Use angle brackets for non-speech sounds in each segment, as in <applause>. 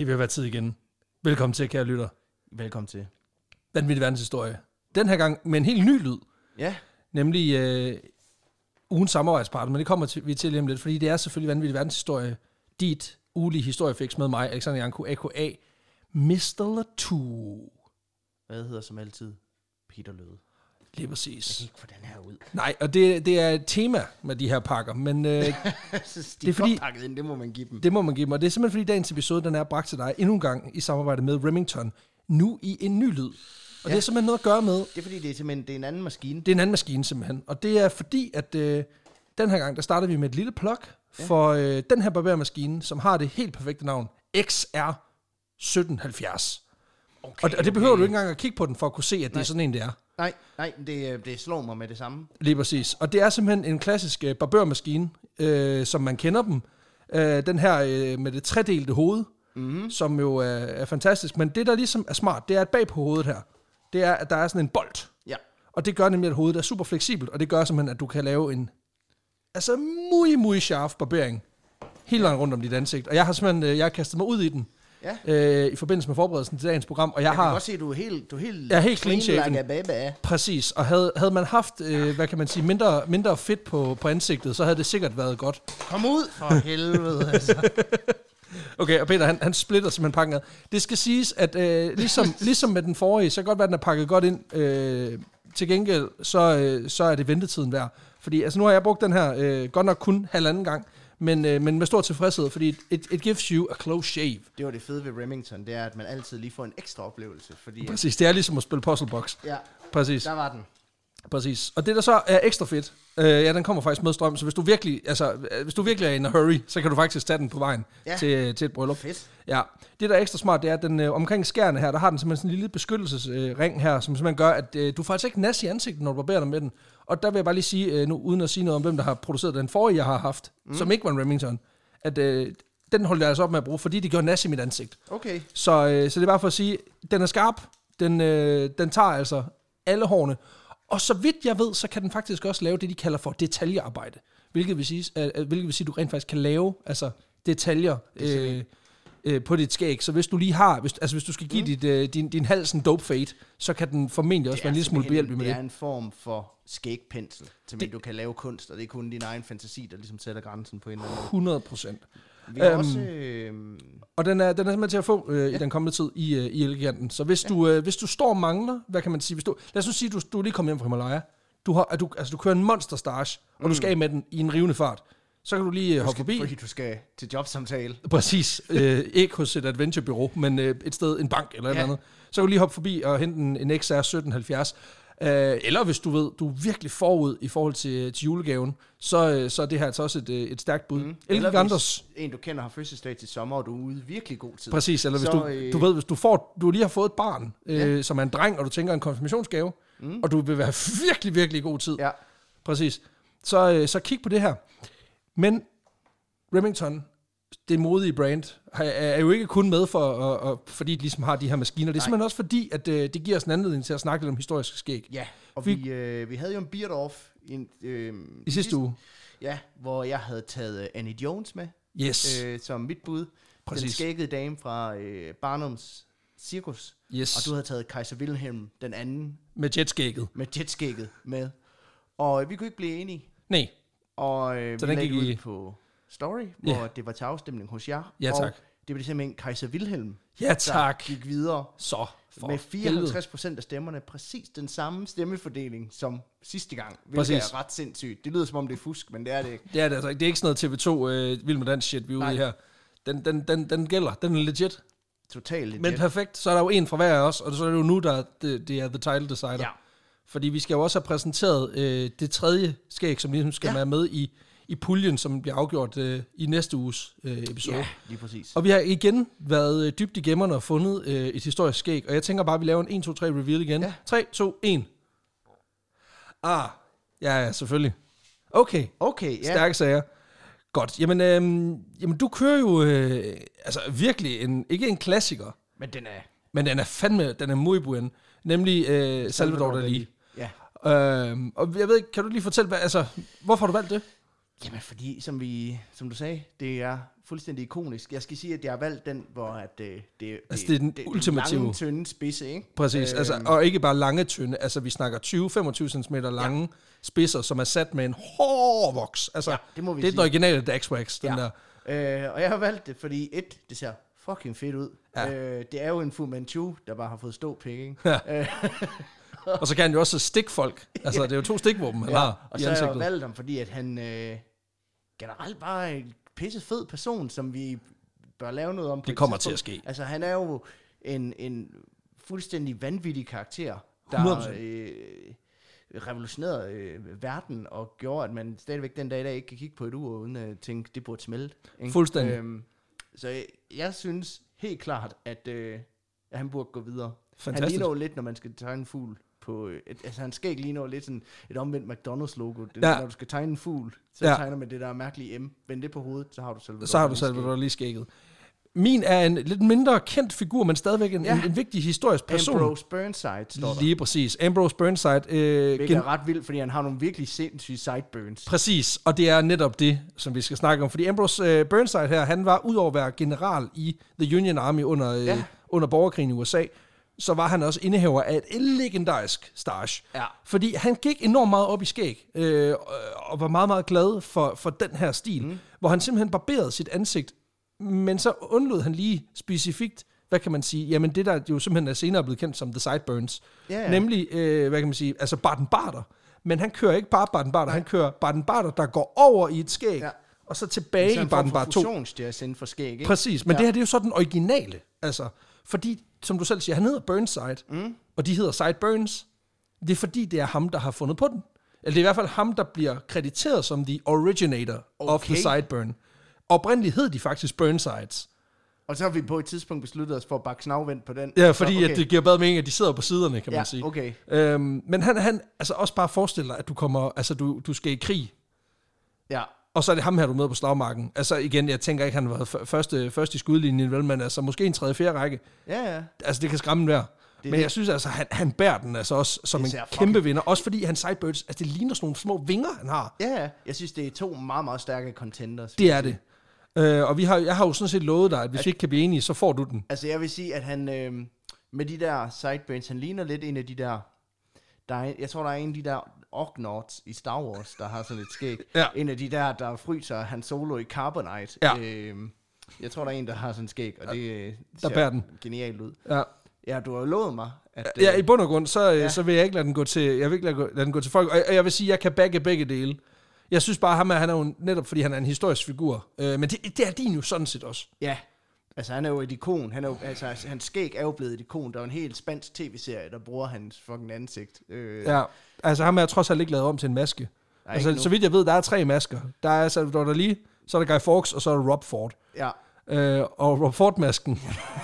Det vil være tid igen. Velkommen til, kære lytter. Velkommen til. Vanvittig verdenshistorie. Den her gang med en helt ny lyd, Ja, nemlig øh, ugens samarbejdspartner, men det kommer til, vi til lige om lidt, fordi det er selvfølgelig vanvittig verdenshistorie. Dit ugelige historiefix med mig, Alexander Janko, a.k.a. Mr. Latu. hvad hedder som altid? Peter Løde. Lige Jeg præcis. kan ikke få den her ud. Nej, og det, det er et tema med de her pakker, men øh, <laughs> Jeg de Det er fordi- pakket ind, det må man give dem. det må man give mig. Og det er simpelthen fordi dagens episode, den er bragt til dig endnu en gang i samarbejde med Remington, nu i en ny lyd. Og ja. det Ja. er simpelthen noget at gøre med, Det er fordi, det er simpelthen det er en anden maskine. Det er en anden maskine simpelthen. Og det er fordi, at øh, den her gang, der starter vi med et lille plug for øh, den her barbermaskine, som har det helt perfekte navn, XR 1770. Okay, Og, og det behøver du ikke engang at kigge på den, for at kunne se, at det Nej. er sådan en, det er. Nej, nej, det, øh, det slår mig med det samme. Lige præcis. Og det er simpelthen en klassisk øh, barbermaskine, øh, som man kender dem. Øh, den her øh, med det tredelte hoved, Mm-hmm. som jo er, er fantastisk. Men det, der ligesom er smart, det er, at bag på hovedet her, det er, at der er sådan en bold. Ja. Og det gør nemlig, at hovedet er super fleksibelt, og det gør simpelthen, at du kan lave en altså muy, muy sharp barbering hele vejen rundt om dit ansigt. Og jeg har simpelthen øh, jeg har kastet mig ud i den Ja. øh, i forbindelse med forberedelsen til dagens program, og jeg, Jeg kan har godt se, at du er helt, du er helt, Jeg er helt clean shaven. like baby. præcis, og havde, havde man haft, øh, hvad kan man sige, mindre, mindre fedt på, på ansigtet, så havde det sikkert været godt. Kom ud for helvede, altså. <laughs> Okay, og Peter, han, han splitter simpelthen pakken ad. Det skal siges, at øh, ligesom, <laughs> ligesom med den forrige, så kan godt være, at den er pakket godt ind. Øh, til gengæld, så, øh, så er det ventetiden værd. Fordi altså, nu har jeg brugt den her øh, godt nok kun halvanden gang, men, øh, men med stor tilfredshed, fordi it, it gives you a close shave. Det var det fede ved Remington, det er, at man altid lige får en ekstra oplevelse. Fordi, Præcis, det er ligesom at spille puzzle box. ja, Præcis, der var den. præcis. Og det der så er ekstra fedt, øh, ja, den kommer faktisk med strøm, så hvis du virkelig, altså, øh, hvis du virkelig er in a hurry, så kan du faktisk tage den på vejen Ja. til, til et bryllup. Fedt. Ja, det der er ekstra smart, det er, at den øh, omkring skærene her, der har den simpelthen sådan en lille beskyttelsesring øh, her, som simpelthen gør, at øh, du får altså ikke nas i ansigtet, når du barberer dig med den. Og der vil jeg bare lige sige, øh, nu uden at sige noget om, hvem der har produceret den forrige, jeg har haft, mm. som ikke var en Remington, at øh, den holdt jeg altså op med at bruge, fordi det gjorde nas i mit ansigt. Okay. Så, øh, så det er bare for at sige, den er skarp, den, øh, den tager altså alle hårene, og så vidt jeg ved, så kan den faktisk også lave det, de kalder for detaljearbejde. Hvilket vil sige, øh, øh, hvilket vil sige at du rent faktisk kan lave altså, detaljer øh, øh, på dit skæg. Så hvis du lige har, hvis, altså hvis du skal give mm. dit, øh, din, din hals en dope fade, så kan den formentlig også være en lille smule simpelthen- behjælpelig med det. det. er en form for skægpensel, til det, du kan lave kunst, og det er kun din egen fantasi, der ligesom sætter grænsen på en eller anden måde. 100 procent. Vi Øhm, også... Øh, Og den er, den er simpelthen til at få øh, ja. i den kommende tid i, øh, i Eleganten. Så hvis, ja. du, øh, hvis du står og mangler, hvad kan man sige, hvis du, lad os nu sige, du, du er lige kommet hjem fra Himalaya, du, har, at du, altså, du kører en monster stage, og du skal af med den i en rivende fart, så kan du lige øh, hoppe forbi. Fordi du skal til jobsamtale. Præcis. Øh, ikke hos et adventurebyrå, men øh, et sted, en bank eller ja. et eller andet. Så kan du lige hoppe forbi og hente en, en XR 1770. Øh, eller hvis du ved, du er virkelig forud i forhold til, til julegaven, så, øh, så er det her altså også et, øh, et stærkt bud. Mm. Eller hvis en, du kender, har fødselsdag til sommer, og du er ude virkelig god tid. Præcis, eller hvis Så, du, øh, du ved, hvis du får, du lige har fået et barn, øh, som er en dreng, og du tænker en konfirmationsgave, mm. og du vil være virkelig, virkelig god tid. Ja. Præcis. Så, øh, så kig på det her. Men Remington, det modige brand, er, jo ikke kun med for, og, og, fordi de ligesom har de her maskiner. Det er Nej. simpelthen også fordi, at øh, det giver os en anledning til at snakke lidt om historiske skæg. Ja, og Vi- vi, øh, vi havde jo en beard off i, en, øh, I sidste uge. Ja, hvor jeg havde taget øh, Annie Jones med Yes. øh, som mit bud. Præcis. Den skæggede dame fra øh, Barnums Cirkus. yes. Og du havde taget Kaiser Wilhelm, den anden, Med jetskægget. med jetskægget med. Og øh, vi kunne ikke blive enige. Nej. Og øh, Så vi den gik ud i- på Story, hvor det var til afstemning hos jer. Ja, og tak. det blev simpelthen Kaiser Wilhelm, Ja, der tak. gik videre Så. For med helvede. 54 procent af stemmerne. Præcis den samme stemmefordeling som sidste gang. Hvilket Præcis. er ret sindssygt. Det lyder som om det er fusk, men det er det ikke. Det er det altså ikke. Det er ikke sådan noget TV2 øh, Vild med Dans shit, vi er ude i her. Den, den, den, den gælder. Den er legit. Totalt legit. Men perfekt. Så er der jo en fra hver af os, og så er det jo nu, der det, det er The Title Decider. Ja. Fordi vi skal jo også have præsenteret øh, det tredje skæg, som ligesom skal. Ja. være med i, i puljen, som bliver afgjort øh, i næste uges øh, episode. Ja, lige præcis. Og vi har igen været øh, dybt i gemmerne og fundet øh, et historisk skæg, og jeg tænker bare, at vi laver en 1, 2, 3 reveal igen. Ja. 3, 2, 1. Ah, ja, ja, selvfølgelig. Okay, Okay, ja. stærke sager. Godt, jamen, øhm, jamen du kører jo øh, altså virkelig en, ikke en klassiker, Men den er... men den er fandme, den er muy buen, nemlig øh, Salvador Dali. Ja. Øhm, og jeg ved ikke, kan du lige fortælle, hvad, altså, hvorfor har du valgt det? Jamen, fordi, som, vi, som du sagde, det er fuldstændig ikonisk. Jeg skal sige, at jeg har valgt den, hvor at, det, det, Altså, det er den ultimative- lange, tynde spidse, ikke? Præcis, Øhm, altså, og ikke bare lange tynde, altså vi snakker 20-25 cm lange ja. spidser, som er sat med en hård voks. Altså, Ja, det må vi det er den sige. originale Daxwax, den Ja. der. Øh, og jeg har valgt det, fordi et, det ser fucking fedt ud. Ja. Øh, det er jo en Fu Manchu, der bare har fået ståpik, ikke? Ja. Og så kan han jo også stikke folk. Altså, det er jo to stikvåben, han har og så har jeg valgt ham, fordi at han øh, generelt bare en pisse fed person, som vi bør lave noget om. på Det et kommer til at ske. Altså, han er jo en, en fuldstændig vanvittig karakter, 100%. der øh, revolutionerede øh, verden og gjorde, at man stadigvæk den dag i dag ikke kan kigge på et ur, uden at tænke, det burde smelte. Ikke? Fuldstændig. Øhm, så jeg, jeg synes helt klart, at, øh, at han burde gå videre. Fantastisk. Han ligner jo lidt, når man skal tegne en fugl på... øh, Et, altså, han skæg ligner jo lidt sådan et omvendt McDonald's-logo. Det, Ja. Når du skal tegne en fugl, så Ja. tegner man det der mærkelige M. Vend det på hovedet, så har du selv Så har du Salvador lige skægget. Min er en lidt mindre kendt figur, men stadigvæk en. Ja. en, en vigtig historisk person. Ambrose Burnside står der. Lige præcis. Ambrose Burnside. Øh, Hvilket gen- er ret vildt, fordi han har nogle virkelig sindssyge sideburns. Præcis, og det er netop det, som vi skal snakke om. Fordi Ambrose øh, Burnside her, han var udover at være general i The Union Army under, øh, Ja. under borgerkrigen i USA, så var han også indehaver af et legendarisk stash. Ja. Fordi han gik enormt meget op i skæg, øh, og var meget, meget glad for, for den her stil, mm. hvor han simpelthen barberede sit ansigt, men så undlod han lige specifikt, hvad kan man sige, jamen det der jo simpelthen er senere blevet kendt som The Sideburns, Ja, ja. nemlig, øh, hvad kan man sige, altså Barton Barter, men han kører ikke bare Barton Barter, han kører Barton Barter, der går over i et skæg, ja. Og så tilbage i Barton Barter 2. fusionsjazz inden for skæg, ikke? Præcis, men. Ja. det her det er jo så den originale, altså, fordi, som du selv siger, han hedder Burnside, mm. og de hedder Sideburns. Det er fordi, det er ham, der har fundet på den. Eller det er i hvert fald ham, der bliver krediteret som the originator okay. of the sideburn. Oprindeligt hed de faktisk Burnsides. Og så har vi på et tidspunkt besluttet os for at bakke snavvendt på den. Ja, fordi så, okay. at det giver bedre mening, at de sidder på siderne, kan man Ja, sige. okay. Øhm, men han, han, altså også bare forestiller dig, at du kommer, altså du, du skal i krig, Ja, og så er det ham her, du møder på slagmarken. Altså igen, jeg tænker ikke, han f- første, første i skudlinjen, vel, men altså måske en tredje, fjerde række. ja, ja. Altså, det kan skræmme hver. Det- Men jeg synes altså, han, han bærer den altså også som en kæmpe vinder. Også fordi hans sidebirds, altså det ligner sådan nogle små vinger, han har. Ja, ja. Jeg synes, det er to meget, meget stærke contenders. Det er det. Øh, og vi har, jeg har jo sådan set lovet dig, at hvis vi ikke kan blive enige, så får du den. Altså, jeg vil sige, at han øh, med de der sideburns, han ligner lidt en af de der... der er, jeg tror, der er en af de der Ognaughts i Star Wars, der har sådan et skæg. Ja. En af de der, der fryser han solo i Carbonite. Ja. Øh, jeg tror, der er en, der har sådan et skæg, og det øh, Der bærer den. genialt ud. Ja. Ja, du har jo lovet mig, at... ja, i bund og grund, så, ja. Ja. så vil jeg ikke lade den gå til, jeg vil ikke lade, lade den gå til folk. Og jeg, og jeg vil sige, at jeg kan bagge begge dele. Jeg synes bare, ham er, han er jo netop, fordi han er en historisk figur. Øh, men det, det er din jo sådan set også. Ja, altså han er jo et ikon. Han er jo, altså, hans skæg er jo blevet et ikon. Der er jo en helt spansk tv-serie, der bruger hans fucking ansigt. Øh, Ja. Altså ham er trods alt ikke lavet om til en maske. Nej, Altså, så vidt jeg ved, der er tre masker. Der er Salvador Dali, så er der Guy Fawkes, og så er der Rob Ford. ja. Øh, og Rob Ford-masken,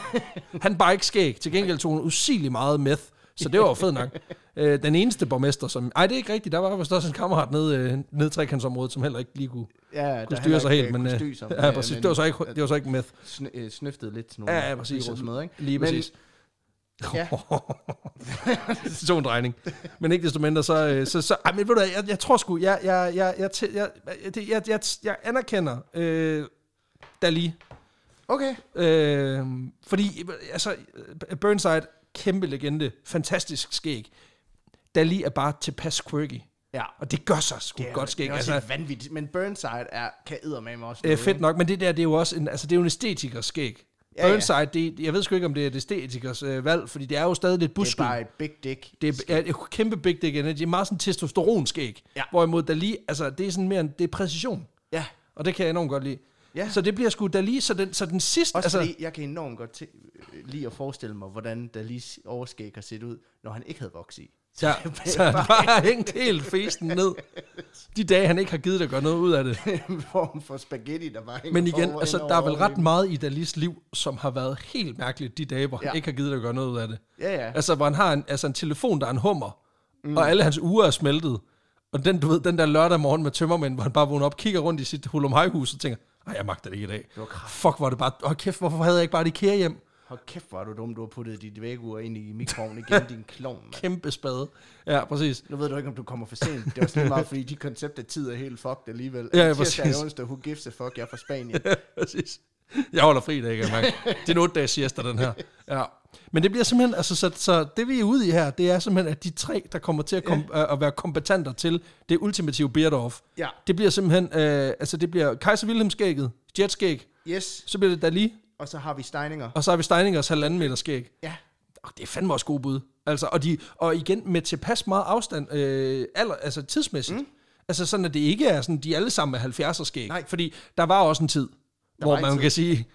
<laughs> han bare ikke skæg. Til gengæld tog han usigeligt meget meth. Så det var jo fedt nok. <laughs> Øh, den eneste borgmester, som... Ej, det er ikke rigtigt. Der var vist også en kammerat nede, øh, nede trekantsområdet, som heller ikke lige kunne, Ja, kunne styre sig helt. Men, Men, øh, sig, ja, præcis. Det var, så ikke, det var så ikke meth. Sn- øh, snøftede lidt til nogle Ja, ja, præcis. med, ikke? Lige Men- præcis. Ja. <laughs> tog en drejning. Men ikke desto mindre, så... øh, så, så ej, men ved du hvad, jeg, jeg tror sgu, jeg, jeg, jeg, jeg, jeg, jeg, jeg, jeg, jeg, jeg anerkender øh, Dali. Okay. Øh, fordi, altså, Burnside, kæmpe legende, fantastisk skæg. Dali er bare tilpas quirky. Ja. Og det gør sig sgu Det er, godt skæg. Det er også Altså, vanvittigt. Men Burnside er, kan eddermame også det er fedt nok, men det der, det er jo også en, altså, det er jo en æstetikers skæg. Ja, ja. Burnside, det, jeg ved sgu ikke, om det er et æstetikers øh, valg, fordi det er jo stadig lidt Det er busket. bare et big dick. Det er, ja, er kæmpe big dick energy. Det er meget sådan testosteronskæg. Ja. Hvorimod Dali, altså det er sådan mere en, det er præcision. Ja. Og det kan jeg enormt godt lide. Ja. Så det bliver sgu Dali, så den, så den sidste... Også altså, jeg kan enormt godt til, lige at forestille mig, hvordan Dalis overskæg har set ud, når han ikke havde voks i. Ja, <laughs> så han bare har hængt helt festen ned. De dage, han ikke har givet at gøre noget ud af det. <laughs> en form for spaghetti, der hænger Men igen, forover- altså, der er over vel ret meget i Dalis liv, som har været helt mærkeligt de dage, hvor han Ja. ikke har givet at gøre noget ud af det. Ja, ja. Altså, hvor han har en, altså en telefon, der er en hummer, mm. og alle hans uger er smeltet. Og den, du ved, den der lørdag morgen med tømmermænd, hvor han bare vågner op, kigger rundt i sit hulum hus og tænker, nej, jeg magter det ikke i dag. Det var kraft. Fuck, er det bare, åh kæft, hvorfor havde jeg ikke bare det IKEA hjem? Hold kæft, hvor er du dum, du har puttet dit vægur ind i mikroovnen igen, din klovn, mand. Kæmpe spade. Ja, præcis. Nu ved du ikke, om du kommer for sent. Det var sådan meget, fordi de koncept af tid er helt fucked alligevel. Ja, ja, Tirsdag præcis. og onsdag, who gives a fuck, jeg er fra Spanien. <laughs> præcis. Jeg holder fri i dag, kan jeg mærke. Det er en otte dages siesta, den her. Ja. Men det bliver simpelthen, altså, så, så det vi er ude i her, det er simpelthen, at de tre, der kommer til at, kom, ja. at være kompetenter til det ultimative beard-off, Ja. det bliver simpelthen, øh, altså det bliver Kaiser Wilhelm skægget, jetskæg, Yes, så bliver det Dali, og så har vi Steininger. og så har vi Steiningers halvanden meter skæg. Ja, Og det er fandme også gode bud. Altså, og, de, og igen, med tilpas meget afstand, øh, alder, altså tidsmæssigt. Mm. Altså sådan, at det ikke er sådan, de alle sammen er 70'er skæg. Nej. Fordi der var også en tid, hvor var en man tid. kan sige,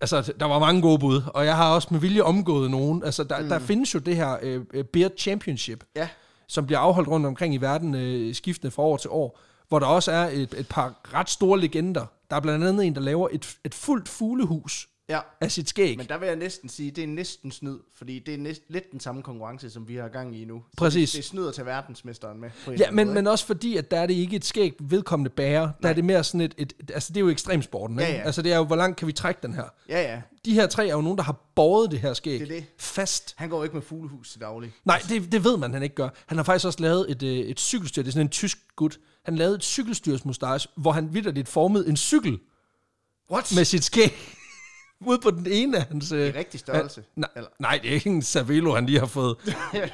altså der var mange gode bud, og jeg har også med vilje omgået nogen. Altså der, mm. der findes jo det her øh, Beard Championship, ja, som bliver afholdt rundt omkring i verden, øh, skiftende fra år til år, hvor der også er et, et par ret store legender. Der er blandt andet en, der laver et, et fuldt fuglehus ja. af sit skæg. Men der vil jeg næsten sige, det er næsten snyd, fordi det er næsten lidt den samme konkurrence, som vi har gang i nu. Så Præcis. Det, det er snyd at tage verdensmesteren med. På Ja, men, måde, men også fordi, at der er det ikke et skæg vedkommende bærer. Der Nej. er det mere sådan et, et, et altså det er jo ekstremsporten, ikke? Ja, ja. Altså det er jo, hvor langt kan vi trække den her? ikke? Ja, ja. De her tre er jo nogen, der har båret det her skæg Det er det. fast. Han går ikke med fuglehus til daglig. Nej, det, det ved man, han ikke gør. Han har faktisk også lavet et, øh, et cykelstyr. Det er sådan en tysk gut. Han lavede et cykelstyrsmustache, hvor han vidderligt formede en cykel What? med sit skæg. Ude på den ene af hans... Øh, I rigtig størrelse. Nej, Eller? nej, det er ikke en Cervelo, han lige har fået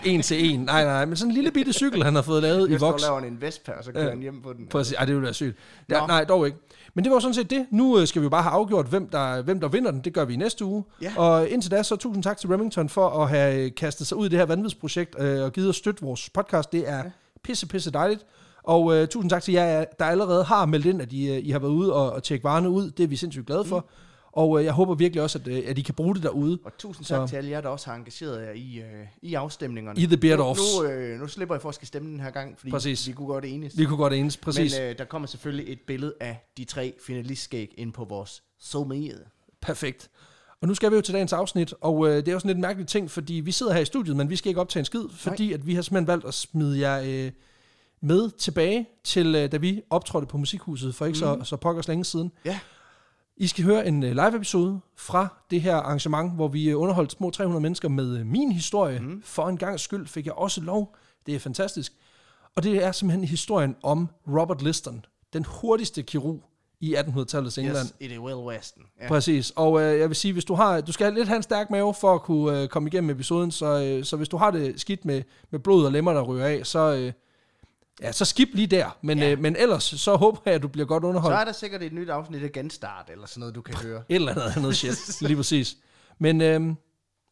en til en. Nej, nej, men sådan en lille bitte cykel, han har fået lavet i Jeg voks. og laver en Vespa, og så kører Ja. han hjem på den. Præcis. Ej, det ville være sygt. Ja, Nå. nej, dog ikke. Men det var sådan set det. Nu øh, skal vi jo bare have afgjort, hvem der, hvem der vinder den. Det gør vi i næste uge. Ja. Og indtil da, så tusind tak til Remington for at have øh, kastet sig ud i det her vanvidsprojekt øh, og givet os støtte vores podcast. Det er pisse, pisse dejligt. Og øh, tusind tak til jer, der allerede har meldt ind, at I, øh, I har været ude og, og tjekke varerne ud. Det er vi sindssygt glade for. Og øh, jeg håber virkelig også, at, øh, at I kan bruge det derude. Og tusind Så- tak til alle jer, der også har engageret jer i, øh, i afstemningerne. I the beard nu, offs. nu, øh, nu slipper jeg for at skal stemme den her gang, fordi Præcis. vi kunne godt enes. Vi kunne godt enes, præcis. Men øh, der kommer selvfølgelig et billede af de tre finalistskæg ind på vores social Perfekt. Og nu skal vi jo til dagens afsnit, og øh, det er jo sådan lidt en mærkelig ting, fordi vi sidder her i studiet, men vi skal ikke optage en skid, fordi at vi har simpelthen valgt at smide jer øh, med tilbage til, øh, da vi optrådte på Musikhuset for ikke mm. så, så pokkers længe siden. Ja. I skal høre en øh, live-episode fra det her arrangement, hvor vi øh, underholdt små 300 mennesker med øh, min historie. Mm. For en gang skyld fik jeg også lov. Det er fantastisk. Og det er simpelthen historien om Robert Liston, den hurtigste kirurg i 1800-tallets England. Yes, i det Well Westen. Ja. Præcis, og øh, jeg vil sige, hvis du har, du skal lidt have en stærk mave for at kunne øh, komme igennem episoden, så, øh, så hvis du har det skidt med, med blod og lemmer, der ryger af, så, øh, ja, så skip lige der. Men, Ja. øh, men ellers, så håber jeg, at du bliver godt Så underholdt. er der sikkert et nyt afsnit af Genstart, eller sådan noget, du kan høre. Et eller andet andet <laughs> shit, lige præcis. Men øh,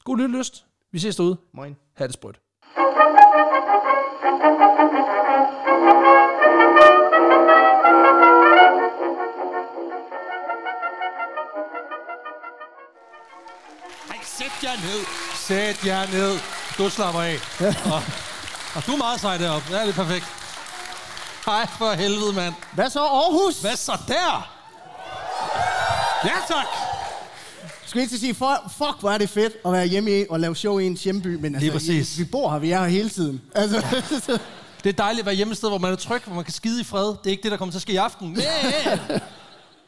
god lyttelyst. Vi ses derude. Moin. Ha' det sprødt. Sæt jer ned. Sæt jer ned. Du slapper af. <laughs> Og, og du er meget sej deroppe. Ja, det er perfekt. Hej for helvede, mand. Hvad så Aarhus? Hvad så der? Ja, tak. Skal jeg ikke sige, for, fuck hvor er det fedt at være hjemme i, og lave show i ens hjemby, men altså, præcis. Vi bor her, vi er her hele tiden. Altså, <laughs> Det er dejligt at være hjemme et sted, hvor man er tryg, hvor man kan skide i fred. Det er ikke det, der kommer til at ske i aften. Men,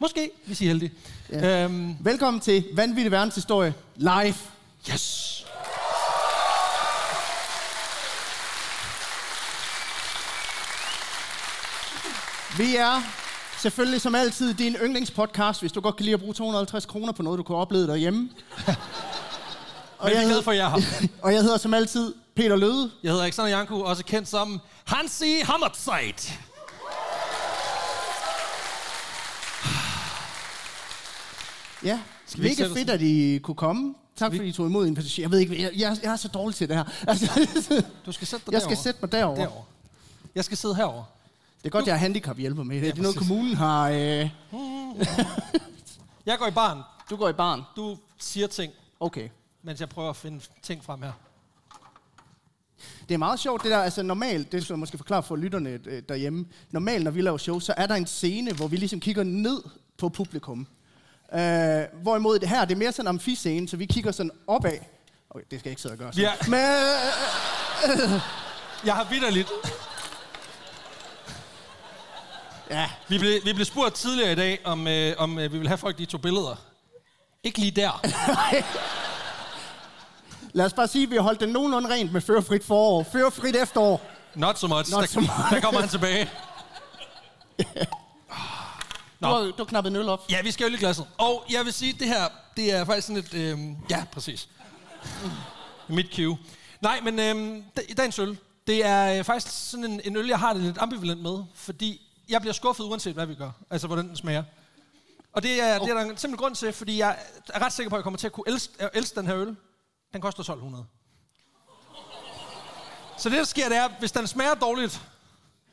måske, hvis I er heldige. Ja. Øhm, velkommen til Vanvittig Verdenshistorie live. yes. Vi er selvfølgelig som altid din yndlingspodcast, hvis du godt kan lide at bruge 250 kroner på noget, du kan opleve derhjemme. <laughs> og, Men er jeg glade for, at jeg er her. <laughs> og jeg hedder som altid Peter Løde. Jeg hedder Alexander Janku, også kendt som Hansi Hammerzeit. <sighs> Ja, Skal vi mega fedt, at I kunne komme. Tak vi- fordi I tog imod invitation. Jeg ved ikke, jeg, jeg, jeg er så dårlig til det her. Altså, <laughs> Du skal sætte dig jeg skal derovre. sætte mig derovre. derovre. Jeg skal sidde herover. Det er godt, jeg har handicap hjælper med. Det er noget, præcis. kommunen har... Øh, <laughs> Jeg går i barn. du går i barn. Du siger ting, Okay. mens jeg prøver at finde ting frem her. Det er meget sjovt, det der, altså normalt, det skal jeg måske forklare for lytterne øh, derhjemme. Normalt, når vi laver show, så er der en scene, hvor vi ligesom kigger ned på publikum. Øh, hvorimod det her, det er mere sådan en amfiscene, så vi kigger sådan opad. Okay, det skal jeg ikke sidde og gøre så. Ja. Men, øh, Jeg har vidderligt. Ja, Vi blev, vi blev spurgt tidligere i dag, om, øh, om øh, vi vil have folk, de tog billeder. Ikke lige der. <laughs> Lad os bare sige, at vi har holdt det nogenlunde rent med førerfrit forår. Førerfrit efterår. Not so much. Not der, so much. der kommer han tilbage. <laughs> Du har, du har knappet en øl op. Ja, vi skal øl i glasset. Og jeg vil sige, det her, det er faktisk sådan et... Øhm, ja, præcis. <laughs> Mit cue. Nej, men da- dagens øl, det er øh, faktisk sådan en, en øl, jeg har det lidt ambivalent med, fordi jeg bliver skuffet uanset, hvad vi gør. Altså, hvordan den smager. Og det er, det er der en simpel grund til, fordi jeg er ret sikker på, at jeg kommer til at kunne elske, øh, elske den her øl. Den koster 1200. Så det, der sker, det er, hvis den smager dårligt,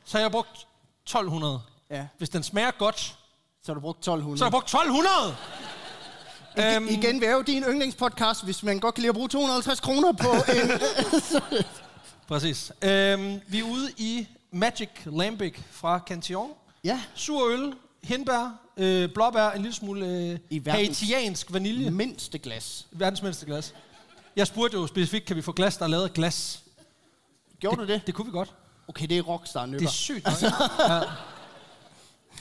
så har jeg brugt 1200. Ja. Hvis den smager godt, Så har du brugt 1200. så har jeg brugt 1200! Øhm, Igen, vi er jo din yndlingspodcast, hvis man godt kan lide at bruge 250 kroner på en... <laughs> Præcis. Øhm, vi er ude i Magic Lambic fra Cantillon. ja, Sur øl, hindbær, øh, blåbær, en lille smule øh, I haitiansk vanilje. mindste glas. Verdens mindste glas. Jeg spurgte jo specifikt, kan vi få glas, der er lavet af glas? Gjorde du det? Det kunne vi godt. Okay, det er rockstar Det er sygt. <laughs> Ja.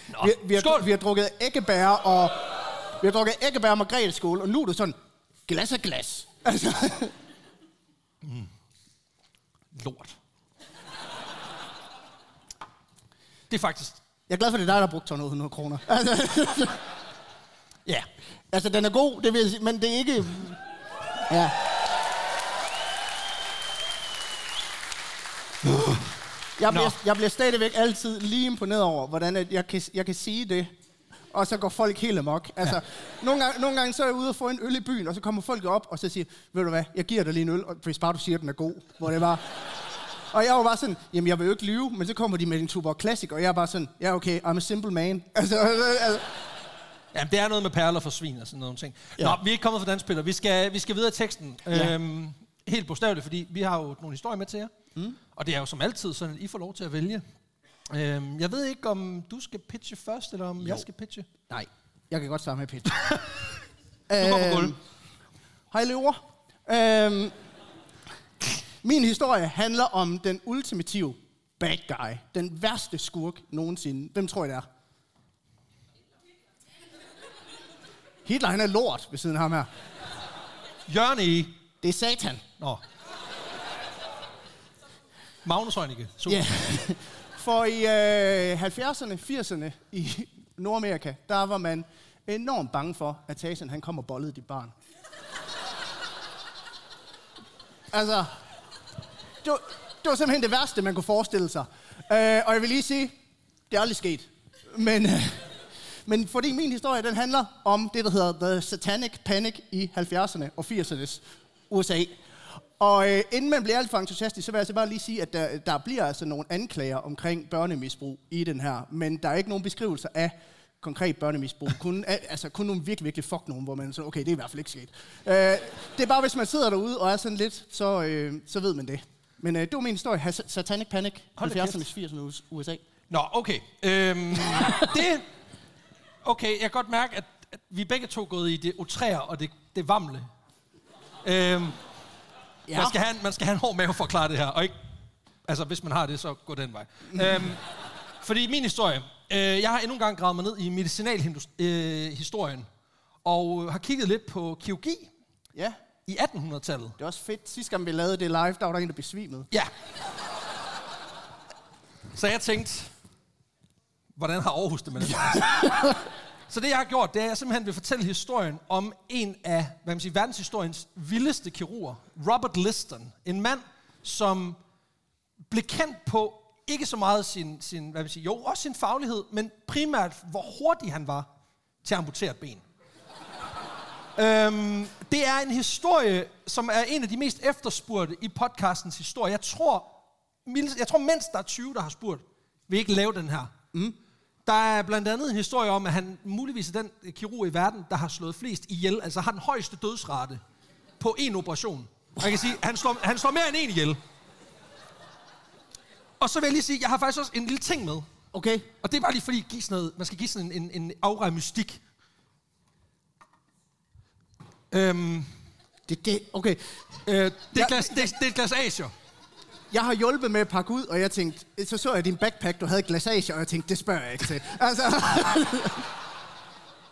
Nå, Vi, vi, har, skål! vi har drukket æggebær og... Vi har drukket æggebær og margrethe skål, og nu er det sådan, glas af glas. Altså, Lort. Det er faktisk... jeg er glad for, at det er dig, der har brugt 200 kroner. <laughs> Altså, Ja. altså, den er god, det vil jeg sige, men det er ikke... Ja. Jeg bliver, jeg bliver stadigvæk altid lige imponeret over, hvordan jeg, kan, jeg kan sige det, og så går folk helt amok. Altså, ja. nogle, gange, nogle gange så er jeg ude og få en øl i byen, og så kommer folk op og så siger, ved du hvad, jeg giver dig lige en øl, og hvis bare du siger, at den er god. Hvor det var. Og jeg var bare sådan, jamen jeg vil jo ikke lyve, men så kommer de med en Tuborg Classic, og jeg er bare sådan, ja okay, I'm a simple man. <laughs> Altså, altså Jamen, det er noget med perler for svin og sådan nogle ting. Ja. Nå, vi er ikke kommet fra Danspiller. Vi skal, vi skal videre i teksten. Ja. Øhm, helt bogstaveligt, fordi vi har jo nogle historier med til jer. Mm. Og det er jo som altid sådan, at I får lov til at vælge. Øhm, jeg ved ikke, om du skal pitche først, eller om jo. jeg skal pitche. nej, jeg kan godt starte med pitch. Du <laughs> går på gulv. Hej løver. Øhm, min historie handler om den ultimative bad guy. Den værste skurk nogensinde. Hvem tror I det er? Hitler, han er lort ved siden af ham her. Jørgen E. Det er satan. Nå. Magnus Heunicke. Ja. For i øh, 70'erne, 80'erne i Nordamerika, der var man enormt bange for, at Tarzan han kom og bollede dit barn. altså, det var, det var simpelthen det værste, man kunne forestille sig. Øh, og jeg vil lige sige, det er aldrig sket. Men, øh, men fordi min historie, den handler om det, der hedder The Satanic Panic i 70'erne og 80'ernes USA. Og øh, inden man bliver alt for entusiastisk, så vil jeg altså bare lige sige, at der, der bliver altså nogle anklager omkring børnemisbrug i den her, men der er ikke nogen beskrivelser af konkret børnemisbrug. Kun, altså kun nogle virkelig, virkelig fuck nogen, hvor man så, okay, det er i hvert fald ikke sket. Øh, det er bare, hvis man sidder derude og er sådan lidt, så, øh, så ved man det. Men øh, det var min historie, Has- Satanic Panic, Hold da 70'ernes, 80'ernes USA. Nå, okay. Øhm, <laughs> det... Okay, jeg kan godt mærke, at, at vi begge to er gået i det utrære og det, det vamle. Øhm, ja. man, skal have en, man skal have en hård mave for at klare det her, og ikke... Altså, hvis man har det, så gå den vej. øhm, fordi min historie... Øh, jeg har endnu en gang gravet mig ned i medicinalhistorien, øh, historien, og har kigget lidt på kirurgi Ja, i 1800-tallet. det er også fedt. Sidste gang vi lavede det live, der var der en, der besvimede. Ja. Så jeg tænkte, hvordan har Aarhus det med det? Så det, jeg har gjort, det er, at jeg simpelthen vil fortælle historien om en af hvad man siger, verdenshistoriens vildeste kirurger, Robert Liston. En mand, som blev kendt på ikke så meget sin, sin hvad man siger, jo, også sin faglighed, men primært, hvor hurtig han var til at amputere et ben. Øhm, det er en historie, som er en af de mest efterspurgte i podcastens historie. Jeg tror, jeg tror mindst der er 20, der har spurgt, vil ikke lave den her? Mm. Der er blandt andet en historie om, at han muligvis er den kirurg i verden, der har slået flest ihjel, altså har den højeste dødsrate på en operation. Og jeg kan sige, han slår, han slår mere end en ihjel. Og så vil jeg lige sige, jeg har faktisk også en lille ting med. Okay. Og det er bare lige fordi, give sådan noget, man skal give sådan en, en, en aura mystik. Øhm, Det, det, okay. øh, det, er glas, det, det er et glas. Jeg har hjulpet med at pakke ud, og jeg tænkte, så så jeg din backpack, du havde glasage, og jeg tænkte, det spørger jeg ikke til. Altså, <laughs>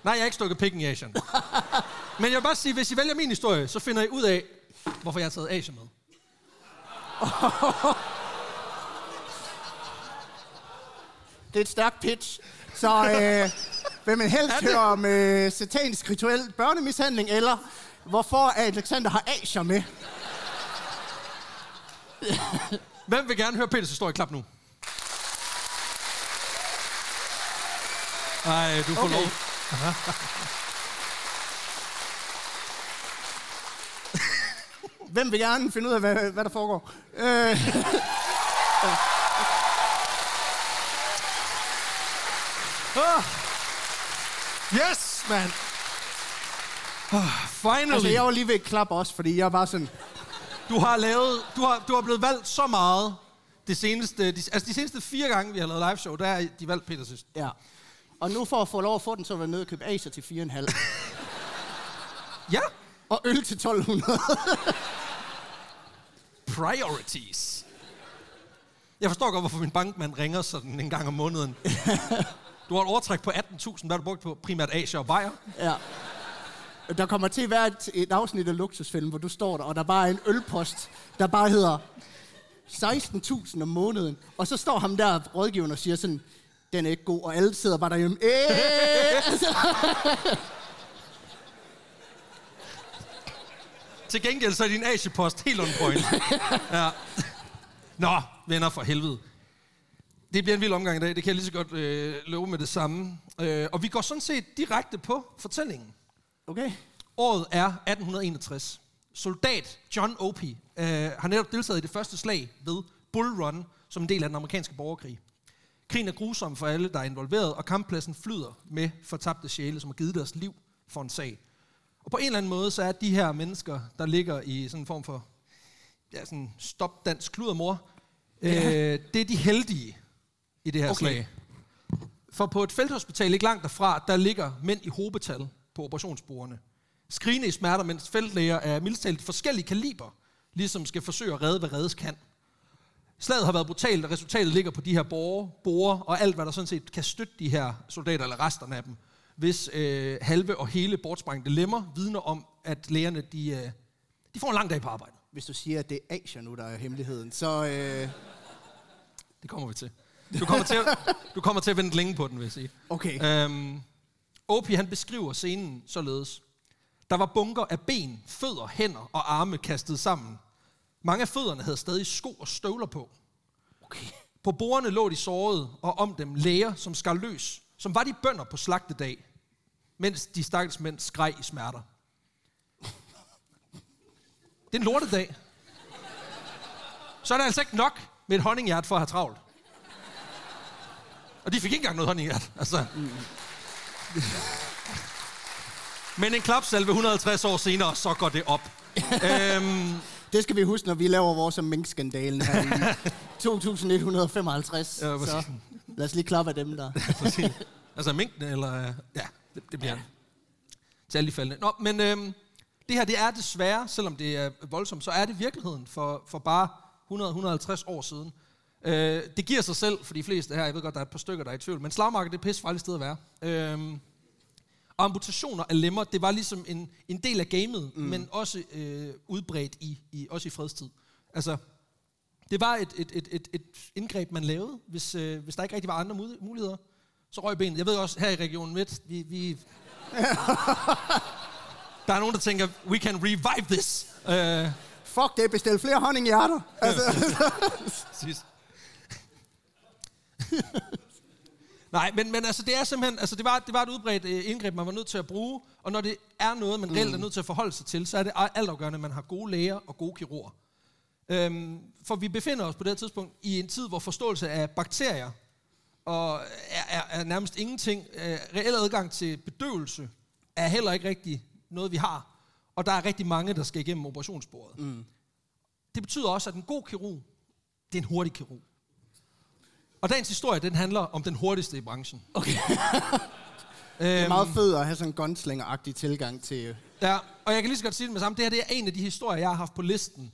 Nej, jeg har ikke stukket pikken i Asien. <laughs> Men jeg vil bare sige, hvis I vælger min historie, så finder I ud af, hvorfor jeg har taget Asia med. <laughs> Det er et stærkt pitch. Så øh, vil man helst høre om øh, satanisk rituel børnemishandling, eller hvorfor Alexander har Asier med? Hvem vil gerne høre Peters historie? Klap nu. Nej, du får Okay. lov. <laughs> Hvem vil gerne finde ud af, hvad, hvad der foregår? Øh, Yes, man. Oh, finally. altså, jeg var lige ved at klappe også, fordi jeg var sådan... Du har lavet, du har, du har blevet valgt så meget det seneste, de, altså de seneste fire gange, vi har lavet live show, der er de valgt Peter sidst. Ja. Og nu for at få lov at få den, så var jeg nødt til at købe Acer til 4,5. <laughs> Ja, og øl til 1200. <laughs> priorities. Jeg forstår godt, hvorfor min bankmand ringer sådan en gang om måneden. <laughs> Du har et overtræk på 18.000, hvad du brugt på primært Asia og Bayer. ja. Der kommer til at være et, et afsnit af Luksusfilm, hvor du står der, og der bare er en ølpost, der bare hedder 16.000 om måneden. Og så står ham der rådgiveren og siger sådan, den er ikke god, og alle sidder bare derhjemme. Øh! <laughs> Til gengæld så er din Asia-post helt on point. <laughs> Ja. Nå, venner for helvede. Det bliver en vild omgang i dag, det kan jeg lige så godt øh, love med det samme. Øh, og vi går sådan set direkte på fortællingen. okay. Året er 1861. Soldat John Opie øh, har netop deltaget i det første slag ved Bull Run som en del af den amerikanske borgerkrig. Krigen er grusom for alle, der er involveret, og kamppladsen flyder med fortabte sjæle, som har givet deres liv for en sag. Og på en eller anden måde, så er de her mennesker, der ligger i sådan en form for ja, sådan stop dansk kludermor, øh, det er de heldige i det her Okay. slag. For på et felthospital ikke langt derfra, der ligger mænd i hobetal på operationsbordene. Skrigende i smerter, mens feltlæger af mildest talt forskellige kaliber, ligesom skal forsøge at redde, hvad reddes kan. Slaget har været brutalt, og resultatet ligger på de her borger, borer, og alt, hvad der sådan set kan støtte de her soldater, eller resterne af dem, hvis øh, halve og hele bortsprængte lemmer vidner om, at lægerne de, øh, de får en lang dag på arbejde. Hvis du siger, at det er Asia nu, der er hemmeligheden, så... Øh, Det kommer vi til. Du kommer til at, du kommer til at vente længe på den, vil jeg sige. okay. Øhm, Opie han beskriver scenen således. Der var bunker af ben, fødder, hænder og arme kastet sammen. Mange af fødderne havde stadig sko og støvler på. okay. På bordene lå de sårede, og om dem læger, som skar løs, som var de bønder på slagtedag, mens de stakkels mænd skreg i smerter. Det er en lortedag. Så er det altså ikke nok med et honninghjert for at have travlt. Og de fik ikke engang noget honninghjert. Altså. Men en klapsalve 150 år senere, så går det op. øhm, Det skal vi huske, når vi laver vores minkskandalen her i <laughs> 2155. Ja, så lad os lige klappe af dem der. Altså minkene, eller... øh, Ja, det, det bliver ja. til alle de faldende. Nå, men øhm, det her, det er desværre, selvom det er voldsomt, så er det virkeligheden for, for bare 100-150 år siden. Øh, det giver sig selv for de fleste her. Jeg ved godt, der er et par stykker, der er i tvivl. Men slagmarkedet, det er pisse farligt sted at være. Og amputationer af lemmer, det var ligesom en, en del af gamet, mm. men også øh, udbredt i, i, også i fredstid. Altså, det var et, et, et, et, et indgreb, man lavede, hvis, øh, hvis der ikke rigtig var andre mul- muligheder. Så røg benet. Jeg ved også, her i Region Midt, vi, vi <laughs> der er nogen, der tænker, we can revive this. Uh, Fuck det, bestil flere honninghjerter. Altså, <laughs> Præcis. <laughs> Nej, men, men altså, det er simpelthen, altså, det var, det var et udbredt øh, indgreb, man var nødt til at bruge, og når det er noget, man reelt er nødt til at forholde sig til, så er det altafgørende, at man har gode læger og gode kirurger. Øhm, for vi befinder os på det her tidspunkt i en tid, hvor forståelse af bakterier og er, er, er nærmest ingenting. Øh, reel adgang til bedøvelse er heller ikke rigtig noget, vi har. Og der er rigtig mange, der skal igennem operationsbordet. Mm. Det betyder også, at en god kirurg, det er en hurtig kirurg. Og dagens historie, den handler om den hurtigste i branchen. okay. Øhm, <laughs> Det er meget fedt at have sådan en gunslinger-agtig tilgang til... Ja, og jeg kan lige så godt sige det med samme. Det her det er en af de historier, jeg har haft på listen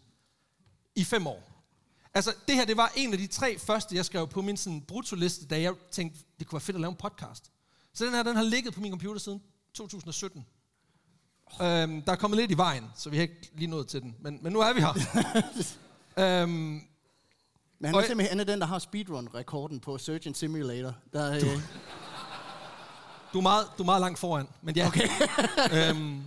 i fem år. Altså, det her, det var en af de tre første, jeg skrev på min sådan, brutoliste, da jeg tænkte, det kunne være fedt at lave en podcast. Så den her, den har ligget på min computer siden 2017. Øhm, der er kommet lidt i vejen, så vi har ikke lige nået til den. Men, men nu er vi her. <laughs> øhm, Men han er simpelthen han er den, der har speedrun-rekorden på Surgeon Simulator. Der, øh, du, er meget, du er meget langt foran, men ja. Okay. <laughs> øhm,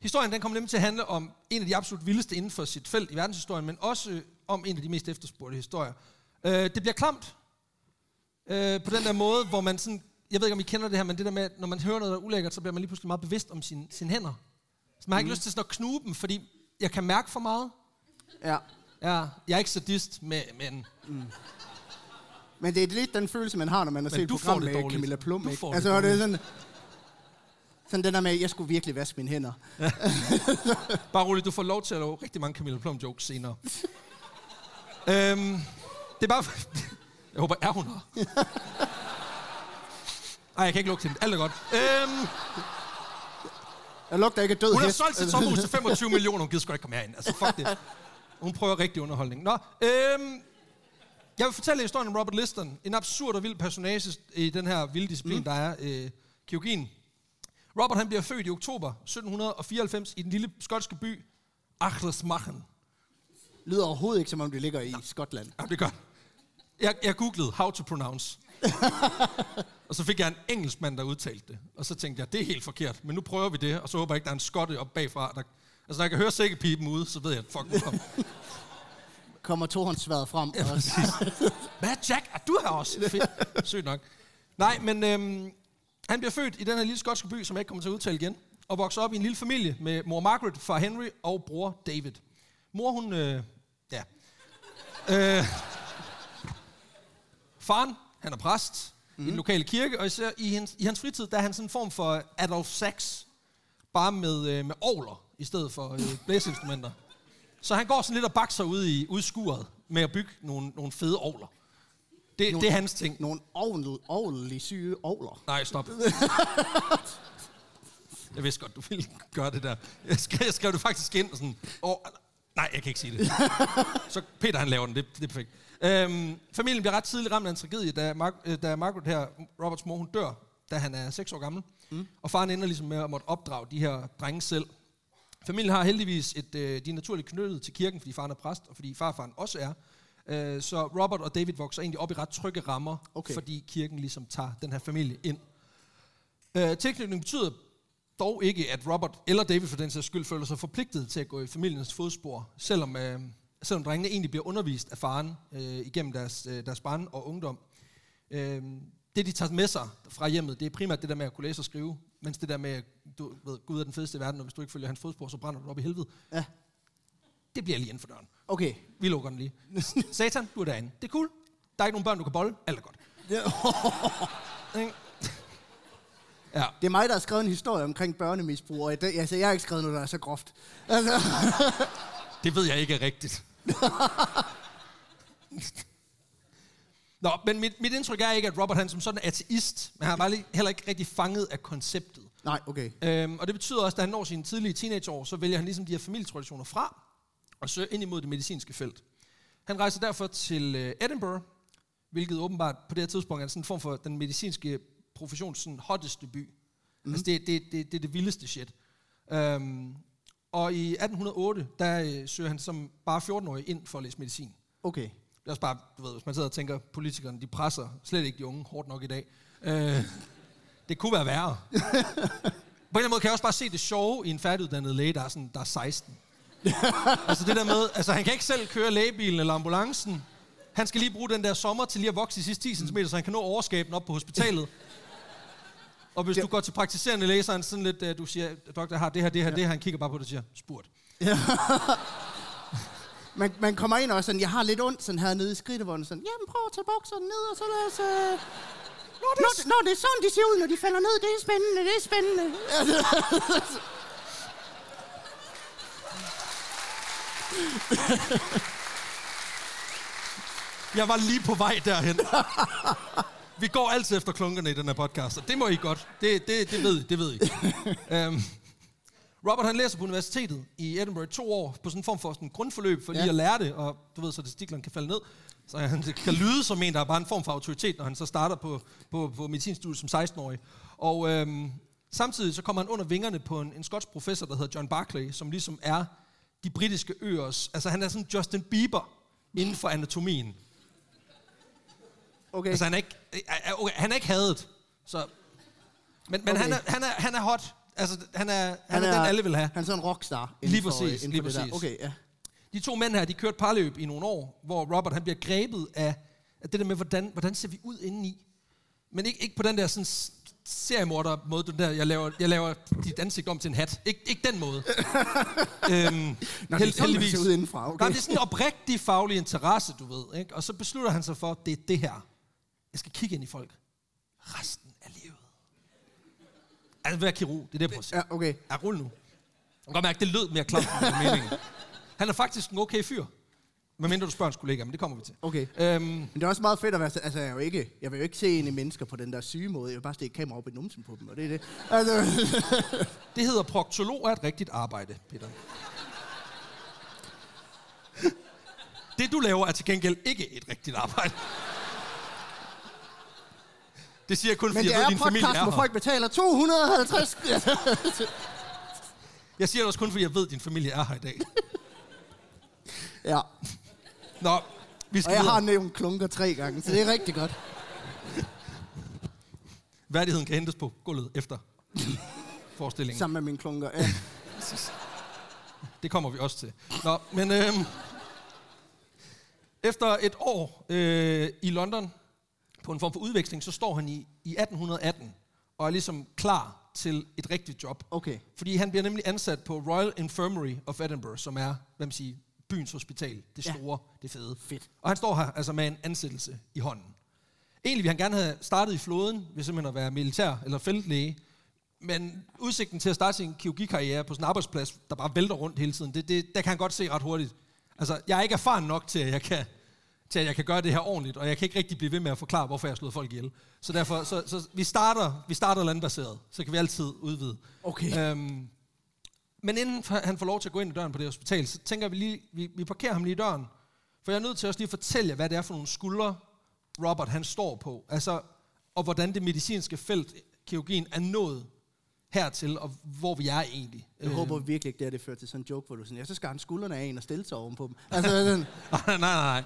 historien den kommer nemlig til at handle om en af de absolut vildeste inden for sit felt i verdenshistorien, men også øh, om en af de mest efterspurgte historier. Øh, det bliver klamt øh, på den der måde, hvor man sådan... Jeg ved ikke, om I kender det her, men det der med, at når man hører noget, der er ulækkert, så bliver man lige pludselig meget bevidst om sine sin hænder. Så man har ikke lyst til sådan at knuge dem, fordi jeg kan mærke for meget. ja. Ja, jeg er ikke sadist, med, men Men det er lidt den følelse, man har, når man har Men set du et får program det med dårligt. Camilla Plum. Ikke? får det altså, det er sådan, sådan den der med, at jeg skulle virkelig vaske mine hænder. Bare roligt, du får lov til at lave rigtig mange Camilla Plum jokes senere. øhm, det er bare... Jeg håber, er hun her? Ej, jeg kan ikke til den. Alt er godt. Øhm, Jeg lugter ikke død hun har hest. solgt sit sommerhus til 25 millioner. Hun gider sgu ikke komme herind. Altså, fuck det. Hun prøver rigtig underholdning. Nå, øhm, jeg vil fortælle historien om Robert Liston. En absurd og vild personage i den her vilde disciplin, mm. der er øh, kirurgien. Robert han bliver født i oktober 1794 i den lille skotske by Achlersmachen. lyder overhovedet ikke, som om det ligger i Skotland. Ja, det gør jeg, jeg googlede how to pronounce. <laughs> og så fik jeg en engelskmand, der udtalte det. Og så tænkte jeg, det er helt forkert, men nu prøver vi det, og så håber jeg ikke, der er en skotte op bagfra. Der, altså, når jeg kan høre sækkepipen ude, så ved jeg, at fuck, nu <laughs> kom. Kommer tohåndssværet frem. Ja, og, præcis. Hvad, Jack? Er du her også? Fedt. Sygt nok. Nej, men øhm, han bliver født i den her lille skotske by, som jeg ikke kommer til at udtale igen, og vokser op i en lille familie med mor Margaret, far Henry og bror David. Mor, hun... Øh, ja. Øh, faren, han er præst mm. i den lokale kirke, og især i hans, i hans fritid, der er han sådan en form for Adolf Sachs, bare med, øh, med ovler i stedet for øh, blæseinstrumenter. Så han går sådan lidt og bakser ude i udskuret med at bygge nogle, nogle fede ovler. Det, Nogle- det er hans ting. nogle ovl, ovlige syge ovler. Nej, stop. Jeg vidste godt, du ville gøre det der. Jeg skrev, jeg skrev det faktisk ind og sådan... Oh, nej, jeg kan ikke sige det. Så Peter han laver den, det, det er perfekt. Øhm, familien bliver ret tidligt ramt af en tragedie, da, Mar- øh, da Margaret her, Roberts mor, hun dør, da han er 6 år gammel. Mm. Og faren ender ligesom med at måtte opdrage de her drenge selv. Familien har heldigvis et, øh, de er naturligt knyttet til kirken, fordi faren er præst, og fordi farfaren også er. Øh, så Robert og David vokser egentlig op i ret trygge rammer, Okay. fordi kirken ligesom tager den her familie ind. Øh, tilknytning betyder dog ikke, at Robert eller David for den sags skyld føler sig forpligtet til at gå i familiens fodspor, selvom, øh, selvom drengene egentlig bliver undervist af faren øh, igennem deres, øh, deres barn og ungdom. Øh, det, de tager med sig fra hjemmet, det er primært det der med at kunne læse og skrive, mens det der med, at du ved, Gud er den fedeste i verden, og hvis du ikke følger hans fodspor, så brænder du op i helvede. Ja. Det bliver lige inden for døren. Okay. Vi lukker den lige. <laughs> Satan, du er derinde. Det er cool. Der er ikke nogen børn, du kan bolle. Alt er godt. <laughs> Ikke? ja. Det er mig, der har skrevet en historie omkring børnemisbrug, og det, altså, jeg har ikke skrevet noget, der er så groft. Altså, Det ved jeg ikke er rigtigt. <laughs> Nå, men mit, mit indtryk er ikke, at Robert han som sådan er ateist, men han bare lige, heller ikke rigtig fanget af konceptet. nej, okay. Øhm, og det betyder også, at da han når sine tidlige teenageår, så vælger han ligesom de her familietraditioner fra, og søger ind imod det medicinske felt. Han rejser derfor til øh, Edinburgh, hvilket åbenbart på det her tidspunkt er sådan en form for den medicinske professions sådan hotteste by. Mm. Altså det, det, det, det er det vildeste shit. Øhm, og i 1808, der øh, søger han som bare 14-årig ind for at læse medicin. Okay. Det er også bare, du ved, hvis man sidder og tænker, politikerne, de presser slet ikke de unge hårdt nok i dag. Øh, det kunne være værre. <laughs> På en eller anden måde kan jeg også bare se det sjove i en færdiguddannet læge, der er, sådan, der er 16. <laughs> altså det der med, altså han kan ikke selv køre lægebilen eller ambulancen. Han skal lige bruge den der sommer til lige at vokse de sidste 10 cm, så han kan nå overskaben op på hospitalet. <laughs> Og hvis Ja. du går til praktiserende læge, så er han sådan lidt, uh, du siger, doktor, har det her, det her, det her. Han kigger bare på det og siger, spurt. Man, man kommer ind og sådan, jeg har lidt ondt sådan her nede i skridtevognen, sådan, jamen prøv at tage bukserne ned, og så lad os... Øh... Nå, det, er... Nå, det er sådan, de ser ud, når de falder ned. Det er spændende, det er spændende. <laughs> Jeg var lige på vej derhen. Vi går altid efter klunkerne i den her podcast, og det må I godt. Det, det, det ved I, det ved I. um, <laughs> Robert han læser på universitetet i Edinburgh to år på sådan en form for sådan en grundforløb for lige Ja. at lære det, og du ved, så testiklerne kan falde ned. Så han <laughs> kan lyde som en, der er bare en form for autoritet, når han så starter på, på, på medicinstudiet som 16-årig. Og øhm, Samtidig så kommer han under vingerne på en, en skotsk professor, der hedder John Barclay, som ligesom er de britiske øers, altså han er sådan Justin Bieber inden for anatomien. Okay. Altså han er ikke, øh, øh, okay, han er ikke hadet, så... Men, men Okay. han, er, han, er, han er hot. Altså, han er, han, han er, den, alle vil have. Han er sådan en rockstar. Lige for, præcis, lige for der. præcis. Okay, ja. De to mænd her, de kørte parløb i nogle år, hvor Robert han bliver grebet af, af det der med, hvordan, hvordan ser vi ud indeni. Men ikke, ikke på den der sådan seriemorder måde, den der, jeg laver, jeg laver dit ansigt om til en hat. Ik, ikke den måde. <laughs> øhm, Nå, det er sådan, det ser ud indenfra. Okay. Nej, det er sådan en oprigtig faglig interesse, du ved. Ikke? Og så beslutter han sig for, at det er det her. Jeg skal kigge ind i folk. Resten. Altså, være kirurg, det er det, jeg prøver at sige. Ja, okay. Ja, rulle nu. Jeg kan godt mærke, det lød mere klart, end meningen. <laughs> Han er faktisk en okay fyr. Med mindre du spørger hans kollega, men det kommer vi til. Okay. Øhm, Men det er også meget fedt at være... så- Altså, jeg, er jo ikke, jeg vil jo ikke se ind i mennesker på den der syge måde. Jeg vil bare stikke kamera op i numsen på dem, og det er det. Altså, <laughs> det hedder proktolog er et rigtigt arbejde, Peter. <laughs> Det, du laver, er til gengæld ikke et rigtigt arbejde. Det siger jeg kun, men fordi jeg ved, er din familie er hvor her. folk betaler 250... <laughs> Jeg siger det også kun, fordi jeg ved, din familie er her i dag. <laughs> ja, Nå, vi skal og jeg videre. har nævnt klunker tre gange, så det er rigtig godt. Værdigheden kan hentes på gulvet efter <laughs> forestillingen. Sammen med mine klunker. Ja. Det kommer vi også til. Nå, men øhm, efter et år øh, i London på en form for udveksling, så står han i, i 1818 og er ligesom klar til et rigtigt job. Okay. Fordi han bliver nemlig ansat på Royal Infirmary of Edinburgh, som er, hvad man siger, byens hospital. Det Ja. store, det fede. Fedt. Og han står her altså med en ansættelse i hånden. Egentlig ville han gerne have startet i flåden, ved simpelthen at være militær eller feltlæge. Men udsigten til at starte sin kirurgikarriere på sådan en arbejdsplads, der bare vælter rundt hele tiden, det, det, der kan han godt se ret hurtigt. Altså, jeg er ikke erfaren nok til, at jeg kan, til, at jeg kan gøre det her ordentligt, og jeg kan ikke rigtig blive ved med at forklare, hvorfor jeg har slået folk ihjel. Så derfor, så, så vi starter, vi starter landbaseret, så kan vi altid udvide. Okay. Øhm, men inden han får lov til at gå ind i døren på det hospital, så tænker vi lige, vi, vi parkerer ham lige i døren. For jeg er nødt til også lige at fortælle jer, hvad det er for nogle skuldre, Robert han står på. Altså, og hvordan det medicinske felt, kirurgien, er nået hertil, og hvor vi er egentlig. Jeg håber virkelig ikke, det er det fører til sådan en joke, hvor du sådan, ja, så skal han skuldrene af en og stille sig ovenpå dem. Altså, sådan, <laughs> nej, nej, nej.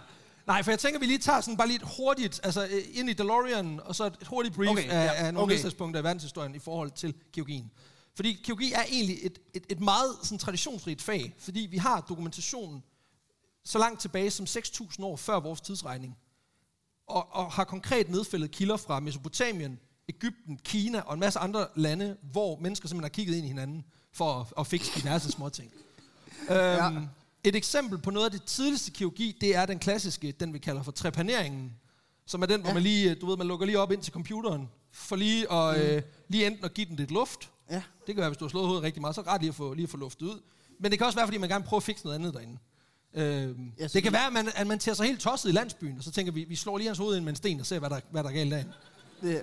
Nej, for jeg tænker, vi lige tager sådan bare lige et hurtigt, altså øh, ind i DeLorean, og så et hurtigt brief Okay, af, ja, af nogle okay. nedslagspunkter i verdenshistorien i forhold til kirurgien. Fordi kirurgi er egentlig et, et, et meget sådan, traditionsrigt fag, fordi vi har dokumentationen så langt tilbage som 6.000 år før vores tidsregning, og, og har konkret nedfældet kilder fra Mesopotamien, Ægypten, Kina og en masse andre lande, hvor mennesker simpelthen har kigget ind i hinanden for at, at fikse diverse små ting. Øhm, et eksempel på noget af det tidligste kirurgi, det er den klassiske, den vi kalder for trepaneringen, som er den, hvor man lige, du ved, man lukker lige op ind til computeren, for lige at, mm. øh, lige enten at give den lidt luft. Ja. Det kan være, hvis du har slået hovedet rigtig meget, så er det rart lige at få, lige at få luftet ud. Men det kan også være, fordi man gerne prøver at fikse noget andet derinde. Øhm, Ja, det kan være, at man, at man tager sig helt tosset i landsbyen, og så tænker vi, vi slår lige hans hoved ind med en sten og ser, hvad der, hvad der er galt derinde. det,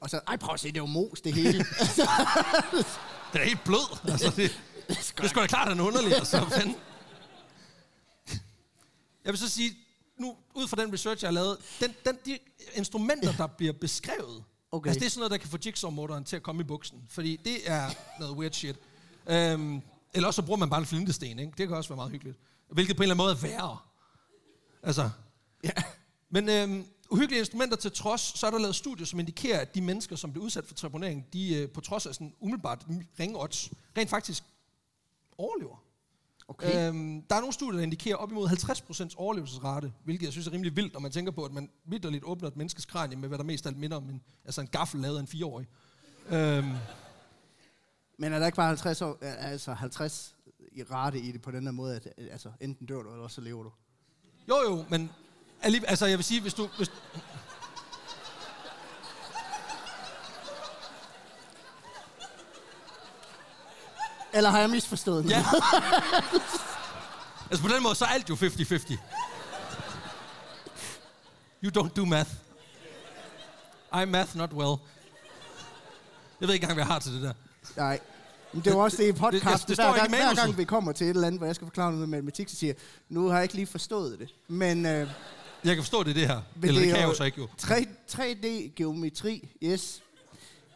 og så, ej prøv at se, det er jo mos, det hele. <laughs> Den er helt blød. Altså, det, <laughs> det er sgu da klart, at den er underlig. Altså, fanden. Jeg vil så sige, nu ud fra den research, jeg har lavet, den, den, de instrumenter, der bliver beskrevet, Okay. altså det er sådan noget, der kan få jigsaw-motoren til at komme i buksen. Fordi det er noget weird shit. Øhm, eller også så bruger man bare en flintesten, ikke? Det kan også være meget hyggeligt. Hvilket på en eller anden måde er værre. Altså, ja. men øhm, uhyggelige instrumenter til trods, så er der lavet studier, som indikerer, at de mennesker, som bliver udsat for treponering, de øh, på trods af sådan umiddelbart ringe odds, rent faktisk overlever. Okay. Øhm, der er nogle studier, der indikerer op imod 50% overlevelsesrate, hvilket jeg synes er rimelig vildt, når man tænker på, at man vidderligt åbner et menneskes kranie med, hvad der mest alt minder om en, altså en gaffel lavet af en fireårig. Øhm, Men er der ikke bare 50, år, altså 50 i rate i det på den her måde, at altså, enten dør du, eller så lever du? jo jo, men alligevel, altså jeg vil sige, hvis du... Hvis, Eller har jeg misforstået den? Ja. <laughs> altså på den måde, så er alt jo 50-50. You don't do math. I math not well. Jeg ved ikke engang, hvad jeg har til det der. Nej. Men det er jo også det i podcasten, det- det står hver, gang, hver gang vi kommer til et eller andet, hvor jeg skal forklare noget med matematik, så siger nu har jeg ikke lige forstået det. Men, øh, Jeg kan forstå, det det her. men Eller det, er kan jeg jo så ikke jo. 3, 3D-geometri, yes.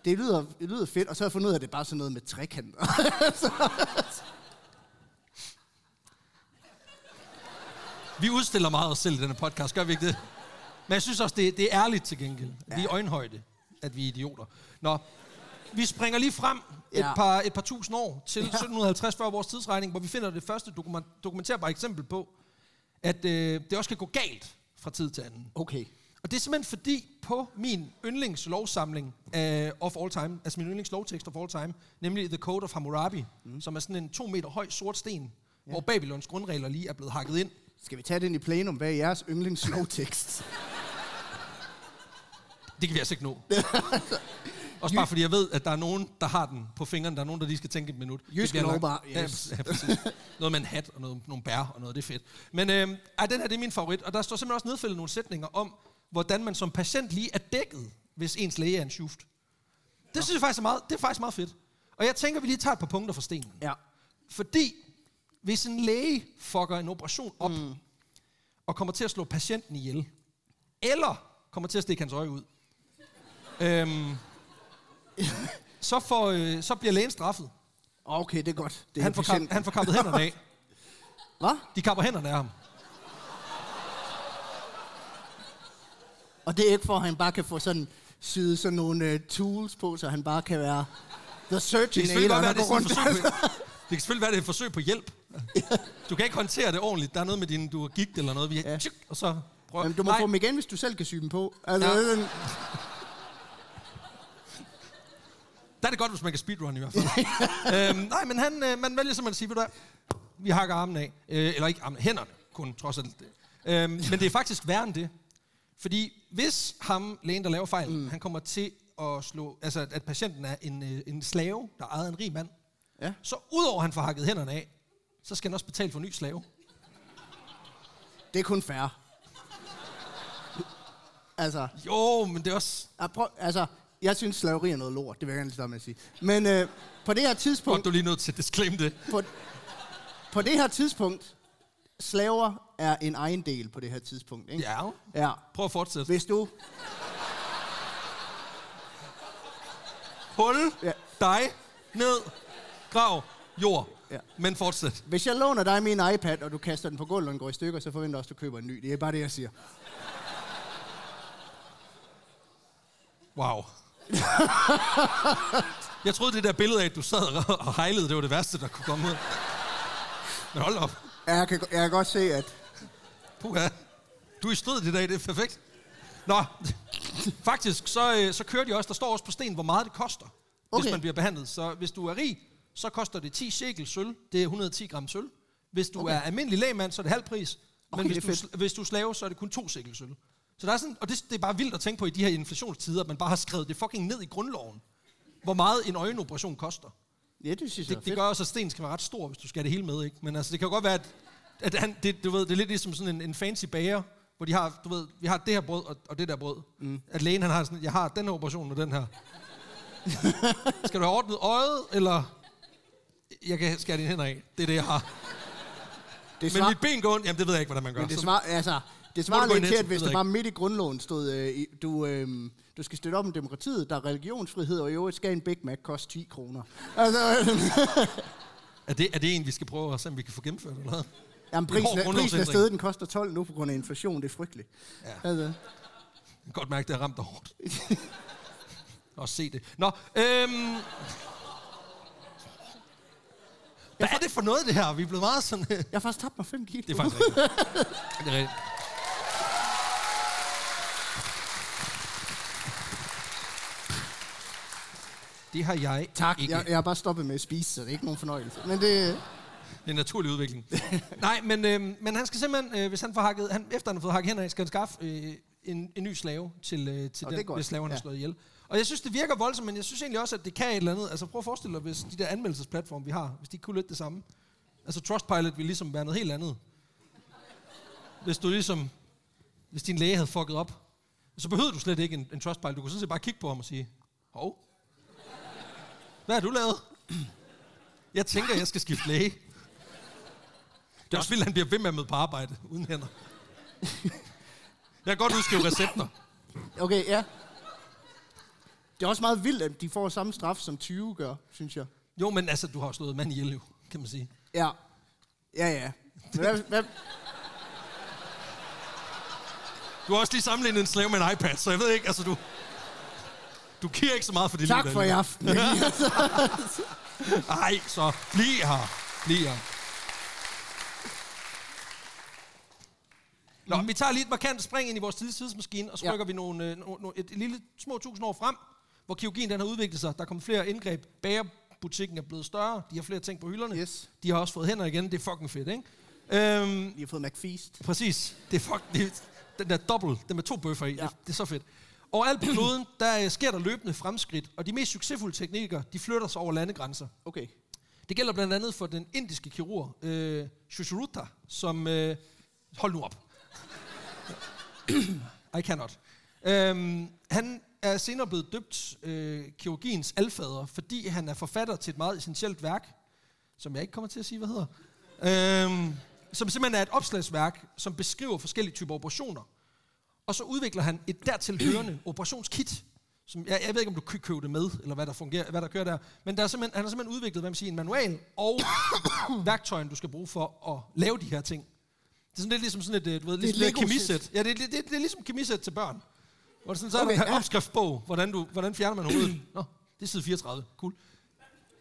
Det lyder, det lyder fedt, og så har jeg fundet ud af, at det er bare sådan noget med trekanter. <laughs> Vi udstiller meget os selv i denne podcast, gør vi ikke det? Men jeg synes også, det, det er ærligt til gengæld. Vi er øjenhøjde, at vi er idioter. Nå, vi springer lige frem et, Ja. par, et par tusind år til 1750 før vores tidsregning, hvor vi finder det første dokument, dokumenterbare eksempel på, at øh, det også kan gå galt fra tid til anden. Okay. Og det er simpelthen fordi, på min yndlingslovsamling af of all time, altså min yndlingslovtekst of all time, nemlig The Code of Hammurabi, mm. som er sådan en to meter høj sort sten, ja. hvor Babylons grundregler lige er blevet hakket ind. Skal vi tage den i plenum? Hvad er jeres yndlingslovtekst? Det kan vi altså ikke nå. <laughs> Også bare fordi jeg ved, at der er nogen, der har den på fingeren. Der er nogen, der lige skal tænke et minut. Langt. lovbar, Ja, yes. ja, præcis. Noget med en hat og noget, nogle bær og noget, det er fedt. Men øh, ej, den her, det er min favorit. Og der står simpelthen også nedfældet nogle sætninger om, hvordan man som patient lige er dækket, hvis ens læge er en sjuft. Det synes jeg faktisk er meget, det er faktisk meget fedt. Og jeg tænker, vi lige tager et par punkter fra stenen. ja. Fordi hvis en læge fucker en operation op, mm. og kommer til at slå patienten ihjel, eller kommer til at stikke hans øje ud, øhm, <laughs> så, får, øh, så bliver lægen straffet. Okay, det er godt. Det er Han får, han får kappet hænderne af. Hvad? De kapper hænderne af ham. Og det er ikke for, at han bare kan få sådan syet sådan nogle uh, tools på, så han bare kan være the Det surgeon kan godt være, der det rundt. på, det kan selvfølgelig være, det er et forsøg på hjælp. Du kan ikke håndtere det ordentligt. Der er noget med din, du har gigt eller noget. Vi, ja. Ja. Og så prøver. Men du må Nej. få dem igen, hvis du selv kan sy dem på. Altså, Ja. sådan, <laughs> Der er det godt, hvis man kan speedrun i hvert fald. <laughs> øhm, nej, men han, øh, man vælger simpelthen at sige, ved du hvad, vi hakker armen af. Øh, eller ikke armen, hænderne kun, trods alt. Øhm, men det er faktisk værre end det. Fordi hvis ham, lægen, der laver fejl, mm. han kommer til at slå, altså at patienten er en, øh, en slave, der ejer en rig mand, Ja. så udover han får hakket hænderne af, så skal han også betale for en ny slave. det er kun fair. Altså, Jo, men det er også... jeg prøv, altså, jeg synes, slaveri er noget lort. Det vil jeg gerne lige starte med at sige. Men øh, på det her Godt, tidspunkt, du er lige nødt til at disclaim det. på, på det her tidspunkt, slaver er en egen del på det her tidspunkt. Ikke? Ja, ja. prøv at fortsætte. Hvis du... Hul Ja. dig ned, grav, jord. Ja. Men fortsæt. Hvis jeg låner dig min iPad, og du kaster den på gulvet, og den går i stykker, så forventer jeg også, at du køber en ny. Det er bare det, jeg siger. Wow. jeg troede, det der billede af, at du sad og- hejlede, det var det værste, der kunne komme ud. Men hold op. Ja, Jeg kan, jeg kan godt se, at... Puha. Du er i stødet i dag, det er perfekt. Nå, <laughs> faktisk, så, øh, så kører de også, der står også på sten, hvor meget det koster, okay. Hvis man bliver behandlet. Så hvis du er rig, så koster det 10 shekel sølv, det er 110 gram sølv. Hvis du okay. er almindelig lægmand, så er det halv pris. Men Okay, hvis, du, hvis du er slave, så er det kun 2 shekel sølv. Så der er sådan, og det, det er bare vildt at tænke på i de her inflationstider, at man bare har skrevet det fucking ned i grundloven. Hvor meget en øjenoperation koster. Ja, det synes jeg er Det, det gør også, at sten skal være ret stor, hvis du skal have det hele med, ikke? Men altså, det kan godt være, at, at han, det, du ved, det er lidt ligesom sådan en, en fancy bager, hvor de har, du ved, vi har det her brød og, og det der brød. Mm. At lægen, han har sådan, jeg har den her operation og den her. <laughs> skal du have ordnet øjet, eller jeg kan skære dine hænder af? Det er det, jeg har. Det Men svar, mit ben går ondt, jamen det ved jeg ikke, hvordan man gør. men det Så- svarer, altså, det svarer lidt til, at hvis jeg bare midt i grundloven stod, øh, du, øh, du skal støtte op om demokratiet, der er religionsfrihed, og i øvrigt skal en Big Mac koste 10 kroner. <laughs> Altså, <laughs> er, det, er det en, vi skal prøve at se, om vi kan få gennemført, eller jamen, En prisen, er, prisen er stedet, den koster 12 nu på grund af inflation. Det er frygteligt. Ja. Altså, Jeg kan godt mærke, det har ramt dig hårdt. <laughs> Også se det. Nå, øhm... Hvad er det for noget, det her? Vi er blevet meget sådan... jeg har faktisk tabt mig 5 kilo. Det er faktisk rigtigt. Det er rigtigt. Det har jeg Tak, ikke. jeg, jeg har bare stoppet med at spise, så det er ikke nogen fornøjelse. Men det, Det er en naturlig udvikling. <laughs> Nej, men, øh, men han skal simpelthen, øh, hvis han får hakket, han, efter han har fået hakket hænder af, skal han skaffe øh, en, en ny slave til, øh, til Og den, det er godt. hvis slaven har Ja. slået ihjel. Og jeg synes, det virker voldsomt, men jeg synes egentlig også, at det kan et eller andet. Altså prøv at forestille dig, hvis de der anmeldelsesplatforme, vi har, hvis de kunne lidt det samme. Altså Trustpilot ville ligesom være noget helt andet. Hvis du ligesom, hvis din læge havde fucket op, så behøvede du slet ikke en, en Trustpilot. Du kunne sådan set bare kigge på ham og sige, hov, hvad har du lavet? Jeg tænker, jeg skal skifte læge. Det er også vildt, at han bliver ved med at møde på arbejde uden hænder. Jeg kan godt udskrive recepter. okay, ja. Det er også meget vildt, at de får samme straf, som 20 gør, synes jeg. Jo, men altså, du har jo slået mand ihjel, jo, kan man sige. Ja. Ja, ja. Men Hvad, hvad, Du har også lige sammenlignet en slave med en iPad, så jeg ved ikke, altså du... Du giver ikke så meget for det tak for i aften. <laughs> Ej, så bliv her. Bliv her. Nå, vi tager lige et markant spring ind i vores tids- tidsmaskine, og så Ja. rykker vi nogle, øh, no, no, et, et lille små tusind år frem, hvor kirurgien den har udviklet sig. Der er kommet flere indgreb. Bagerbutikken er blevet større. De har flere ting på hylderne. Yes. De har også fået hænder igen. Det er fucking fedt, ikke? Øhm, Vi har fået McFeast. Præcis. Det er fuck, det, er- den der dobbelt, den med to bøffer i, ja. Ja. det, det er så fedt. Overalt på kloden, der øh, sker der løbende fremskridt, og de mest succesfulde teknikker, de flytter sig over landegrænser. Okay. Det gælder blandt andet for den indiske kirurg, øh, Shushruta, som... Øh, hold nu op. I cannot. Øhm, han er senere blevet døbt øh, kirurgiens alfader, fordi han er forfatter til et meget essentielt værk, som jeg ikke kommer til at sige, hvad hedder. Øhm, som simpelthen er et opslagsværk, som beskriver forskellige typer operationer. Og så udvikler han et dertil hørende operationskit. Som, jeg, jeg ved ikke, om du kan købe det med, eller hvad der, fungerer, hvad der kører der. Men der er simpelthen, han har simpelthen udviklet hvad man siger, en manual og <coughs> værktøjen, du skal bruge for at lave de her ting. Det er sådan lidt ligesom sådan et, øh, du ved, ligesom et et kemisæt. Ja, det, er- det, det, det, er ligesom kemisæt til børn. Hvor det sådan, så okay, er der en ja. opskriftsbog, hvordan, du, hvordan fjerner man hovedet. Nå, det er side 34. Cool.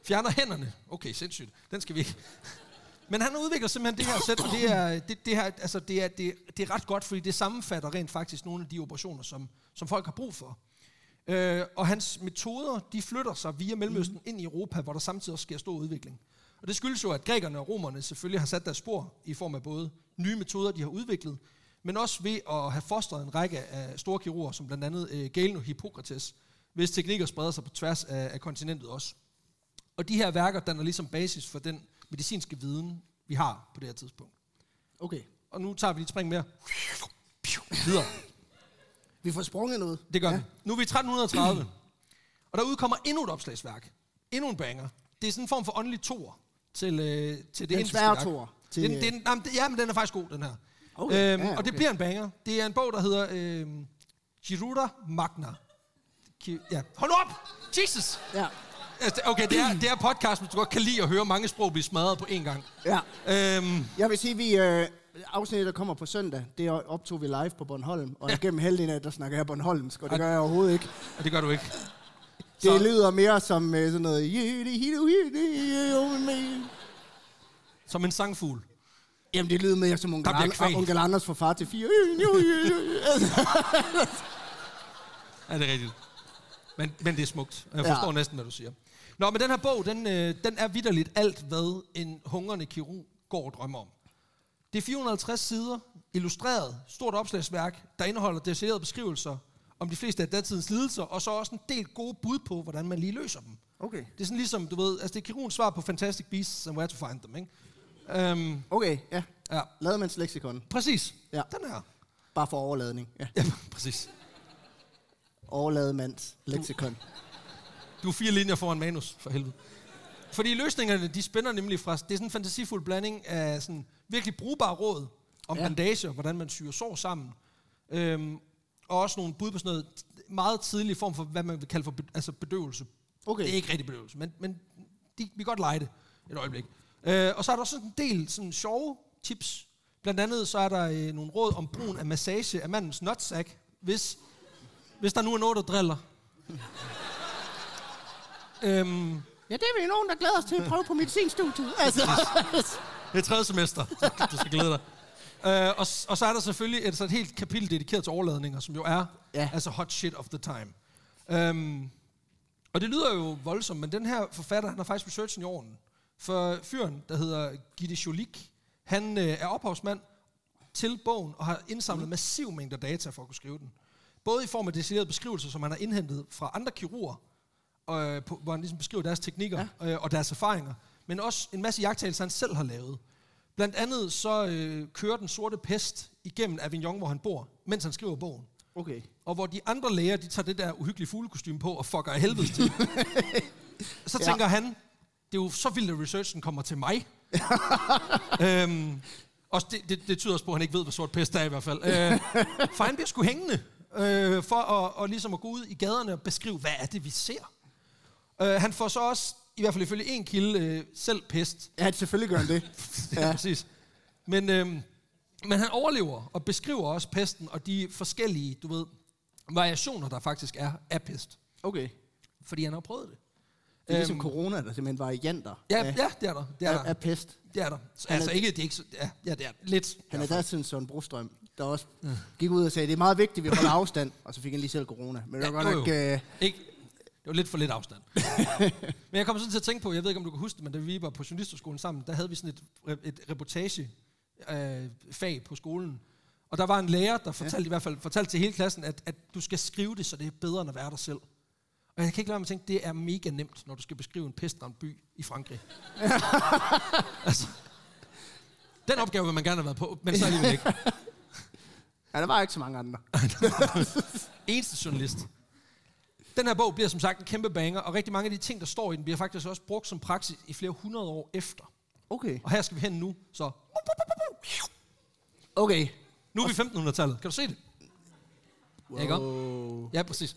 Fjerner hænderne. Okay, sindssygt. Den skal vi ikke. Men han udvikler simpelthen det her sæt, og det er, det, det her, altså det er, det, det er ret godt, fordi det sammenfatter rent faktisk nogle af de operationer, som, som folk har brug for. Øh, og hans metoder, de flytter sig via Mellemøsten ind i Europa, hvor der samtidig også sker stor udvikling. Og det skyldes jo, at grækerne og romerne selvfølgelig har sat deres spor i form af både nye metoder, de har udviklet, men også ved at have fostret en række af store kirurger, som blandt andet øh, Galen og Hippokrates, hvis teknikker spreder sig på tværs af, af kontinentet også. Og de her værker danner ligesom basis for den medicinske viden, vi har på det her tidspunkt. Okay. Og nu tager vi lige et spring mere. Videre. Vi får sprunget noget. Det gør ja. vi. Nu er vi i 1330, og der udkommer endnu et opslagsværk. Endnu en banger. Det er sådan en form for åndelig tor til, øh, til det indiske værk. toer Til, den, den, jamen, det, ja, men den er faktisk god, den her. Okay, Øhm, ja, Og det okay. bliver en banger. Det er en bog, der hedder øh, Giruda Magna. Ja. Hold op! Jesus! Ja. Altså, Okay, det er, det er podcast, hvis du godt kan lide at høre mange sprog blive smadret på én gang. ja. Øhm, Jeg vil sige, vi øh, afsnittet, der kommer på søndag, det optog vi live på Bornholm. Og ja. gennem halvdelen af, der snakker jeg Bornholmsk, og det gør jeg overhovedet ikke. og det gør du ikke. Det Så- lyder mere som øh, sådan noget... Som en sangfugl. Jamen, det lyder mere som onkel, An- onkel Anders for far til fire. Ja, det er rigtigt. Men, men det er smukt. Jeg forstår ja. næsten, hvad du siger. Nå, men den her bog, den, øh, den er vidderligt alt, hvad en hungrende kirurg går og drømmer om. Det er 450 sider, illustreret, stort opslagsværk, der indeholder detaljerede beskrivelser om de fleste af datidens lidelser, og så også en del gode bud på, hvordan man lige løser dem. Okay. Det er sådan ligesom, du ved, altså det er kirurgens svar på Fantastic Beasts and Where to Find Them, ikke? Um, Okay, ja. ja, Lademands leksikon. præcis. Ja. Den her. Bare for overladning. Ja. Ja, præcis. Overlademands leksikon. Du er fire linjer foran manus, for helvede. Fordi løsningerne, de spænder nemlig fra... Det er sådan en fantasifuld blanding af sådan virkelig brugbare råd om ja. bandager, hvordan man syr sår sammen. Øhm, og også nogle bud på sådan noget meget tidlig form for, hvad man vil kalde for be, altså bedøvelse. Okay. Det er ikke rigtig bedøvelse, men, men de, vi kan godt lege det et øjeblik. Øh, og så er der også en del sådan sjove tips. Blandt andet så er der øh, nogle råd om brugen af massage af mandens nutsack, hvis, hvis der nu er noget, der driller. Øhm, Ja, det er vi nogen, der glæder os til at prøve på medicinstudiet. <laughs> Altså. Det er tredje semester. Du- skal glæde dig. Uh, og, og så er der selvfølgelig et, så et helt kapitel dedikeret til overladninger, som jo er Ja. altså hot shit of the time. Um, og det lyder jo voldsomt, men den her forfatter, han har faktisk researchen i orden. For fyren, der hedder Gitte Jolik, han øh, er ophavsmand til bogen og har indsamlet massiv mængder data for at kunne skrive den. Både i form af detaljerede beskrivelser, som han har indhentet fra andre kirurger, øh, på, hvor han ligesom beskriver deres teknikker ja. øh, og deres erfaringer, men også en masse jagttagelser, han selv har lavet. Blandt andet så øh, kører den sorte pest igennem Avignon, hvor han bor, mens han skriver bogen. Okay. Og hvor de andre læger, de tager det der uhyggelige fuglekostyme på og fucker af helvede til. <laughs> så Ja. tænker han, det er jo så vildt, at researchen kommer til mig. <laughs> øhm, og det, det, det tyder også på, at han ikke ved, hvad sort pest er i hvert fald. Øh, for han bliver sgu hængende. øh, for at, og ligesom at gå ud i gaderne og beskrive, hvad er det, vi ser. Øh, han får så også, i hvert fald ifølge en kilde, øh, selv pest. Ja, selvfølgelig gør han det. <laughs> Ja, præcis. Men, øhm, men han overlever og beskriver også pesten og de forskellige, du ved, variationer, der faktisk er af pest. Okay. Fordi han har prøvet det. Det er ligesom Øhm, corona, der er simpelthen varianter Ja, af, ja, det er der. Det er af, der. af pest. Det er der. Han Altså er- ikke, det er ikke så, ja, ja, det er lidt. Han er der sådan Søren Brostrøm, der også gik ud og sagde, det er meget vigtigt, at vi holder afstand. Og så fik han lige selv corona. Men det var Ja, godt jo, nok... jo. Øh, Ikke, det var lidt for lidt afstand. <laughs> men jeg kommer sådan til at tænke på, jeg ved ikke, om du kan huske det, men da vi var på journalisterskolen sammen, der havde vi sådan et, et reportage øh, fag på skolen. Og der var en lærer, der fortalte ja. i hvert fald fortalte til hele klassen, at, at du skal skrive det, så det er bedre end at være dig selv. Og jeg kan ikke lade mig at tænke, det er mega nemt, når du skal beskrive en pestramt by i Frankrig. <laughs> altså, den opgave vil man gerne have været på, men så alligevel ikke. <laughs> ja, der var ikke så mange andre. Eneste journalist. Den her bog bliver som sagt en kæmpe banger, og rigtig mange af de ting, der står i den, bliver faktisk også brugt som praksis i flere hundrede år efter. Okay. Og her skal vi hen nu, så Okay. nu er vi i 1500-tallet. Kan du se det? Wow. Ikke Ja, præcis.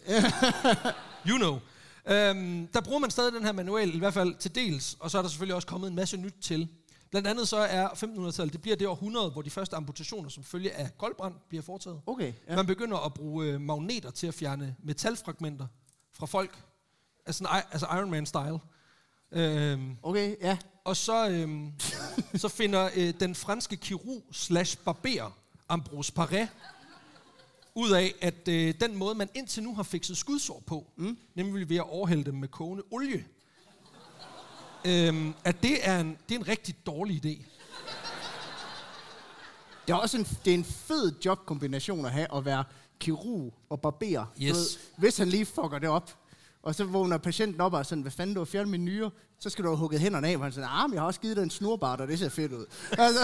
<laughs> you know. Øhm, der bruger man stadig den her manual, i hvert fald til dels, og så er der selvfølgelig også kommet en masse nyt til. Blandt andet så er 1500-tallet, det bliver det århundrede, hvor de første amputationer som følge af koldbrand bliver foretaget. Okay, ja. Man begynder at bruge øh, magneter til at fjerne metalfragmenter fra folk. Altså, altså Iron Man-style. Øhm, Okay, ja. og så, øhm, <laughs> så finder øh, den franske kirurg slash barber Ambrose Paré ud af, at øh, den måde, man indtil nu har fikset skudsår på, mm. nemlig ved at overhælde dem med kogende olie, øhm, at det er, en, det er en rigtig dårlig idé. Det er også en, det er en fed jobkombination at have, at være kirurg og barber. Du Yes. hvis han lige fucker det op, og så vågner patienten op og er sådan, hvad fanden, du har fjernet min nyre, så skal du have hugget hænderne af, og han siger, ah, jeg har også givet dig en snurbart, og det ser fedt ud. <laughs> Altså,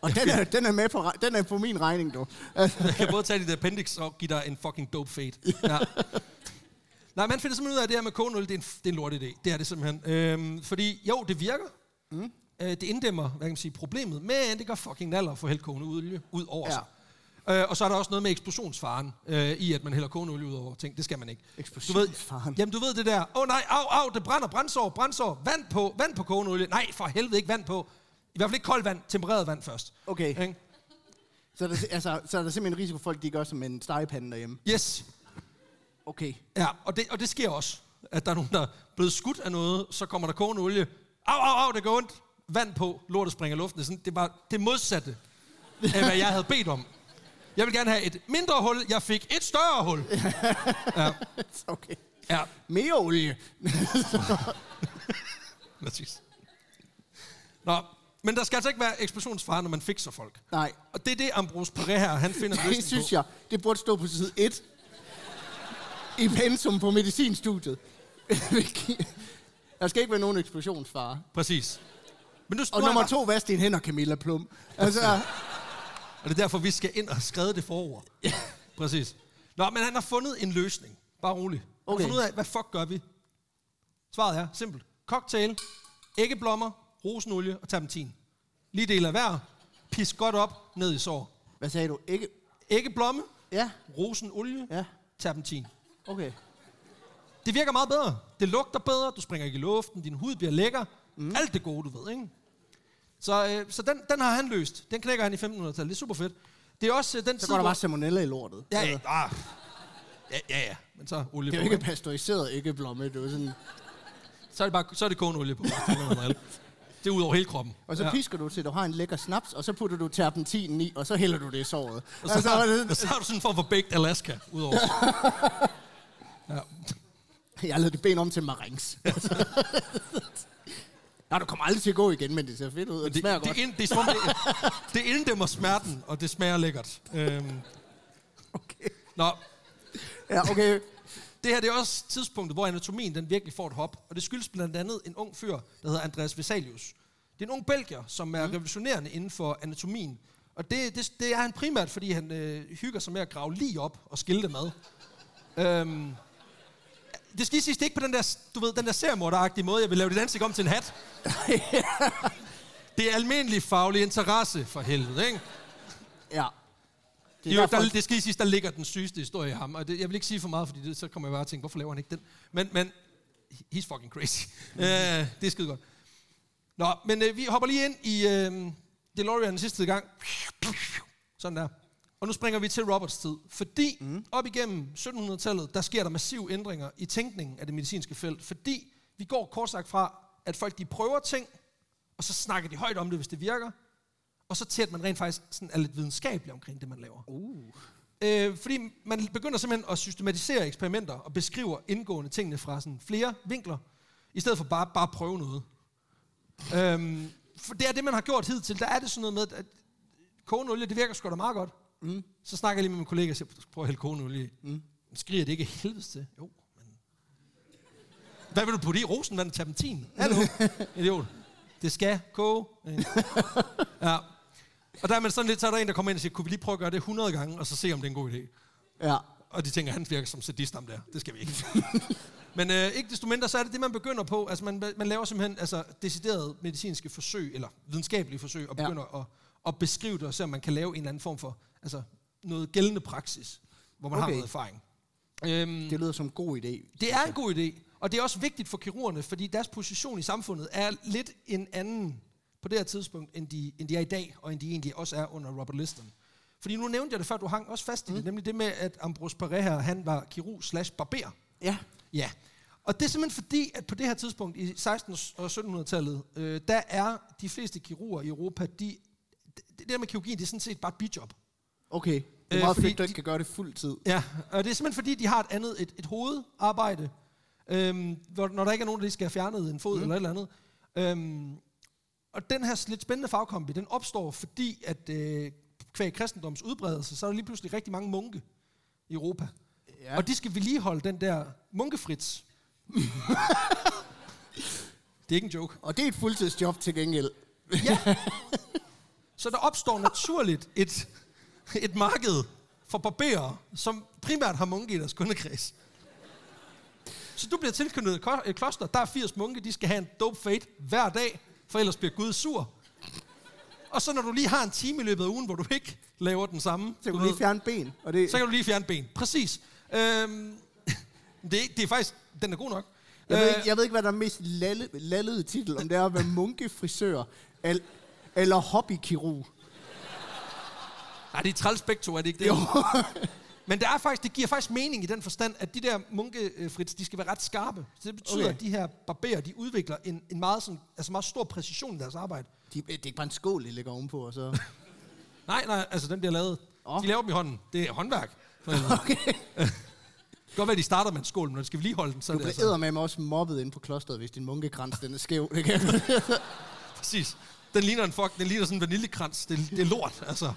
og den er, den, er med på, den er på min regning, du. Altså, <laughs> Jeg kan både tage dit appendix og give dig en fucking dope fade. Ja. Nej, man finder simpelthen ud af, at det her med kogende olie, det er en, det er en lort idé. Det er det simpelthen. Øhm, fordi jo, det virker. Mm. Øh, det inddæmmer, hvad kan man sige, problemet, men det gør fucking naller få hældt kogende olie ud over Ja. sig. Øh, og så er der også noget med eksplosionsfaren øh, i, at man hælder kogende olie ud over ting. Det skal man ikke. Eksplosionsfaren? Du ved, jamen, du ved det der. Åh oh, nej, au, au, det brænder, brændsår, brændsår. Vand på, vand på kogende olie. Nej, for helvede ikke vand på. I hvert fald ikke koldt vand, tempereret vand først. Okay. Ikke? så, er der, altså, så er der simpelthen en risiko for, at de gør som en stegepande derhjemme. Yes. Okay. Ja, og det, og det sker også, at der er nogen, der er blevet skudt af noget, så kommer der kogende olie. Au, au, au, det går ondt. Vand på, lortet springer luften. Det er, sådan, det var det modsatte af, hvad jeg havde bedt om. Jeg vil gerne have et mindre hul. Jeg fik et større hul. <laughs> okay. Ja, Mere olie. <laughs> præcis. Nå, men der skal altså ikke være eksplosionsfare, når man fikser folk. Nej, Og det er det, Ambrose Paré her, han finder <laughs> løsning det synes på. jeg, det burde stå på side 1 i pensum på medicinstudiet. Der skal ikke være nogen eksplosionsfare. Præcis. Men nu, Og nu er nummer to, vask dine hænder, Camilla Plum. Altså, Og det er derfor, vi skal ind og skrive det forover. Ja. Præcis. Nå, men han har fundet en løsning. Bare rolig. Han Okay. har fundet ud af, hvad fuck gør vi? Svaret er simpelt. Cocktail, æggeblommer, rosenolie og terpentin. Lige del af hver. Pis godt op, ned i sår. hvad sagde du? Ikke? Æggeblomme, Ja, rosenolie, ja, terpentin. okay. Det virker meget bedre. Det lugter bedre, du springer ikke i luften, din hud bliver lækker. Mm. Alt det gode, du ved, ikke? Så, øh, så den, den har han løst. Den knækker han i 1500-tallet. Det er super fedt. Det er også øh, den Så tid, går der hvor- bare salmonella i lortet. Ja, Altså, ja, ah. ja, ja, ja. Men så olie Det er på. jo ikke pasteuriseret æggeblomme, det er jo sådan... Så er det bare så er det kogende olie på. det er ud over hele kroppen. Og så ja. pisker du til, du har en lækker snaps, og så putter du terpentinen i, og så hælder du det i såret. Og så, Altså, har, det- så har du sådan en form for baked Alaska udover. <laughs> ja. Jeg lavede det ben om til marings. <laughs> Nej, du kommer aldrig til at gå igen, men det ser fedt ud, og det, Det, smager det, godt. det, ind, det, er, som om det, det inddæmmer smerten, og det smager lækkert. Øhm, Okay. nå, Ja, okay. det her det er også tidspunktet, hvor anatomien den virkelig får et hop. Og det skyldes blandt andet en ung fyr, der hedder Andreas Vesalius. Det er en ung belgier, som er revolutionerende inden for anatomien. Og det, det, det er han primært, fordi han øh, hygger sig med at grave lige op og skille det med. Øhm, det skal lige siges, det ikke på den der, du ved, den der seriemorderagtige måde, jeg vil lave dit ansigt om til en hat. <laughs> det er almindelig faglig interesse for helvede, ikke? Ja. Det, er jo, der, det skal lige sige, der ligger den sygeste historie i ham. Og det, jeg vil ikke sige for meget, fordi det, så kommer jeg bare og tænke, hvorfor laver han ikke den? Men, men he's fucking crazy. uh, <laughs> det er skide godt. Nå, men uh, vi hopper lige ind i uh, DeLorean den sidste gang. Sådan der. Og nu springer vi til Roberts tid. Fordi mm. op igennem 1700-tallet, der sker der massive ændringer i tænkningen af det medicinske felt. Fordi vi går kort sagt fra, at folk de prøver ting, og så snakker de højt om det, hvis det virker. Og så til, at man rent faktisk sådan er lidt videnskabelig omkring det, man laver. Uh. Øh, fordi man begynder simpelthen at systematisere eksperimenter og beskriver indgående tingene fra sådan flere vinkler, i stedet for bare, bare at prøve noget. øhm, for det er det, man har gjort hidtil. Der er det sådan noget med, at kogende olie, det virker sgu da meget godt. Mm. Så snakker jeg lige med min kollega og siger, prøv at hælde kogende olie i. Mm. Skriger det ikke helvedes til? Jo, men... Hvad vil du putte i? Rosenvand og terpentin? <laughs> Hallo? <laughs> Idiot. Det skal koge. ja. Og der er man sådan lidt, så er der en, der kommer ind og siger, kunne vi lige prøve at gøre det 100 gange, og så se, om det er en god idé. Ja. Og de tænker, han virker som sadist ham der. Det skal vi ikke. <laughs> Men øh, ikke desto mindre, så er det det, man begynder på. Altså, man, man laver simpelthen altså, deciderede medicinske forsøg, eller videnskabelige forsøg, og begynder ja. at, at beskrive det, og se, om man kan lave en eller anden form for altså, noget gældende praksis, hvor man okay. har noget erfaring. Øhm, Det lyder som en god idé. det er en god idé, og det er også vigtigt for kirurgerne, fordi deres position i samfundet er lidt en anden på det her tidspunkt, end de, end de er i dag, og end de egentlig også er under Robert Liston. Fordi nu nævnte jeg det før, du hang også fast i mm. det, nemlig det med, at Ambrose Paré her, han var kirurg slash barber. Ja. Ja. Og det er simpelthen fordi, at på det her tidspunkt i 1600- og 1700-tallet, øh, der er de fleste kirurger i Europa, de, det, det der med kirurgien, det er sådan set bare et bijob. Okay. Det er Øh, meget fordi fedt, du ikke kan gøre det fuld tid. Ja, og det er simpelthen fordi, de har et andet, et, et hovedarbejde, øhm, hvor, når der ikke er nogen, der lige skal have fjernet en fod mm. eller et eller andet. Øhm, og den her lidt spændende fagkombi, den opstår fordi, at øh, kvæg kristendoms udbredelse, så er der lige pludselig rigtig mange munke i Europa. Ja. Og de skal vedligeholde den der munkefrits. <laughs> det er ikke en joke. Og det er et fuldtidsjob til gengæld. Ja. Så der opstår naturligt et, <laughs> et marked for barberer, som primært har munke i deres kundekreds. Så du bliver tilknyttet et kloster, der er 80 munke, de skal have en dope fate hver dag, for ellers bliver Gud sur. Og så når du lige har en time i løbet af ugen, hvor du ikke laver den samme, Så du kan du lige fjerne ben. Og det, så kan du lige fjerne ben. Præcis. Øhm, <laughs> det, er, det er faktisk, den er god nok. jeg, ved Øh, ikke, jeg ved ikke, hvad der er mest lalle, lallede titel, om det er at være munkefrisør el, eller hobbykirurg. Nej, det er træls begge to, er det ikke det? Jo. <laughs> Men det, er faktisk, det giver faktisk mening i den forstand, at de der munkefrits, de skal være ret skarpe. Så det betyder, Okay. at de her barberer, de udvikler en, en meget, sådan, altså meget stor præcision i deres arbejde. De, det er ikke bare en skål, de ligger ovenpå, og så... <laughs> Nej, nej, altså den bliver lavet. Oh. De laver dem i hånden. Det er håndværk. <laughs> Okay. godt være, at de starter med en skål, men når de skal vedligeholde den, så Du er bliver altså... med mig også mobbet inde på klosteret, hvis din munkekrans den er skæv. Det kan. Præcis. Den ligner en fuck, den ligner sådan en vaniljekrans. Det, det er lort, altså.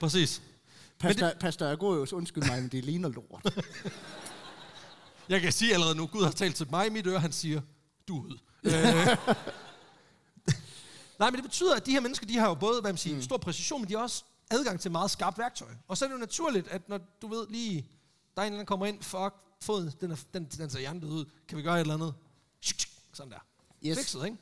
Præcis. Pastor, Pastor Agorius, undskyld mig, men det ligner lort. <laughs> Jeg kan sige allerede nu, Gud har talt til mig i mit øre, han siger, du ud. <laughs> Øh. <laughs> Nej, men det betyder, at de her mennesker, de har jo både, hvad man siger, mm. stor præcision, men de har også adgang til meget skarpt værktøj. Og så er det jo naturligt, at når du ved lige, der er en eller anden, kommer ind, fuck, foden, den, er, den, den ser hjernedød ud, kan vi gøre et eller andet? Sådan der. Yes. Fikset, ikke?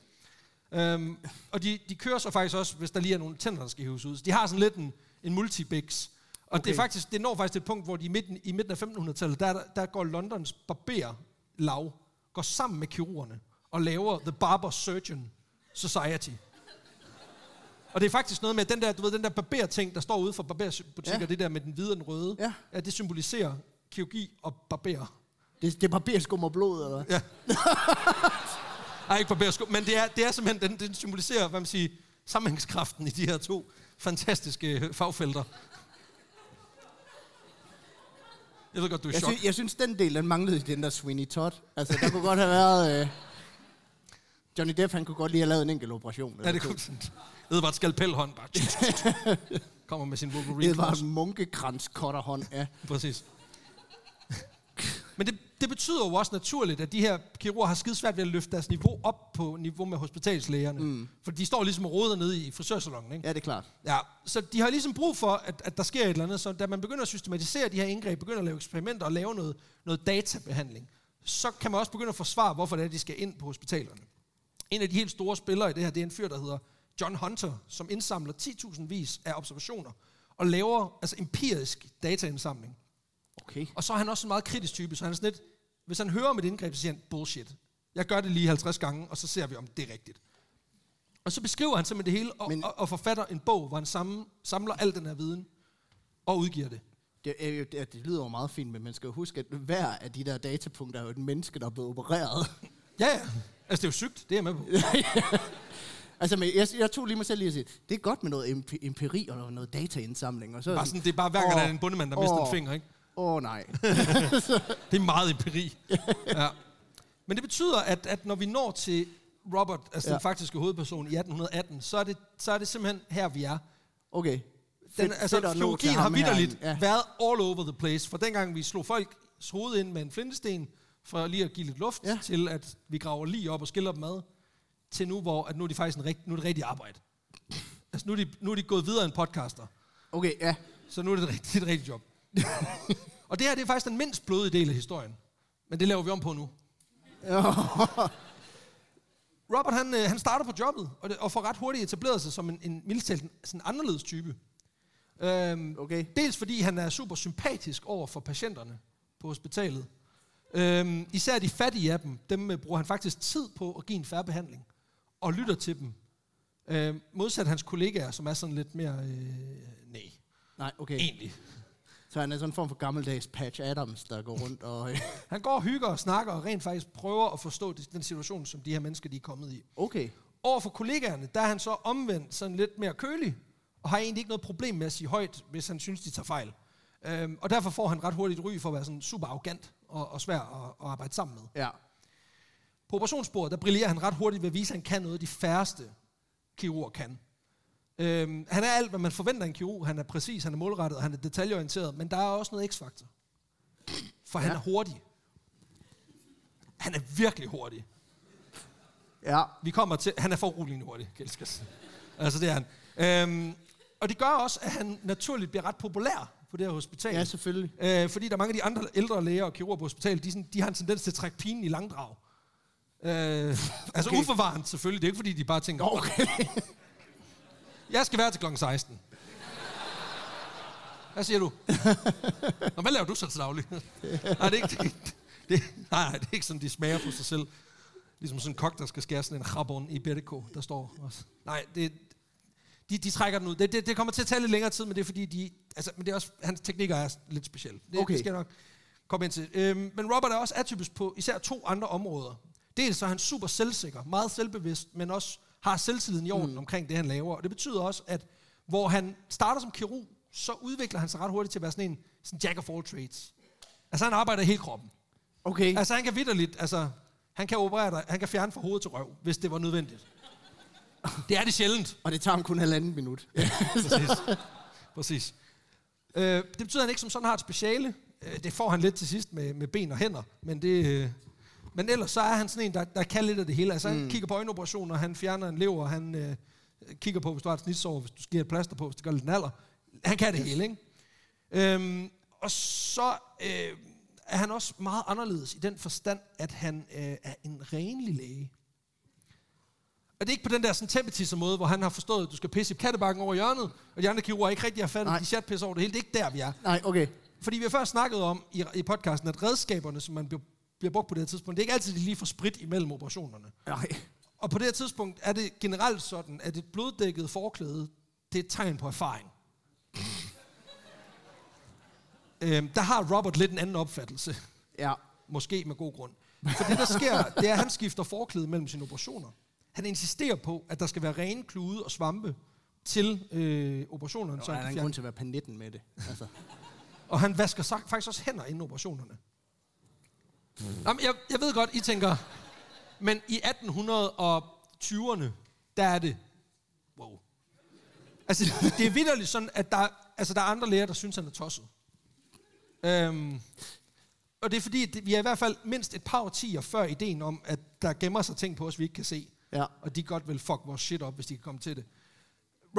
Øhm, og de, de kører så faktisk også, hvis der lige er nogle tænder, der skal hives ud. Så de har sådan lidt en, en multibix. Og okay. det, er faktisk, det når faktisk til et punkt, hvor de i midten, i midten af 1500-tallet, der, der går Londons barberlav går sammen med kirurgerne og laver The Barber Surgeon Society. Og det er faktisk noget med den der, du ved, den der barber-ting, der står ude for barberbutikker, Ja. det der med den hvide og den røde, Ja. ja, det symboliserer kirurgi og barber. Det, det er barberskum og blod, eller hvad? Ja. <laughs> Ej, ikke barberskum, men det er, det er simpelthen, den, den symboliserer, hvad man siger, sammenhængskraften i de her to fantastiske øh, fagfelter. Jeg ved godt, du er Jeg, chok. sy- jeg synes, den del, den manglede i den der Sweeney Todd. Altså, der kunne godt have været... Øh, Johnny Depp, han kunne godt lige have lavet en enkelt operation. Ja, det kunne sådan. Edvard skalpelhånd bare. Kommer med sin Wolverine Det var claws. en munkekrans hånd ja. Præcis. Men det, det betyder jo også naturligt, at de her kirurger har skide svært ved at løfte deres niveau op på niveau med hospitalslægerne. Mm. For de står ligesom og roder nede i frisørsalongen, ikke? Ja, det er klart. Ja, så de har ligesom brug for, at, at der sker et eller andet. Så da man begynder at systematisere de her indgreb, begynder at lave eksperimenter og lave noget, noget databehandling, så kan man også begynde at forsvare, hvorfor det er, de skal ind på hospitalerne. En af de helt store spillere i det her, det er en fyr, der hedder John Hunter, som indsamler 10.000 vis af observationer og laver altså empirisk dataindsamling. Okay. Og så er han også en meget kritisk type, så han er sådan lidt, hvis han hører om et indgreb, så siger han, bullshit. Jeg gør det lige 50 gange, og så ser vi, om det er rigtigt. Og så beskriver han simpelthen det hele, og, Men- og, og forfatter en bog, hvor han sammen, samler al den her viden, og udgiver det. Det, er jo- det, det lyder jo meget fint, men man skal jo huske, at hver af de der datapunkter er jo et menneske, der er blevet opereret. <laughs> Ja, ja. Altså, det er jo sygt, det er jeg med på. <laughs> altså, men jeg, jeg tog lige mig selv lige at sige, det er godt med noget empi- empiri og noget, dataindsamling. Og så Bare sådan, det er bare hver gang, der er en bundemand, der mister en finger, ikke? Åh, oh, nej. <laughs> Det er meget empiri. ja. Men det betyder, at, at når vi når til Robert, altså ja. Den faktiske hovedperson i 1818, så er, det, så er det simpelthen her, vi er. Okay. Den, Fedt- altså, fedt filologien har vidderligt ja. været all over the place. For dengang vi slog folk hoved ind med en flintesten, for lige at give lidt luft, ja. Til at vi graver lige op og skiller dem ad, til nu, hvor at nu er de faktisk en rigt, nu er det rigtigt arbejde. Altså nu er, de, nu er de gået videre end podcaster. Okay, ja. Så nu er det et rigtigt, et rigtigt job. <laughs> og det her det er faktisk den mindst blodige del af historien. Men det laver vi om på nu. <laughs> Robert han, øh, han starter på jobbet, og, det, og får ret hurtigt etableret sig som en, en mildest talt sådan anderledes type. Øhm, Okay. Dels fordi han er super sympatisk over for patienterne på hospitalet. Øhm, især de fattige af dem, dem øh, bruger han faktisk tid på at give en færre behandling. Og lytter til dem. Øhm, modsat hans kollegaer, som er sådan lidt mere, øh, nej, Nej, okay. egentlig. Så han er sådan en form for gammeldags Patch Adams, der går rundt og... øh, <laughs> Han går og hygger og snakker og rent faktisk prøver at forstå den situation, som de her mennesker de er kommet i. Okay. Over for kollegaerne, der er han så omvendt sådan lidt mere kølig, og har egentlig ikke noget problem med at sige højt, hvis han synes, de tager fejl. Øhm, og derfor får han ret hurtigt ry for at være sådan super arrogant og, og svær at, at arbejde sammen med. Ja. På operationsbordet, der brillerer han ret hurtigt ved at vise, at han kan noget, de færreste kirurger kan. Øhm, han er alt, hvad man forventer af en kirurg. Han er præcis, han er målrettet, han er detaljeorienteret, men der er også noget x-faktor. For han Ja. er hurtig. Han er virkelig hurtig. Ja. Vi kommer til, han er foruroligende hurtig, Gelskas. Altså det er han. Øhm, og det gør også, at han naturligt bliver ret populær på det her hospital. Ja, selvfølgelig. Øh, fordi der er mange af de andre ældre læger og kirurger på hospitalet, de, sådan, de har en tendens til at trække pinen i langdrag. Øh, <laughs> altså okay. uforvarende selvfølgelig. Det er ikke fordi, de bare tænker, Okay. Jeg skal være til kl. 16. Hvad siger du? Nå, hvad laver du så til daglig? nej, det er ikke, det, det, nej, nej, det er ikke sådan, de smager på sig selv. Ligesom sådan en kok, der skal skære sådan en chabon i Bereko, der står også. Nej, det, de, de trækker den ud. Det, det, det kommer til at tage lidt længere tid, men det er fordi, de, altså, men det er også, hans teknikker er lidt specielle. Det, Okay. det skal nok komme ind til. Øhm, men Robert er også atypisk på især to andre områder. Dels så er han super selvsikker, meget selvbevidst, men også har selvtilliden i orden mm. omkring det, han laver. Og det betyder også, at hvor han starter som kirurg, så udvikler han sig ret hurtigt til at være sådan en sådan jack of all trades. Altså han arbejder hele kroppen. Okay. Altså han kan vidderligt, altså han kan operere dig, han kan fjerne fra hoved til røv, hvis det var nødvendigt. Det er det sjældent. Og det tager ham kun halvanden minut. Præcis. Præcis. Øh, det betyder, at han ikke som sådan har et speciale. Øh, det får han lidt til sidst med, med ben og hænder, men det... Øh, men ellers så er han sådan en, der, der kan lidt af det hele. Altså han kigger på øjenoperationer, han fjerner en lever, han øh, kigger på, hvis du har et snitsår, hvis du skal et plaster på, hvis det gør lidt naller. Han kan det hele, ikke? Øhm, og så øh, er han også meget anderledes i den forstand, at han øh, er en renlig læge. Og det er ikke på den der sådan tempetisser måde, hvor han har forstået, at du skal pisse i kattebakken over hjørnet, og de andre kirurger ikke rigtig har fattet, at de chatpisser over det hele. Det er ikke der, vi er. Nej, okay. Fordi vi har før snakket om i, i podcasten, at redskaberne, som man bliver, bliver brugt på det her tidspunkt, det er ikke altid, de lige får sprit imellem operationerne. Nej. Og på det her tidspunkt er det generelt sådan, at et bloddækket forklæde, det er et tegn på erfaring. <laughs> øhm, der har Robert lidt en anden opfattelse. Ja. Måske med god grund. For det, der sker, <laughs> det er, at han skifter forklæde mellem sine operationer. Han insisterer på, at der skal være rene klude og svampe til øh, operationerne. Så Så han der kan en grund til at være 19 med det. Altså. Og han vasker sagt, faktisk også hænder inden operationerne. Jamen, jeg, jeg ved godt, I tænker, men i 1820'erne, der er det, wow. Altså, det er vidderligt sådan, at der, altså, der er andre læger, der synes, han er tosset. Øhm, og det er fordi, at det, vi er i hvert fald mindst et par årtier før ideen om, at der gemmer sig ting på os, vi ikke kan se. Ja. Og de godt vil fuck vores shit op, hvis de kan komme til det.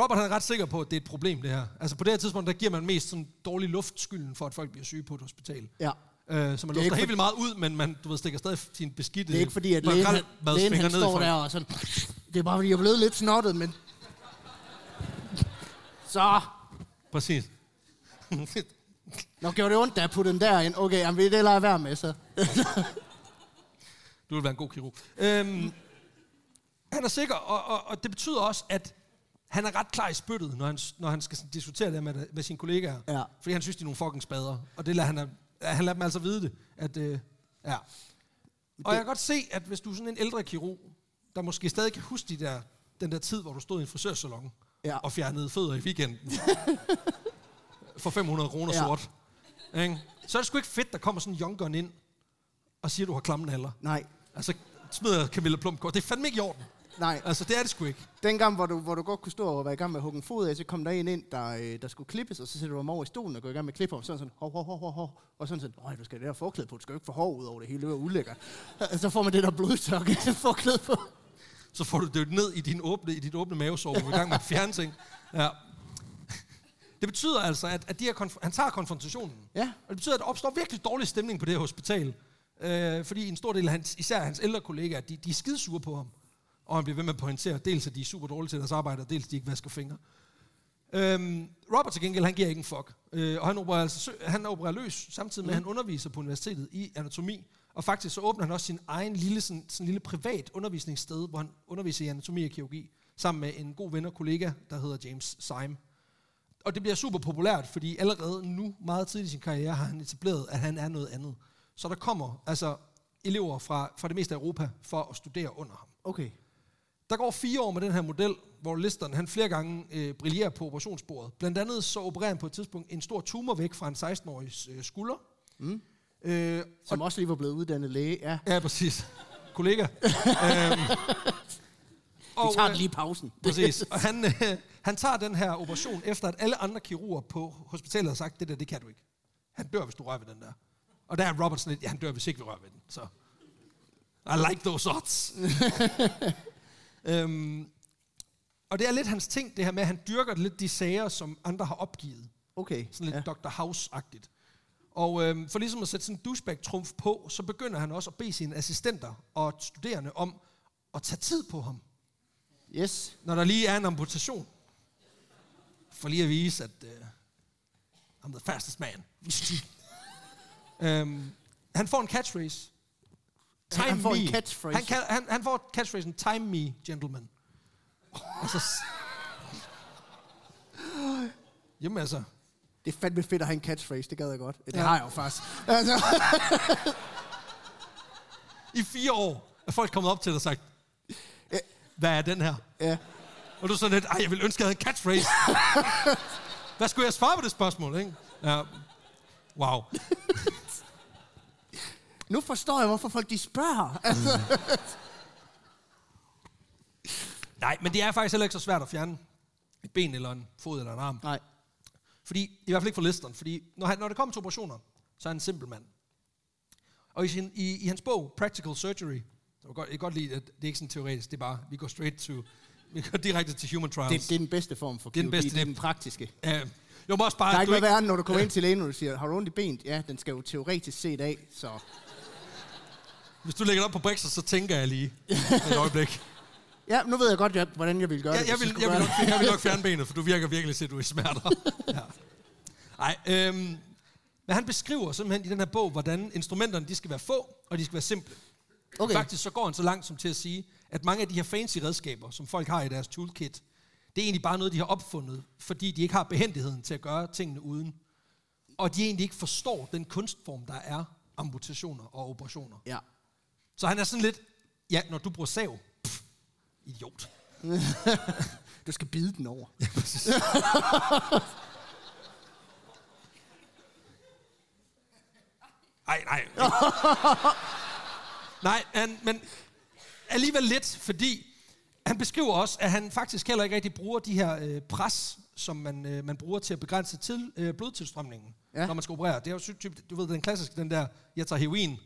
Robert han er ret sikker på, at det er et problem, det her. Altså på det her tidspunkt, der giver man mest sådan dårlig luftskylden for, at folk bliver syge på et hospital. Ja. Øh, så man er lufter helt vildt meget ud, men man du ved, stikker stadig sin beskidte Det er ikke fordi, at lægen, han, lægen han står der og sådan... Det er bare fordi, jeg er blevet lidt snottet, men... Så. Præcis. Nå, gjorde det ondt, da jeg puttede den der ind? Okay, jamen, det lader jeg være med, så. Du vil være en god kirurg. Øhm, han er sikker, og, og, og det betyder også, at han er ret klar i spyttet, når han, når han skal diskutere det med, med sine kollegaer. Ja. Fordi han synes, de er nogle fucking spader. Og det lader han, han lader dem altså vide det. At, øh, ja. Og jeg kan godt se, at hvis du er sådan en ældre kirurg, der måske stadig kan huske de der, den der tid, hvor du stod i en frisørsalon Ja. og fjernede fødder i weekenden. <laughs> for 500 kroner Ja. sort. Ikke? Så er det sgu ikke fedt, der kommer sådan en young gun ind og siger, du har klamme. Nej, Altså, smider Camilla Plum Det er fandme ikke i orden. Nej. Altså, det er det sgu ikke. Dengang, hvor du, hvor du godt kunne stå og være i gang med at hugge en fod af, så kom der en ind, der, øh, der skulle klippes, og så sætter du ham over i stolen og går i gang med at klippe ham. Sådan sådan, hov, hov, hov, hov, hov. Og sådan sådan, øj, du skal have det der forklæde på, du skal jo ikke få hår ud over det hele, det er ulækkert. <laughs> Så får man det der blodtørke, <laughs> det forklæde på. Så får du det ned i, din åbne, i dit åbne mavesår, hvor du er i gang med at fjerne ting. Ja. Det betyder altså, at, at de her han tager konfrontationen. Ja. Og det betyder, at der opstår virkelig dårlig stemning på det her hospital. Øh, fordi en stor del af hans, især hans ældre kollegaer, de, de er skidesure på ham. Og han bliver ved med at pointere, dels at de er super dårlige til deres arbejde, og dels at de ikke vasker fingre. Øhm, Robert til gengæld, han giver ikke en fuck. Øh, og han opererer, altså, han opererer løs, samtidig med, at han underviser på universitetet i anatomi. Og faktisk så åbner han også sin egen lille, sådan, sådan lille privat undervisningssted, hvor han underviser i anatomi og kirurgi, sammen med en god ven og kollega, der hedder James Syme. Og det bliver super populært, fordi allerede nu, meget tidligt i sin karriere, har han etableret, at han er noget andet. Så der kommer altså elever fra, fra det meste af Europa for at studere under ham. Okay. Der går fire år med den her model, hvor Listeren han flere gange øh, brillerer på operationsbordet. Blandt andet så opererer han på et tidspunkt en stor tumor væk fra en 16-årigs øh, skulder. Mm. Øh, Som også lige var blevet uddannet læge, ja. ja, præcis. Kollega. <laughs> øhm, Vi tager øh, lige pausen. <laughs> Præcis. Og han, øh, han tager den her operation, efter at alle andre kirurger på hospitalet har sagt, det der, det kan du ikke. Han dør, hvis du rører ved den der. Og der er Robert sådan lidt, ja, han dør, hvis ikke vi rører ved den. Så, I like those odds. <laughs> øhm, og det er lidt hans ting, det her med, at han dyrker lidt de sager, som andre har opgivet. Okay. Sådan lidt ja. Dr. House-agtigt. Og øhm, for ligesom at sætte sådan en douchebag-trumf på, så begynder han også at bede sine assistenter og studerende om at tage tid på ham Yes. når der lige er en amputation. For lige at vise, at uh, I'm the fastest man. um, <laughs> han får en catchphrase. Time Han får me. en catchphrase. Han, kan, han, han får catchphrasen, time me, gentlemen. altså, <laughs> Jamen altså, Det er fandme fedt at have en catchphrase, det gad jeg godt. Det Ja. har jeg jo faktisk. <laughs> Altså, i fire år er folk kommet op til dig og sagt, hvad er den her? ja. Og du er sådan lidt, ej, jeg vil ønske, jeg havde en catchphrase. <laughs> Hvad skulle jeg svare på det spørgsmål, ikke? Ja. Wow. Nu forstår jeg, hvorfor folk de spørger. Altså, <laughs> Nej, men det er faktisk heller ikke så svært at fjerne et ben eller en fod eller en arm. nej. Fordi, i hvert fald ikke for listeren, fordi når, han, når det kommer til operationer, så er han en simpel mand. Og i, sin, i, i hans bog, Practical Surgery, så jeg godt, jeg kan godt lide, at det er ikke sådan teoretisk, det er bare, vi går straight to, <laughs> vi går direkte til human trials. Det, det er den bedste form for Det er den kirurgi. bedste, det er den praktiske. Uh, jo, men også bare, Der er ikke noget værre, når du kommer ind til lægen, og du siger, har du ondt i benet? Ja, den skal jo teoretisk set af, så... hvis du lægger det op på Brexit, så tænker jeg lige et <laughs> øjeblik. Ja, nu ved jeg godt, jeg, hvordan jeg vil gøre Ja, det. jeg, vil, jeg, vil nok, jeg vil nok fjerne benet, for du virker virkelig til, at du er i smerter. <laughs> ja. Ej, øhm, men han beskriver simpelthen i den her bog, hvordan instrumenterne de skal være få, og de skal være simple. Okay. Faktisk så går han så langt som til at sige, at mange af de her fancy redskaber, som folk har i deres toolkit, det er egentlig bare noget, de har opfundet, fordi de ikke har behendigheden til at gøre tingene uden. Og de egentlig ikke forstår den kunstform, der er amputationer og operationer. Ja. Så han er sådan lidt, ja, når du bruger sav, pff, idiot. <laughs> Du skal bide den over. Nej, <laughs> nej. nej, han, men alligevel lidt, fordi han beskriver også, at han faktisk heller ikke rigtig bruger de her øh, pres, som man, øh, man bruger til at begrænse til, øh, blodtilstrømningen, Ja. ja. når man skal operere. Det er jo sy- typ, du ved, den klassiske, den der, jeg tager heroin,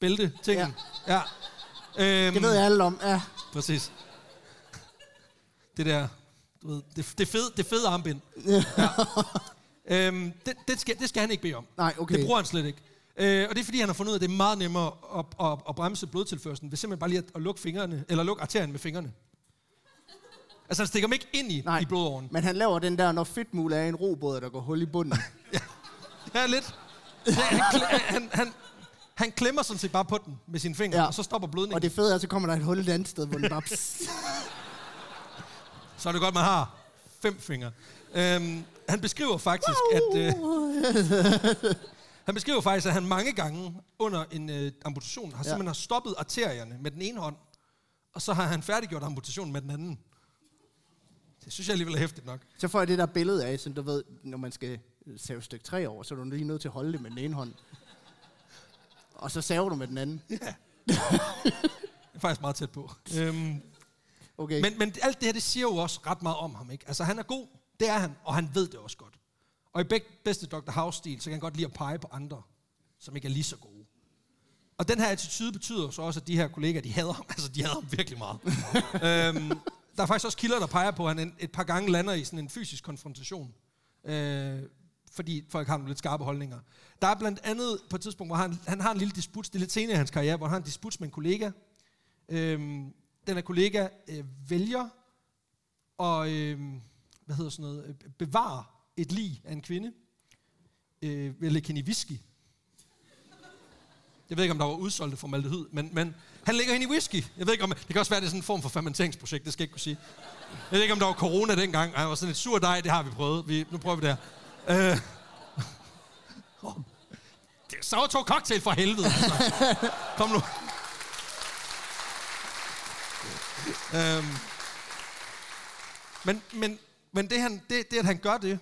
bælte, tingen. Ja. ja. Øhm, Det ved jeg alle om. Ja. Præcis. Det der, du ved, det, det, fede, det fede armbind. Ja. øhm, det, det, skal, det skal han ikke bede om. Nej, okay. Det bruger han slet ikke. Øh, og det er fordi, han har fundet ud af, at det er meget nemmere at, at, at, at bremse blodtilførselen, ved simpelthen bare lige at, at lukke fingrene, eller lukke arterien med fingrene. Altså han stikker dem ikke ind i, Nej. i blodåren. Men han laver den der, når fedtmul er en robåd, der går hul i bunden. <laughs> Ja, lidt. Ja, han, han, han, han klemmer sådan set bare på den med sine fingre, ja. Og så stopper blødningen. og det fede er, så kommer der et hul et andet sted, hvor den bare... <laughs> Så er det godt, man har fem fingre. Øhm, han beskriver faktisk, at... Øh, <laughs> han beskriver faktisk, at han mange gange under en øh, amputation har Ja. simpelthen har stoppet arterierne med den ene hånd, og så har han færdiggjort amputationen med den anden. Det synes jeg alligevel er hæftigt nok. Så får jeg det der billede af, sådan du ved, når man skal save et stykke træ over, så er du lige nødt til at holde det med den ene hånd. Og så saver du med den anden. <laughs> Det er faktisk meget tæt på. Øhm, Okay. Men, men alt det her, det siger jo også ret meget om ham, ikke? Altså, han er god, det er han, og han ved det også godt. Og i bedste Dr. House-stil, så kan han godt lide at pege på andre, som ikke er lige så gode. Og den her attitude betyder så også, at de her kollegaer, de hader ham. <laughs> Altså, de hader ham virkelig meget. <laughs> øhm, der er faktisk også kilder, der peger på, at han et par gange lander i sådan en fysisk konfrontation. Øh, fordi folk har nogle lidt skarpe holdninger. Der er blandt andet på et tidspunkt, hvor han, han har en lille disput, det er lidt senere i hans karriere, hvor han har en disput med en kollega. Øhm, den her kollega øh, vælger at øh, hvad hedder sådan noget, øh, bevarer bevare et lig af en kvinde øh, ved at lægge hende i whisky. Jeg ved ikke, om der var udsolgte formaldehyd, men, men han lægger hende i whisky. Jeg ved ikke, om, det kan også være, det er sådan en form for fermenteringsprojekt, det skal jeg ikke kunne sige. Jeg ved ikke, om der var corona dengang. Han var sådan et sur dej, det har vi prøvet. Vi, nu prøver vi det her. Øh, <laughs> det er så to cocktail for helvede. Altså. Kom nu. Øhm, men, men, men det, han, det, det, at han gør det,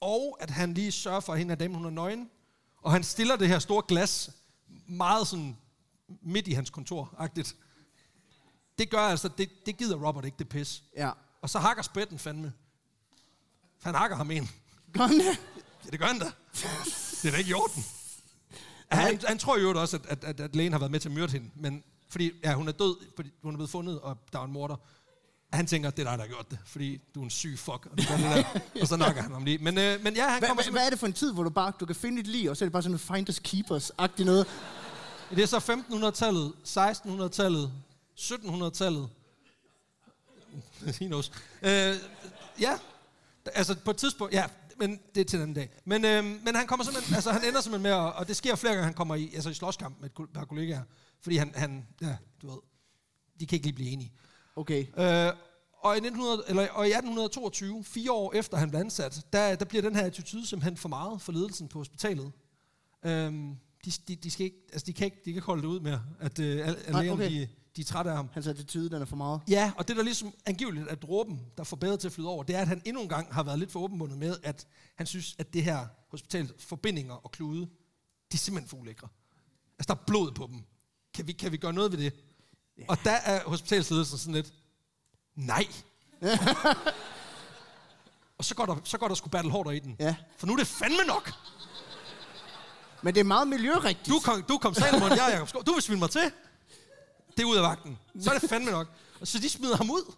og at han lige sørger for, at hende er dame, hun er nøgen, og han stiller det her store glas meget sådan midt i hans kontor-agtigt. Det gør altså, det, det gider Robert ikke, det pis. Ja. Og så hakker spætten fandme. Han hakker ham en. Gør han det? Ja, det gør han da. Det er da ikke i orden. Han, han tror jo også, at, at, at, at lægen har været med til at myrde hende, men fordi ja, hun er død, fordi hun er blevet fundet, og der er en morder. Han tænker, det er dig, der har gjort det, fordi du er en syg fuck. Og, det der. og så nakker han ham lige. Men, øh, men ja, han Hva, kommer hva, hvad er det for en tid, hvor du bare du kan finde et lig, og så er det bare sådan en finders keepers-agtigt noget? Det er så 1500-tallet, 1600-tallet, 1700-tallet. He knows. Øh, ja, altså på et tidspunkt, ja, men det er til den anden dag. Men, øh, men han kommer simpelthen, altså han ender simpelthen med, at, og det sker flere gange, han kommer i, altså i slåskamp med et par kollegaer, fordi han, han, ja, du ved, de kan ikke lige blive enige. Okay. Øh, og, i 1900, eller, og i 1822, fire år efter han blev ansat, der, der bliver den her attitude simpelthen for meget for ledelsen på hospitalet. Øhm, de, de, de, skal ikke, altså de, kan ikke, de kan ikke holde det ud mere, at, øh, at Nej, okay. de, de er trætte af ham. Hans attitude, den er for meget. Ja, og det der ligesom angiveligt er dråben, der får bedre til at flyde over, det er, at han endnu en gang har været lidt for åbenbundet med, at han synes, at det her hospitals forbindinger og klude, de er simpelthen for ulækre. Altså, der er blod på dem. Kan vi, kan vi gøre noget ved det? Yeah. Og der er hospitalsledelsen sådan lidt, nej. <laughs> og så går der, så går der sgu battle hårdere i den. Ja. For nu er det fandme nok. Men det er meget miljørigtigt. Du kom, du kom Salomon, jeg er Jacob Skov. Du vil svine mig til. Det er ud af vagten. Så er det fandme nok. Og så de smider ham ud.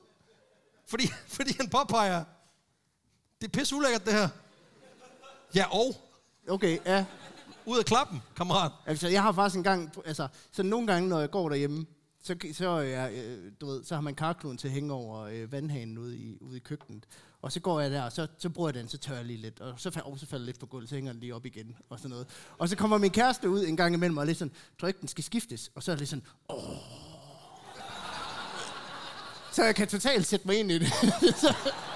Fordi, fordi han påpeger, det er pisse ulækkert det her. Ja, og Okay, ja. ud af klappen, kammerat. Altså, jeg har faktisk en gang, altså, så nogle gange, når jeg går derhjemme, så, så, øh, ja, øh, du ved, så har man karkloden til at hænge over øh, vandhanen ude i, ude i køkkenet. Og så går jeg der, og så, så bruger jeg den, så tør jeg lige lidt. Og så, fal- så falder jeg lidt på gulvet, så hænger den lige op igen, og sådan noget. Og så kommer min kæreste ud en gang imellem, og lidt sådan, tror ikke, den skal skiftes? Og så er det lidt sådan, åh. Så jeg kan totalt sætte mig ind i det. <laughs>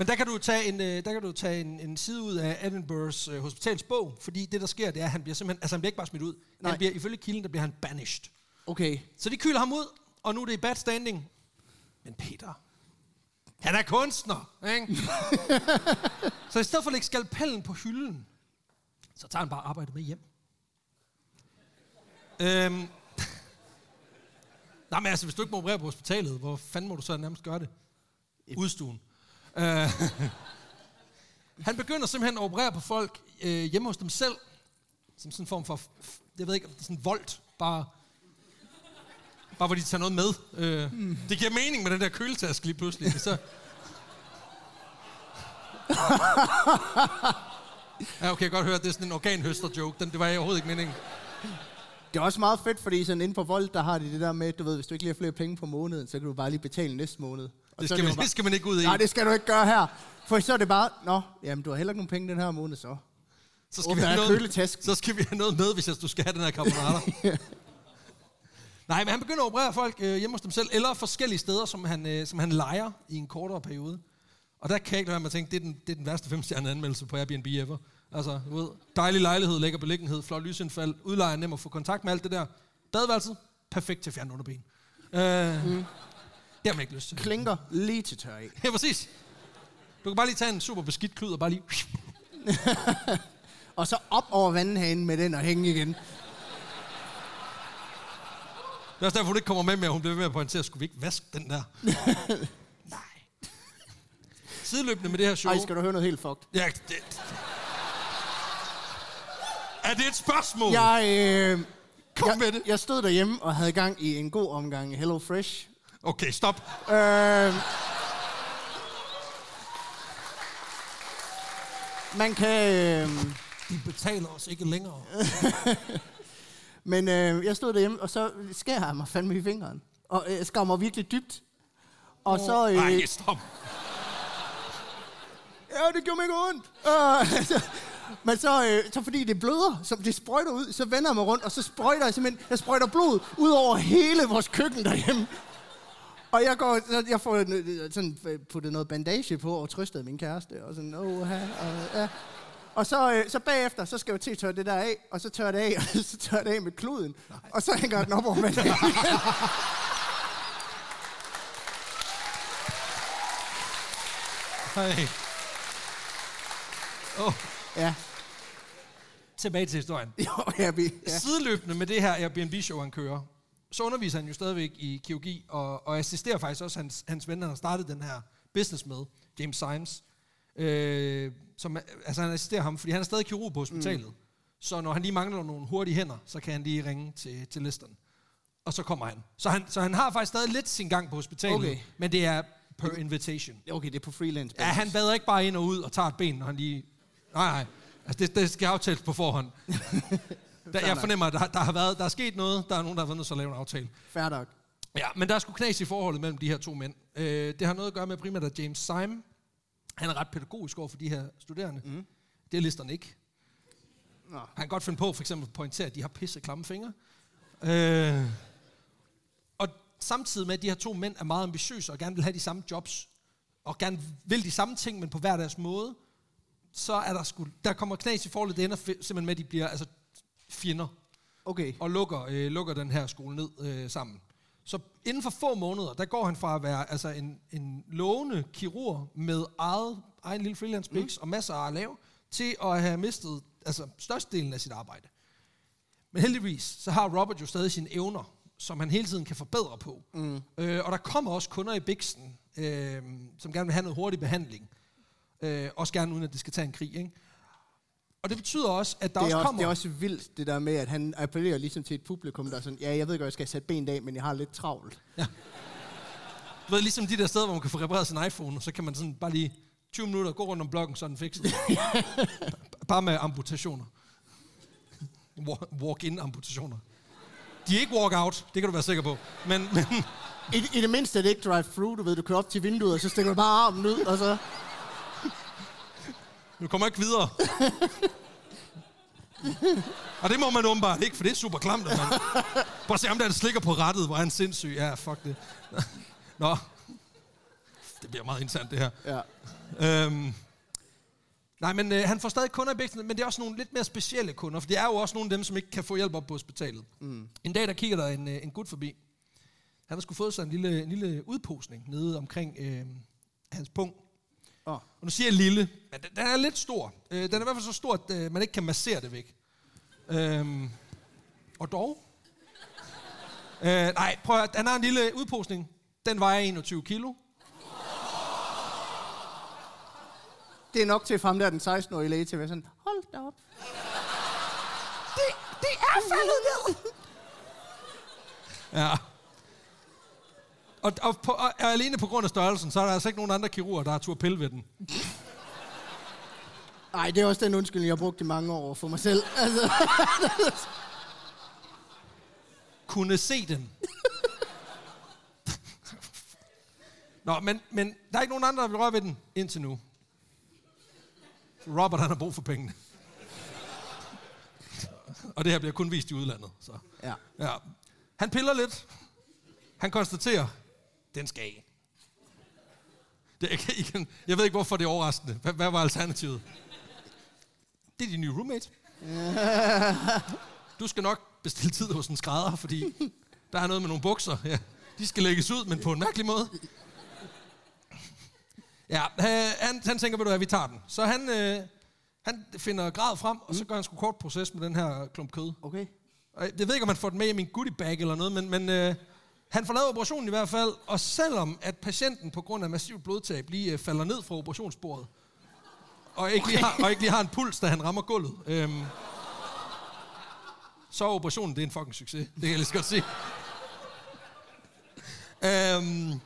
Men der kan du tage en, øh, der kan du tage en, en side ud af Edinburghs øh, hospitalsbog, fordi det, der sker, det er, at han bliver simpelthen, altså han bliver ikke bare smidt ud. Nej. Han bliver, ifølge kilden, der bliver han banished. Okay. Så de kyler ham ud, og nu er det i bad standing. Men Peter, han er kunstner, ikke? <laughs> så i stedet for at lægge skalpellen på hylden, så tager han bare arbejdet med hjem. Øhm. <laughs> Nej, men altså, hvis du ikke må operere på hospitalet, hvor fanden må du så nærmest gøre det? Udstuen. Øh. <laughs> han begynder simpelthen at operere på folk øh, hjemme hos dem selv, som sådan en form for, jeg ved ikke, er sådan en voldt, bare Bare hvor de tager noget med. Øh, mm. Det giver mening med den der køletaske lige pludselig. Så... <laughs> Ja, okay, jeg kan godt høre, at det er sådan en organhøster-joke. Den, det var overhovedet ikke meningen. Det er også meget fedt, fordi sådan inden for vold, der har de det der med, du ved, hvis du ikke lige har flere penge på måneden, så kan du bare lige betale næste måned. Det skal, man, bare, det skal man ikke ud i. Nej, det skal du ikke gøre her. For så er det bare, nå, jamen du har heller ikke nogen penge den her måned, så. så, skal vi åbner have noget, så skal vi have noget med, hvis du skal have den her carbonara. <laughs> Nej, men han begynder at operere folk øh, hjemme hos dem selv, eller forskellige steder, som han, øh, som han leger i en kortere periode. Og der kan jeg ikke lade med at tænke, det er den, det er den værste femstjernede anmeldelse på Airbnb ever. Altså, du ved, dejlig lejlighed, lækker beliggenhed, flot lysindfald, udlejer nem at få kontakt med alt det der. Badeværelset, perfekt til at fjerne underben. Øh, mm. Det har man ikke lyst til. Klinker lige til tør af. <laughs> Ja, præcis. Du kan bare lige tage en super beskidt klud og bare lige... Og så op over vandhanen med den og hænge igen. Det er også derfor, hun ikke kommer med mere. Hun bliver ved med at pointere, skulle vi ikke vaske den der? <laughs> Nej. Sideløbende med det her show... Ej, skal du høre noget helt fucked? Ja, det... Er det et spørgsmål? Jeg, øh, Kom jeg, med det. jeg stod derhjemme og havde gang i en god omgang Hello Fresh. Okay, stop. Øh, man kan... Øh, De betaler os ikke længere. <laughs> men øh, jeg stod derhjemme, og så skærer jeg mig fandme i fingeren. Og øh, skar mig virkelig dybt. Og så... Øh, Nej, stop. <laughs> Ja, det gjorde mig ikke ondt. Så, <laughs> men så, øh, så fordi det bløder, så det sprøjter ud, så vender jeg mig rundt, og så sprøjter jeg simpelthen, jeg sprøjter blod ud over hele vores køkken derhjemme. Og jeg går, så jeg får øh, sådan øh, puttet noget bandage på og trøstet min kæreste, og sådan, åh, og, ja. Og så, øh, så bagefter, så skal jeg til at tørre det der af, og så tørre det af, <laughs> og så tørre det af med kluden. Nej. Og så hænger jeg den op over med Hey. Oh, Ja, tilbage til historien. jo, Ja. ja. Sideløbende med det her Airbnb-show, han kører, så underviser han jo stadigvæk i kirurgi, og, og assisterer faktisk også hans, hans ven, han har startet den her business med, James Symes. Øh, som, altså han assisterer ham, fordi han er stadig kirurg på hospitalet. Mm. Så når han lige mangler nogle hurtige hænder, så kan han lige ringe til, til listeren. Og så kommer han. Så, han. så han har faktisk stadig lidt sin gang på hospitalet, Okay. men det er per invitation. Okay, det er på freelance. Ja, han vader ikke bare ind og ud og tager et ben, når han lige... Nej, nej. Altså, det, det skal aftales på forhånd. <laughs> der, jeg fornemmer, at der, der, har været, der er sket noget. Der er nogen, der har været nødt til at lave en aftale. Fair nok. Ja, men der er sgu knas i forholdet mellem de her to mænd. Øh, det har noget at gøre med primært, at James Syme, han er ret pædagogisk over for de her studerende. Mm. Det er listerne ikke. Nå. Han kan godt finde på for eksempel at pointere, at de har pisse klamme fingre. Øh, og samtidig med, at de her to mænd er meget ambitiøse og gerne vil have de samme jobs, og gerne vil de samme ting, men på hver deres måde, så er der sgu, der kommer knas i forholdet, det ender simpelthen med, at de bliver altså, fjender Okay. og lukker, øh, lukker den her skole ned øh, sammen. Så inden for få måneder, der går han fra at være altså en, en lovende kirurg med eget, egen lille freelance mm. og masser af at lave, til at have mistet altså, størstedelen af sit arbejde. Men heldigvis, så har Robert jo stadig sine evner, som han hele tiden kan forbedre på. Mm. Øh, og der kommer også kunder i Bixen, øh, som gerne vil have noget hurtig behandling. Øh, også gerne uden, at det skal tage en krig. Ikke? Og det betyder også, at der det, også også, kommer... det er også vildt, det der med, at han appellerer ligesom til et publikum, der er sådan, ja, jeg ved godt, jeg skal sætte ben af, men jeg har lidt travlt. Du ved, ligesom de der steder, hvor man kan få repareret sin iPhone, og så kan man sådan bare lige 20 minutter gå rundt om blokken, så er den fikset. <laughs> bare med amputationer. Wa- Walk-in amputationer. De er ikke walk-out, det kan du være sikker på. Men, men I, I det mindste er det ikke drive-thru, du ved, du kører op til vinduet, og så stikker du bare armen ud, og så... du kommer ikke videre. og det må man åbenbart ikke, for det er super klamt, at man... Prøv at se ham der, der slikker på rettet, hvor er han sindssyg. Ja, fuck det. Nå. Det bliver meget interessant, det her. Ja. Øhm, nej, men øh, han får stadig kunder i Bixen, men det er også nogle lidt mere specielle kunder, for det er jo også nogle af dem, som ikke kan få hjælp op på hospitalet. Mm. En dag, der kigger der en, øh, en gut forbi. Han har sgu fået sig en lille, en lille udposning nede omkring øh, hans punkt. Åh. Og nu siger jeg lille, men den, den er lidt stor. Øh, den er i hvert fald så stor, at øh, man ikke kan massere det væk. Øhm, og dog... Øh, nej, prøv at, han har en lille udposning. Den vejer 21 kilo. Det er nok til ham der, den 16-årige læge, til at være sådan, hold da op. Det, det er faldet ned! <laughs> Ja. Og, og, på, og alene på grund af størrelsen, så er der altså ikke nogen andre kirurger, der har tur pille ved den. <laughs> Nej, det er også den undskyldning, jeg har brugt i mange år for mig selv. Altså, <laughs> kunne se den. <laughs> Nå, men, men der er ikke nogen andre, der vil røre ved den indtil nu. Robert, han har brug for pengene. Og det her bliver kun vist i udlandet. Så. ja. Ja. Han piller lidt. Han konstaterer, den skal af. Det, jeg, kan, igen, jeg ved ikke, hvorfor det er overraskende. Hvad, hvad var alternativet? Det er din nye roommate. Du skal nok bestille tid hos en skrædder, fordi der er noget med nogle bukser. Ja, de skal lægges ud, men på en mærkelig måde. Ja, øh, han, han tænker, ved du hvad, vi tager den. Så han, øh, han finder grad frem, og så gør han sgu kort proces med den her klump kød. Okay. Jeg ved ikke, om han får den med i min goodie bag eller noget, men, men øh, han får lavet operationen i hvert fald, og selvom at patienten på grund af massiv blodtab lige øh, falder ned fra operationsbordet, og ikke, okay. lige har, og ikke lige har en puls, da han rammer gulvet, øhm, så er operationen det er en fucking succes. Det kan jeg lige så godt sige. Øhm,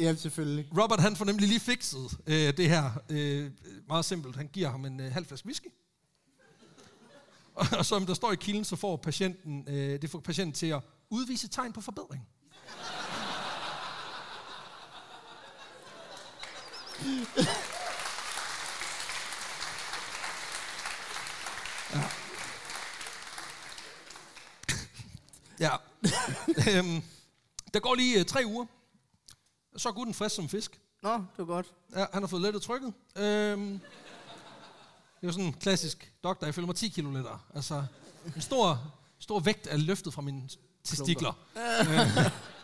Ja, selvfølgelig. Robert han får nemlig lige fikset øh, det her øh, meget simpelt. Han giver ham en øh, halv flaske whisky. Og, og som der står i kilden, så får patienten, øh, det får patienten til at udvise tegn på forbedring. Ja. <laughs> Ja. <laughs> øhm, der går lige øh, tre uger. Så er gutten frisk som fisk. Nå, det var godt. Ja, han har fået lettet trykket. Øhm, det er jo sådan en klassisk doktor. Jeg føler mig 10 kilo lettere. Altså, en stor, stor vægt er løftet fra mine testikler.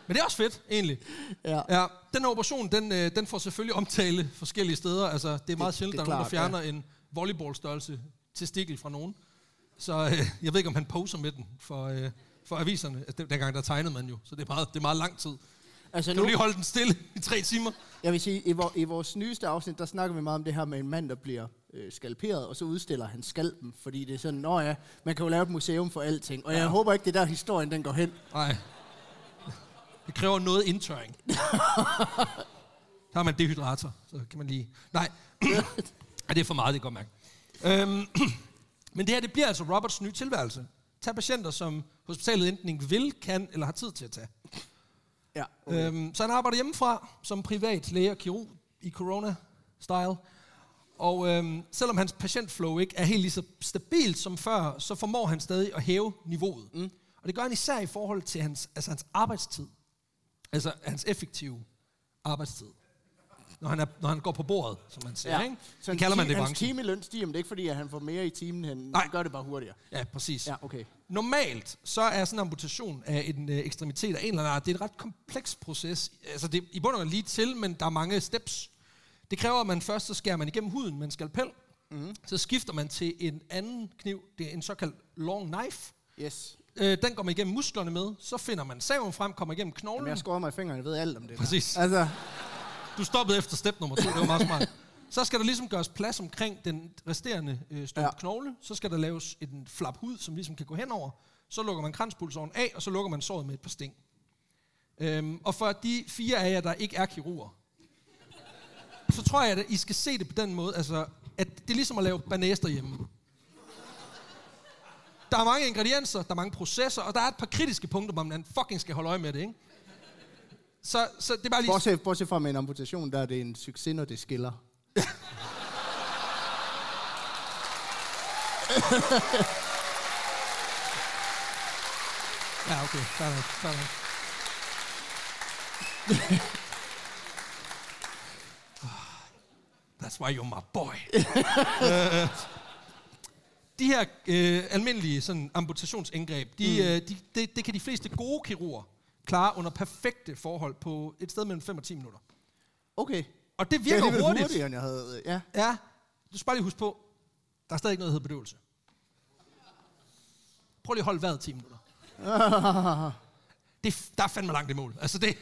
Men det er også fedt, egentlig. Ja. Ja, den her operation, den, øh, den får selvfølgelig omtale forskellige steder. Altså, det er meget Det- sjældent, er der er fjerner en volleyballstørrelse testikel fra nogen. Så øh, jeg ved ikke, om han poser med den for, øh, for aviserne. Altså, den- dengang der tegnede man jo, så det er meget, det er meget lang tid. Altså Kan nu, du lige holde den stille i tre timer? jeg vil sige, i, vor, i vores nyeste afsnit, der snakker vi meget om det her med en mand, der bliver øh, skalperet, og så udstiller han skalpen, fordi det er sådan, nå ja, man kan jo lave et museum for alting. Og jeg håber ikke, det er der historien, den går hen. Nej. Det kræver noget indtørring. Der har man dehydrator, så kan man lige... Nej, Ej, det er for meget, det kan godt mærke. Øhm, men det her, det bliver altså Roberts nye tilværelse. Tag patienter, som hospitalet enten ikke vil, kan eller har tid til at tage. Ja, Okay. Øhm, så han arbejder hjemmefra som privat læge og kirurg i corona-style. Og øhm, selvom hans patientflow ikke er helt lige så stabilt som før, så formår han stadig at hæve niveauet. Mm. Og det gør han især i forhold til hans, altså hans arbejdstid. Altså hans effektive arbejdstid. Når han, er, når han går på bordet, som man siger. ja. Ikke? Så Det kalder man det i hans branchen. timeløn stiger, men det er ikke fordi, at han får mere i timen, han Nej. gør det bare hurtigere. Ja, præcis. Ja, okay. Normalt så er sådan en amputation af en øh, ekstremitet af en eller anden art, det er et ret kompleks proces. Altså det er i bund og grund lige til, men der er mange steps. Det kræver, at man først så skærer man igennem huden med en skalpel. Mm. Så skifter man til en anden kniv, det er en såkaldt long knife. Yes. Øh, den går man igennem musklerne med, så finder man saven frem, kommer igennem knoglen. Jamen, jeg skårer mig i fingrene, jeg ved alt om det. der. Præcis. Altså, Du stoppede efter step nummer to, det var meget smart. Så skal der ligesom gøres plads omkring den resterende øh, stump Ja. ja. knogle. Så skal der laves en flap hud, som ligesom kan gå henover. Så lukker man kranspulsåren af, og så lukker man såret med et par sting. Øhm, og for de fire af jer, der ikke er kirurger, så tror jeg, at I skal se det på den måde, altså, at det er ligesom at lave banæs derhjemme. Der er mange ingredienser, der er mange processer, og der er et par kritiske punkter, hvor man fucking skal holde øje med det, ikke? Så, så det er bare lige... bortset, bortset fra med en amputation, der er det en succes, når det skiller. <laughs> Ja, okay. Fair nok, fair nok. <laughs> That's why you're my boy. <laughs> Øh, de her øh, almindelige sådan, amputationsindgreb, de, mm. øh, de, det, det kan de fleste gode kirurger klare under perfekte forhold på et sted mellem 5 og 10 minutter. Okay. Og det Det er virker hurtigt. hurtigere, end jeg havde. Ja. Ja, du skal bare lige huske på, der er stadig ikke noget, der hedder bedøvelse. Prøv lige at holde vejret 10 minutter. <laughs> det, er- der er fandme langt i mål. Altså det,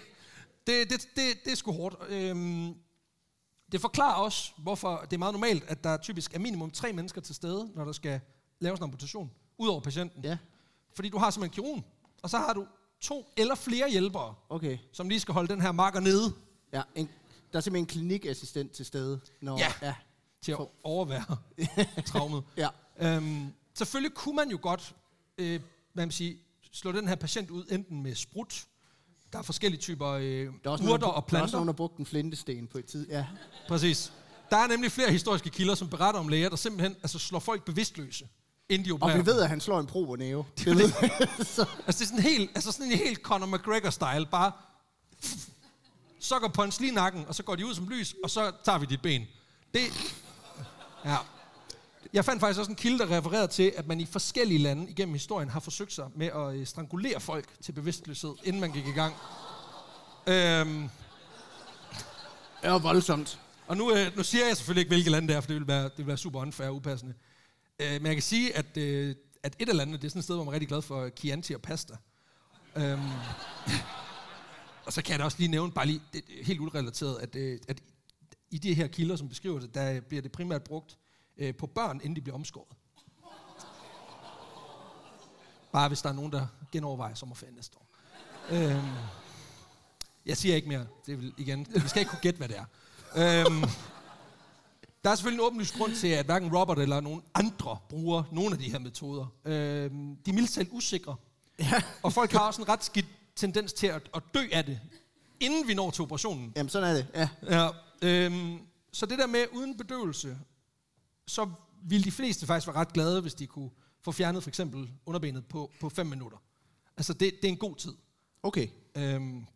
det, det, det, det er sgu hårdt. Øhm, det forklarer også, hvorfor det er meget normalt, at der typisk er minimum tre mennesker til stede, når der skal laves en amputation, udover patienten. Ja, Fordi du har simpelthen kirurgen, og så har du to eller flere hjælpere, okay. som lige skal holde den her marker nede. Ja, en, der er simpelthen en klinikassistent til stede. Når, Ja. ja. til at overvære <laughs> traumet. Ja. Øhm, selvfølgelig kunne man jo godt øh, hvad man sige, slå den her patient ud enten med sprut, der er forskellige typer øh, Der er også urter nogen, og Der er også planter. nogen, der brugte en flintesten på et tid. Ja. Præcis. Der er nemlig flere historiske kilder, som beretter om læger, der simpelthen altså, slår folk bevidstløse, inden de Og opererer. vi ved, at han slår en pro og næve. Det det. Så- Altså, det er sådan helt, altså sådan en helt Conor McGregor-style. Bare sucker punch lige nakken, og så går de ud som lys, og så tager vi dit ben. Det... Ja. Jeg fandt faktisk også en kilde, der refererede til, at man i forskellige lande igennem historien har forsøgt sig med at øh, strangulere folk til bevidstløshed, inden man gik i gang. Øhm, Det var voldsomt. og nu, øh, nu siger jeg selvfølgelig ikke, hvilke lande det er, for det vil være, det vil være super unfair og upassende. Øh, men jeg kan sige, at, øh, at et af landene, det er sådan et sted, hvor man er rigtig glad for Chianti og pasta. Øhm, og så kan jeg da også lige nævne, bare lige det, helt urelateret, at, øh, at i de her kilder, som beskriver det, der bliver det primært brugt øh, på børn, inden de bliver omskåret. Bare hvis der er nogen, der genovervejer sommerferien næste år. Øhm, jeg siger ikke mere. Det vel igen, vi skal ikke kunne gætte, hvad det er. Øhm, der er selvfølgelig en åbenlyst grund til, at hverken Robert eller nogen andre bruger nogle af de her metoder. Øhm, de er mildt usikre. Ja. Og folk har også en ret skidt tendens til at, at dø af det, inden vi når til operationen. Jamen, sådan er det. Ja. Ja, øhm, så det der med uden bedøvelse, så ville de fleste faktisk være ret glade, hvis de kunne få fjernet for eksempel underbenet på, på 5 minutter. Altså, det, det er en god tid. Okay. Øhm,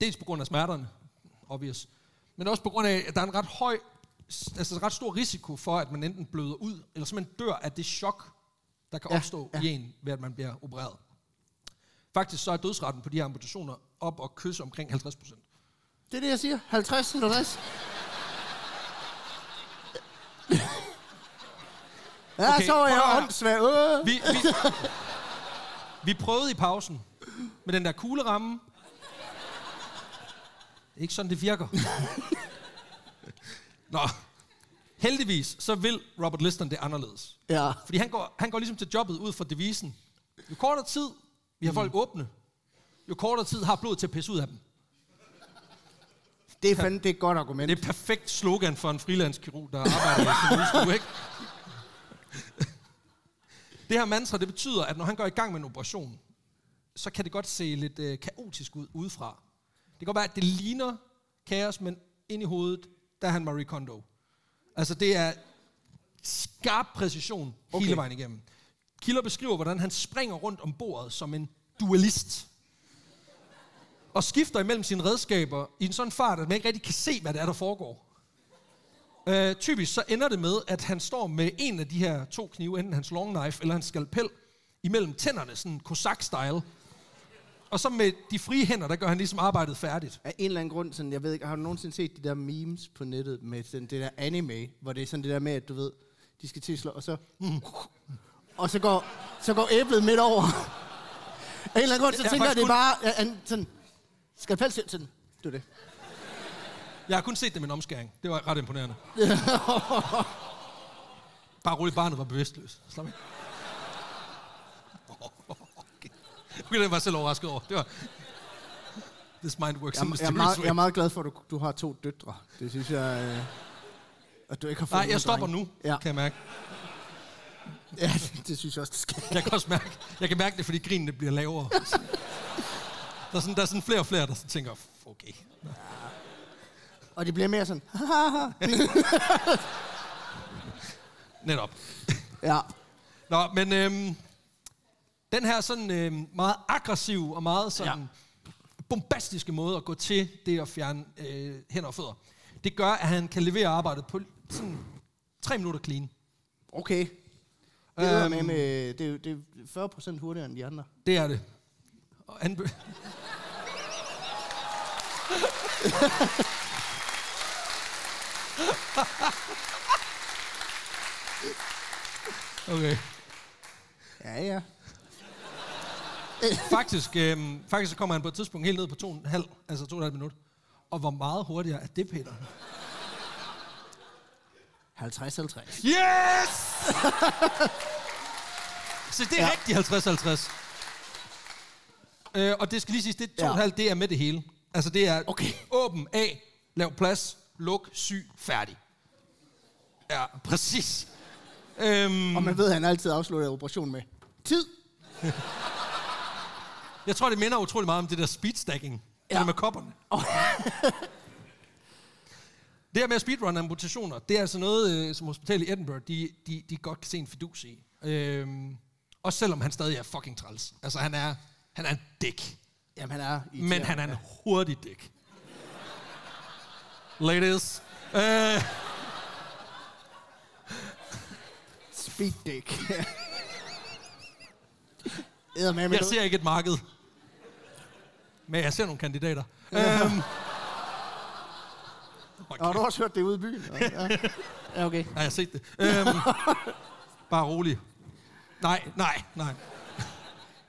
dels på grund af smerterne, obvious, men også på grund af, at der er en ret høj, altså ret stor risiko for, at man enten bløder ud, eller simpelthen dør af det chok, der kan Ja, opstå ja. i en, ved at man bliver opereret. Faktisk så er dødsretten på de her amputationer op og kysse omkring 50 procent. Det er det, jeg siger. 50, 50. <laughs> Ja, Okay, så var jeg åndssvag. Øh. Vi, vi, <laughs> vi prøvede i pausen med den der kugleramme. Er ikke sådan, det virker. <laughs> Nå, heldigvis så vil Robert Liston det anderledes. Ja. Fordi han går, han går ligesom til jobbet ud fra devisen. Jo kortere tid vi har folk åbne, jo kortere tid har blodet til at pisse ud af dem. Det er fandme det er et godt argument. Det er et perfekt slogan for en freelance-kirurg, der arbejder i sin udstue, ikke? <laughs> <laughs> Det her mantra, det betyder, at når han går i gang med en operation, så kan det godt se lidt øh, kaotisk ud udefra. Det kan godt være, at det ligner kaos, men ind i hovedet, der er han Marie Kondo. Altså, det er skarp præcision okay. Hele vejen igennem. Kilder beskriver, hvordan han springer rundt om bordet som en duelist. Og skifter imellem sine redskaber i en sådan fart, at man ikke rigtig kan se, hvad det er, der foregår. Øh, typisk så ender det med, at han står med en af de her to knive, enten hans long knife eller hans skalpel, imellem tænderne, sådan kosak-style. Og så med de frie hænder, der gør han ligesom arbejdet færdigt. Af en eller anden grund, sådan, jeg ved ikke, har du nogensinde set de der memes på nettet med sådan, det der anime, hvor det er sådan det der med, at du ved, de skal til at slå, og så... Og så går, så går æblet midt over. Af en eller anden grund, så Jeg tænker jeg, det er bare ja, sådan... Skal jeg sådan, det er det. Jeg har kun set det med en omskæring. Det var ret imponerende. <laughs> Bare roligt, barnet var bevidstløs. Slap af. Okay. Okay, det var jeg selv overrasket over. Det var... This mind works Jeg, in jeg, er meget, jeg er meget glad for, at du, du har to døtre. Det synes jeg... Øh, at du ikke har fået Nej, jeg stopper drenge. nu, Ja, kan jeg mærke. <laughs> ja det, det synes jeg også, det skal. Jeg kan også mærke, jeg kan mærke det, fordi grinene bliver lavere. <laughs> Der er sådan, der er sådan flere og flere, der sådan tænker, okay. Og det bliver mere sådan... <laughs> Netop. ja. Nå, men øhm, den her sådan øhm, meget aggressiv og meget sådan ja. bombastiske måde at gå til det at fjerne øh, hænder og fødder, det gør, at han kan levere arbejdet på sådan tre minutter clean. Okay. Det er, Øhm. med, med, det, er, det er 40 procent hurtigere end de andre. Det er det. Og han <laughs> okay. Ja, ja. Faktisk, øhm, faktisk så kommer han på et tidspunkt helt ned på 2,5, altså 2,5 minut. Og hvor meget hurtigere er det, Peter? 50-50. Yes! <laughs> Så det er ja. Rigtig 50-50. Øh, og det skal lige siges, det er 2,5, ja. Ja. det er med det hele. Altså det er Okay. åben, af, lav plads, luk, syg, færdig. Ja, præcis. Øhm, Og man ved, at han altid afslutter operationen med tid. <laughs> jeg tror, det minder utrolig meget om det der speedstacking. Ja. Det med kopperne. <laughs> <laughs> det her med speedrun amputationer, det er altså noget, øh, som hospitalet i Edinburgh, de, de, de godt kan se en fidus i. Øhm, også selvom han stadig er fucking træls. Altså, han er, han er en dick. Jamen, han er Men han er en hurtig dick. Ladies. Øh, Speed dick. Jeg ser ikke et marked. Men jeg ser nogle kandidater. øhm, Og du har også hørt det ude i byen. Ja, ja okay. Nej, jeg har set det. Øhm, bare rolig. Nej, nej, nej.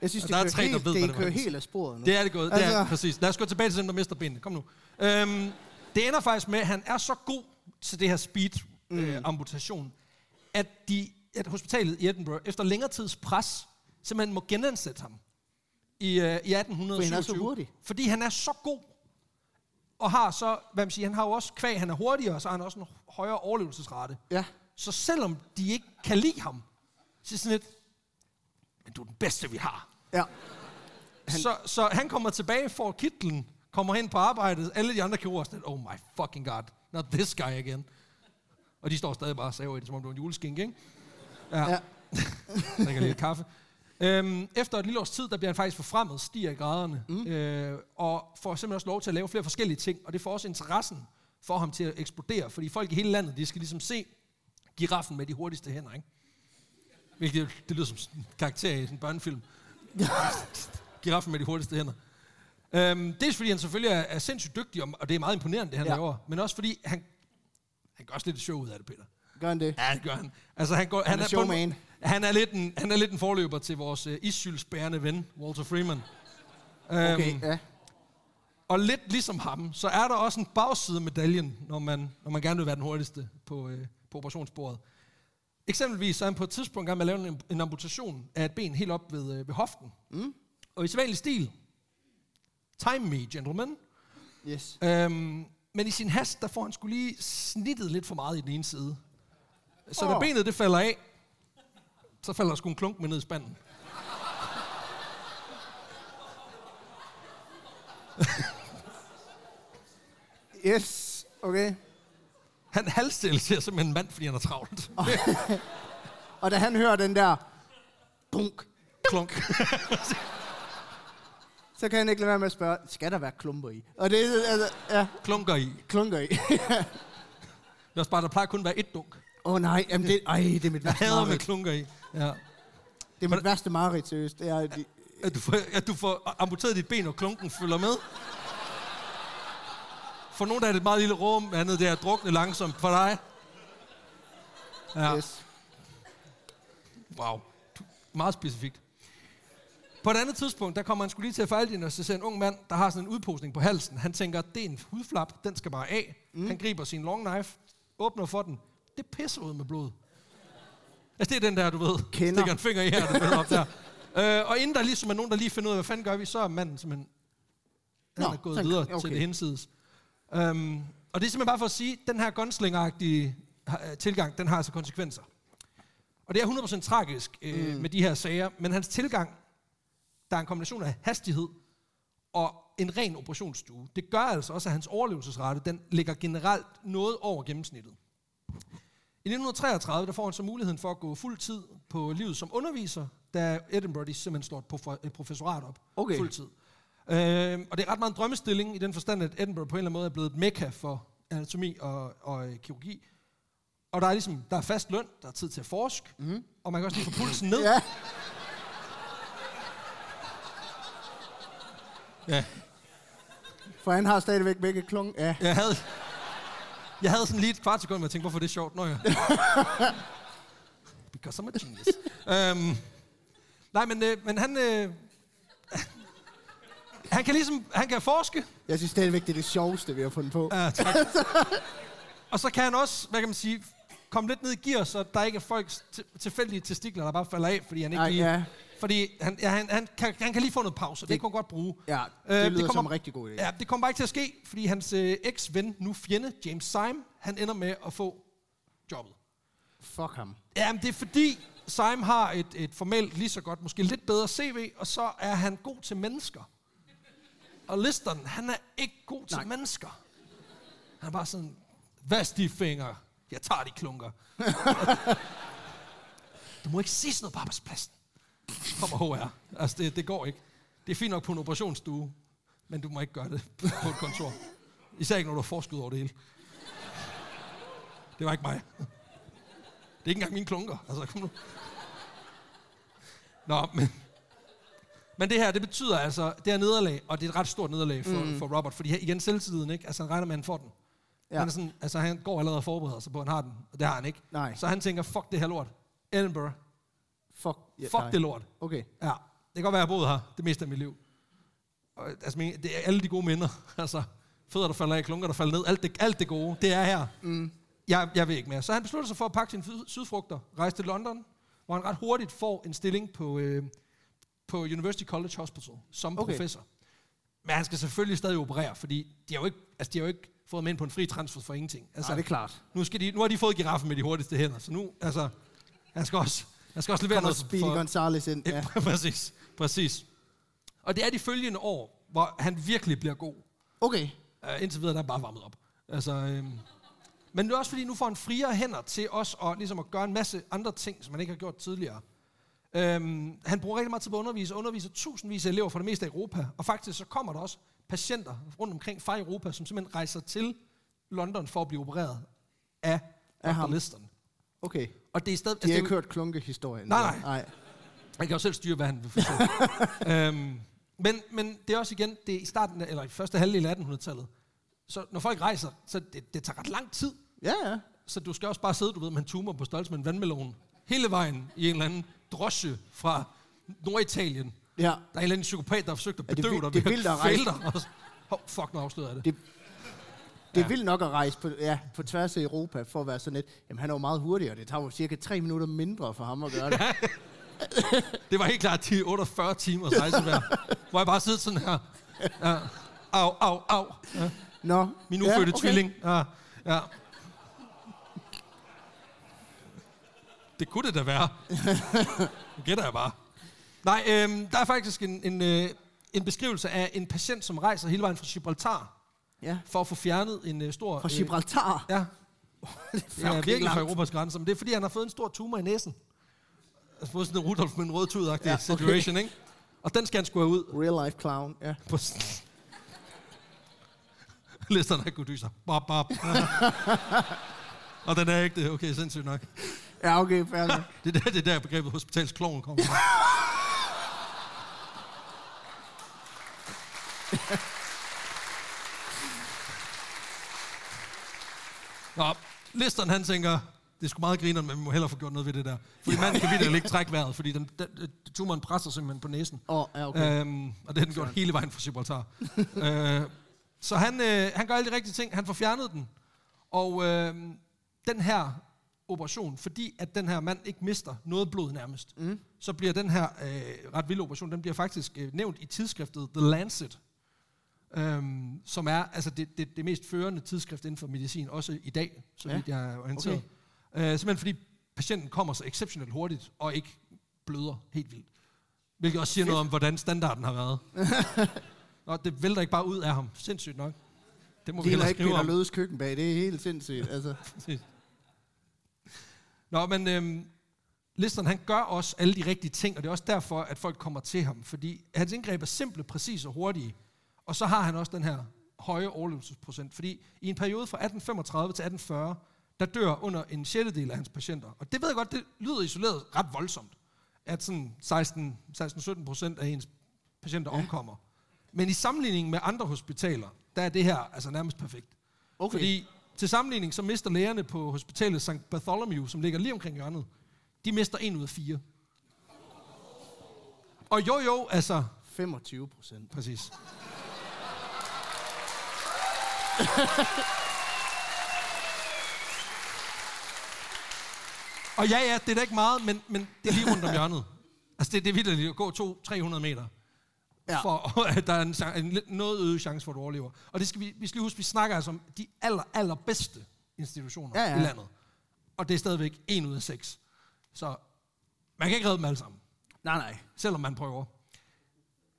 Jeg synes, det Der er tre, der helt, ved, hvad det det kører helt af sporet nu. Det er det gået. Altså, det er Altså- præcis. Lad os gå tilbage til dem, der mister benene. Kom nu. Øhm, det ender faktisk med, at han er så god til det her speed øh, amputation, at, de, at hospitalet i Edinburgh, efter længere tids pres, simpelthen må genansætte ham i, øh, i 1827. Fordi han er så hurtig. Fordi han er så god. Og har så, hvad man siger, han har jo også kvæg, han er hurtigere, så har han også en højere overlevelsesrate. Ja. Så selvom de ikke kan lide ham, så er sådan lidt, men du er den bedste, vi har. Ja. Han... Så, så han kommer tilbage, får kitlen, kommer hen på arbejdet. Alle de andre kirurger er sådan, oh my fucking god, not this guy again. Og de står stadig bare og saver i det, som om det var en juleskink, ikke? Ja. Ja. <laughs> Drikker lidt kaffe. Øhm, efter et lille års tid, der bliver han faktisk forfremmet, stiger i graderne, mm. øh, og får simpelthen også lov til at lave flere forskellige ting, og det får også interessen for ham til at eksplodere, fordi folk i hele landet, de skal ligesom se giraffen med de hurtigste hænder, ikke? Hvilket det lyder som en karakter i en børnefilm. <laughs> Giraffen med de hurtigste hænder. Øhm, dels fordi han selvfølgelig er, er sindssygt dygtig, og det er meget imponerende, det han ja. Laver, men også fordi han, han gør også lidt show ud af det, Peter. Gør han det? Ja, det gør han. Altså, han, går, Han er på en showman. måde- Han er lidt en, han er lidt en forløber til vores uh, isyldsbærende ven, Walter Freeman. Okay, Øhm, ja. og lidt ligesom ham, så er der også en bagside af medaljen, når man, når man gerne vil være den hurtigste på, øh, på operationsbordet. Eksempelvis så er han på et tidspunkt gang med at lave en, en amputation af et ben helt op ved, øh, ved hoften. Mm. Og i sædvanlig stil, time me, gentlemen. Yes. Øhm, men i sin hast, der får han skulle lige snittet lidt for meget i den ene side. Så når Åh. benet det falder af, så falder der sgu en klunk med ned i spanden. Yes. Okay. Han halvstiller simpelthen en mand, fordi han er travlt. <laughs> Og da han hører den der dunk, Klunk. <laughs> så kan han ikke lade være med at spørge, skal der være klumper i? Og det er altså, ja, Klunker i. klunker i. Det er også bare, der plejer kun at være et dunk. Åh oh, nej, jamen det, ej, det er mit Jeg værste hader med mareridt. klunker i. Ja. Det er mit værste mareridt, seriøst. Det er, de, At du, får, at du får amputeret dit ben, og klunken følger med. For nogen der er det et meget lille rum, andet det er at drukne langsomt. For dig? Ja. yes. Wow. Meget specifikt. På et andet tidspunkt, der kommer han skulle lige til at fejle og så ser en ung mand, der har sådan en udposning på halsen. Han tænker, det er en hudflap, den skal bare af. Mm. Han griber sin long knife, åbner for den. Det pisser ud med blod. Altså, det er den der, du ved, Kender. stikker en finger i her, der op der. Øh, og inden der ligesom er nogen, der lige finder ud af, hvad fanden gør vi, så er manden simpelthen han Nå, er gået videre okay. til det hinsides. Um, og det er simpelthen bare for at sige, at den her gunslinger-agtige øh, tilgang, den har altså konsekvenser. Og det er 100% tragisk øh, mm. med de her sager, men hans tilgang, der er en kombination af hastighed og en ren operationsstue, det gør altså også, at hans overlevelsesrate, den ligger generelt noget over gennemsnittet. I 1933 der får han så muligheden for at gå fuld tid på livet som underviser, da Edinburgh de simpelthen slår et prof- et professorat op Okay. fuld tid. Øh, og det er ret meget en drømmestilling i den forstand, at Edinburgh på en eller anden måde er blevet et mekka for anatomi og, og øh, kirurgi. Og der er ligesom, der er fast løn, der er tid til at forske, mm. og man kan også lige få pulsen ned. Ja. Ja. For han har stadigvæk begge klung. Ja. Jeg havde, jeg havde sådan lige et kvart sekund, hvor jeg tænkte, hvorfor er det sjovt? Nå ja. Because I'm a genius. um, nej, men, øh, men han... Øh, han kan ligesom, han kan forske, Jeg synes stadigvæk, det er det sjoveste, vi har fundet på. Ja, tak. og så kan han også, hvad kan man sige, komme lidt ned i gear, så der ikke er folks til- tilfældige testikler, der bare falder af, fordi han ikke Ej, lige... ja. Fordi han, ja, han, han, kan, han kan lige få noget pause, det, det Det- kan han godt bruge. Ja, det Øh, lyder kommer- som en rigtig god idé. Ja, det kommer bare ikke til at ske, fordi hans øh, eks-ven, nu fjende, James Syme, han ender med at få jobbet. Fuck ham. Jamen, det er fordi, Simon har et, et formelt lige så godt, måske lidt bedre CV, og så er han god til mennesker. Og Liston, han er ikke god til Nej. Mennesker. Han er bare sådan, hvad de fingre? Jeg tager de klunker. <laughs> du må ikke sige sådan noget på arbejdspladsen. Kommer HR. Altså, det, det går ikke. Det er fint nok på en operationsstue, men du må ikke gøre det på et kontor. Især ikke, når du har forskud over det hele. Det var ikke mig. Det er ikke engang mine klunker. Altså, kom nu. Nå, men... Men det her, det betyder altså, det er nederlag, og det er et ret stort nederlag for, mm. for Robert, fordi her, igen selvtilliden, ikke? Altså, han regner med, at han får den. Ja. Han, er sådan, altså, han går allerede og forbereder sig på, at han har den, og det har han ikke. Nej. Så han tænker, fuck det her lort. Edinburgh, Fuck. Ja, fuck nej. det lort. Okay. Ja, det kan godt være, at jeg har boet her det meste af mit liv. Og, altså, det er alle de gode minder. <laughs> Altså, fødder, der falder af, klunker, der falder ned. Alt det, alt det gode, det er her. Mm. Jeg, jeg vil ikke mere. Så han beslutter sig for at pakke sine sydfrugter, rejse til London, hvor han ret hurtigt får en stilling på, øh, på University College Hospital som okay. professor. Men han skal selvfølgelig stadig operere, fordi de har jo ikke, altså, de har jo ikke fået ham ind på en fri transfer for ingenting. Altså, Nej, det er klart. nu, skal de, nu har de fået giraffen med de hurtigste hænder, så nu, altså, han skal også, han skal også levere noget Speedy for, Gonzales ind. Ja. <laughs> Præcis, præcis. Og det er de følgende år, hvor han virkelig bliver god. Okay. Uh, indtil videre der er bare varmet op. Altså, øhm, men det er også fordi, nu får han friere hænder til os at, ligesom at gøre en masse andre ting, som han ikke har gjort tidligere. Øhm, han bruger rigtig meget tid på at undervise, og underviser tusindvis af elever fra det meste af Europa. Og faktisk så kommer der også patienter rundt omkring fra Europa, som simpelthen rejser til London for at blive opereret af, Af. Dr. Liston. Okay. Og det er stadig... De har det er ikke hørt klunkehistorien. Nej, nej. nej. Han kan jo selv styre, hvad han vil forstå. <laughs> øhm, men, men det er også igen, det er i starten, eller i første halvdel af 1800-tallet. Så når folk rejser, så det, det tager ret lang tid. Ja, ja. Så du skal også bare sidde, du ved, med en tumor på størrelse med en vandmelon. Hele vejen i en eller anden drosje fra Norditalien. Ja. Der er en eller anden psykopat, der har forsøgt at Ja, det bedøve dig det er rejse. dig. Og så- Hov, fuck, nu afslører jeg det. Det, det er Ja. vildt nok at rejse på, ja, på tværs af Europa for at være sådan lidt. Jamen, han er jo meget hurtigere. Det tager jo cirka tre minutter mindre for ham at gøre det. <laughs> Det var helt klart de 48 timers rejse hver. hvor jeg bare sidder sådan her. Ja. Au, au, au. Ja. Nå. Min ufødte ja, okay. tvilling. Ja, ja. Det kunne det da være. Det gætter jeg bare. Nej, øhm, der er faktisk en, en, øh, en beskrivelse af en patient, som rejser hele vejen fra Gibraltar Ja. for at få fjernet en øh, stor... Fra Gibraltar. Øh, ja, <laughs> det ja, virkelig fra Europas grænser. Men det er, fordi han har fået en stor tumor i næsen. Altså fået sådan en Rudolf med en rød tud Ja, okay. situation, ikke? Og den skal han sgu have ud. Real life clown. Ja. <laughs> På Listerne af Godyser. Bop, bop. <laughs> Og den er ikke det. Okay, sindssygt nok. Ja, okay, nok. Det er der, det er der begrebet hospitalskloven kommer fra. Nå, Listeren han tænker, det er sgu meget griner, men vi må hellere få gjort noget ved det der. Fordi manden kan videre ikke trække vejret, fordi den, den, den, tumoren presser simpelthen på næsen. Åh, oh, ja, okay. Øhm, og det har den gjort hele vejen fra Gibraltar. <laughs> øh, så han, øh, han gør alle de rigtige ting. Han får fjernet den. Og øh, den her operation, fordi at den her mand ikke mister noget blod nærmest, mm. så bliver den her øh, ret vilde operation, den bliver faktisk øh, nævnt i tidsskriftet The Lancet, øhm, som er altså det, det, det mest førende tidsskrift inden for medicin, også i dag, så Ja, vidt jeg er orienteret. Okay. Øh, simpelthen fordi patienten kommer så exceptionelt hurtigt, og ikke bløder helt vildt. Hvilket også siger noget om, hvordan standarden har været. <laughs> Nå, det vælter ikke bare ud af ham. Sindssygt nok. Det må vi Det er hellere ikke skrive Peter. Lødes køkken bag. Det er helt sindssygt. Altså. <laughs> Nå, men øhm, Listeren, han gør også alle de rigtige ting, og det er også derfor, at folk kommer til ham. Fordi hans indgreb er simple, præcise og hurtige. Og så har han også den her høje overlevelsesprocent. Fordi i en periode fra 1835 til 1840, der dør under en sjettedel af hans patienter. Og det ved jeg godt, det lyder isoleret ret voldsomt, at sådan 16-17 procent af ens patienter ja. omkommer. Men i sammenligning med andre hospitaler, der er det her altså nærmest perfekt. Okay. Fordi til sammenligning, så mister lægerne på hospitalet St. Bartholomew, som ligger lige omkring hjørnet, de mister en ud af fire. Og jo jo, altså, 25 procent. præcis. <laughs> Og ja, ja, det er da ikke meget, men, men det er lige rundt om hjørnet. Altså, det, det er vildt at gå 200-300 meter. Ja. For <laughs> at der er en, en noget øget chance for, at du overlever. Og det skal vi, vi skal lige huske, vi snakker altså om de aller, allerbedste institutioner Ja, ja, i landet. og det er stadigvæk 1 ud af 6. Så man kan ikke redde dem alle sammen, Nej, nej. selvom man prøver.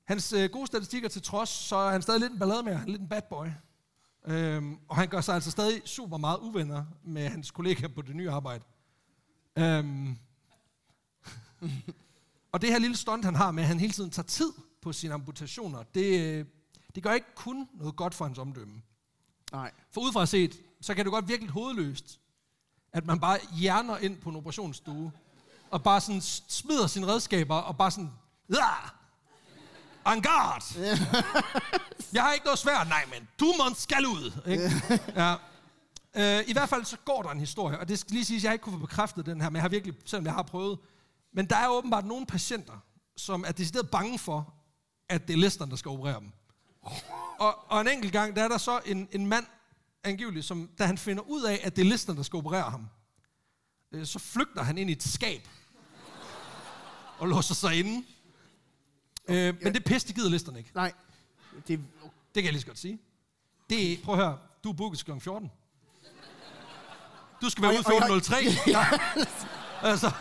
Hans øh, gode statistikker til trods, så er han stadig lidt en ballade med, lidt en bad boy. Øhm, og han gør sig altså stadig super meget uvenner med hans kollegaer på det nye arbejde. Øhm, og det her lille stunt, han har med, at han hele tiden tager tid på sine amputationer, det, det gør ikke kun noget godt for hans omdømme. Nej. For udefra set, så kan det godt virkelig hovedløst, at man bare hjerner ind på en operationsstue, og bare sådan smider sine redskaber, og bare sådan, ja, en guard. <laughs> Jeg har ikke noget svært, nej, men du må skal ud. Ikke? <laughs> Ja. Øh, I hvert fald så går der en historie, og det skal lige sige, at jeg ikke kunne få bekræftet den her, men jeg har virkelig, selvom jeg har prøvet. Men der er åbenbart nogle patienter, som er decideret bange for, at det er listeren, der skal operere dem. Og, og en enkelt gang, der er der så en, en mand, angiveligt, som, da han finder ud af, at det er listeren, der skal operere ham, øh, så flygter han ind i et skab og låser sig inde. Øh, men det pisse, det gider listerne ikke. Nej. Det, Det kan jeg lige så godt sige. Det prøv at høre, du er booket kl. 14. Du skal være ude og jeg- 14.03. <laughs> Ja. altså,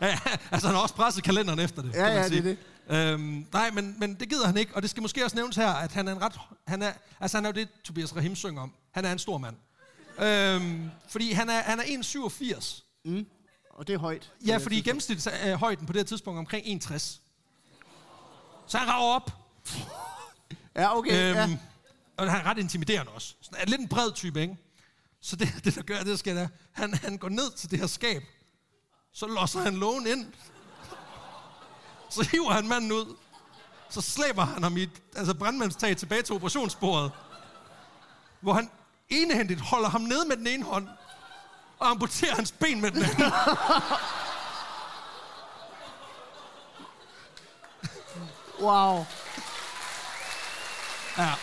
ja, <laughs> altså, han har også presset kalenderen efter det. Ja, kan man ja, det er sige. Øhm, nej, men, men det gider han ikke, og det skal måske også nævnes her, at han er en ret... Han er, altså, han er jo det, Tobias Rahim synger om. Han er en stor mand. Øhm, fordi han er, han er 1,87. og det er højt. Ja, fordi i gennemsnit er højden på det her tidspunkt omkring 1,60. Så han rager op. Ja, okay. Øhm, ja. Og han er ret intimiderende også. Sådan er lidt en bred type, ikke? Så det, <laughs> det der gør, det skal der. Han, han går ned til det her skab. Så låser han lågen ind. Så hiver han manden ud. Så slæber han ham i et altså brandmandstag tilbage til operationsbordet. Hvor han enehændigt holder ham ned med den ene hånd. Og amputerer hans ben med den anden. <laughs> Wow. Ja.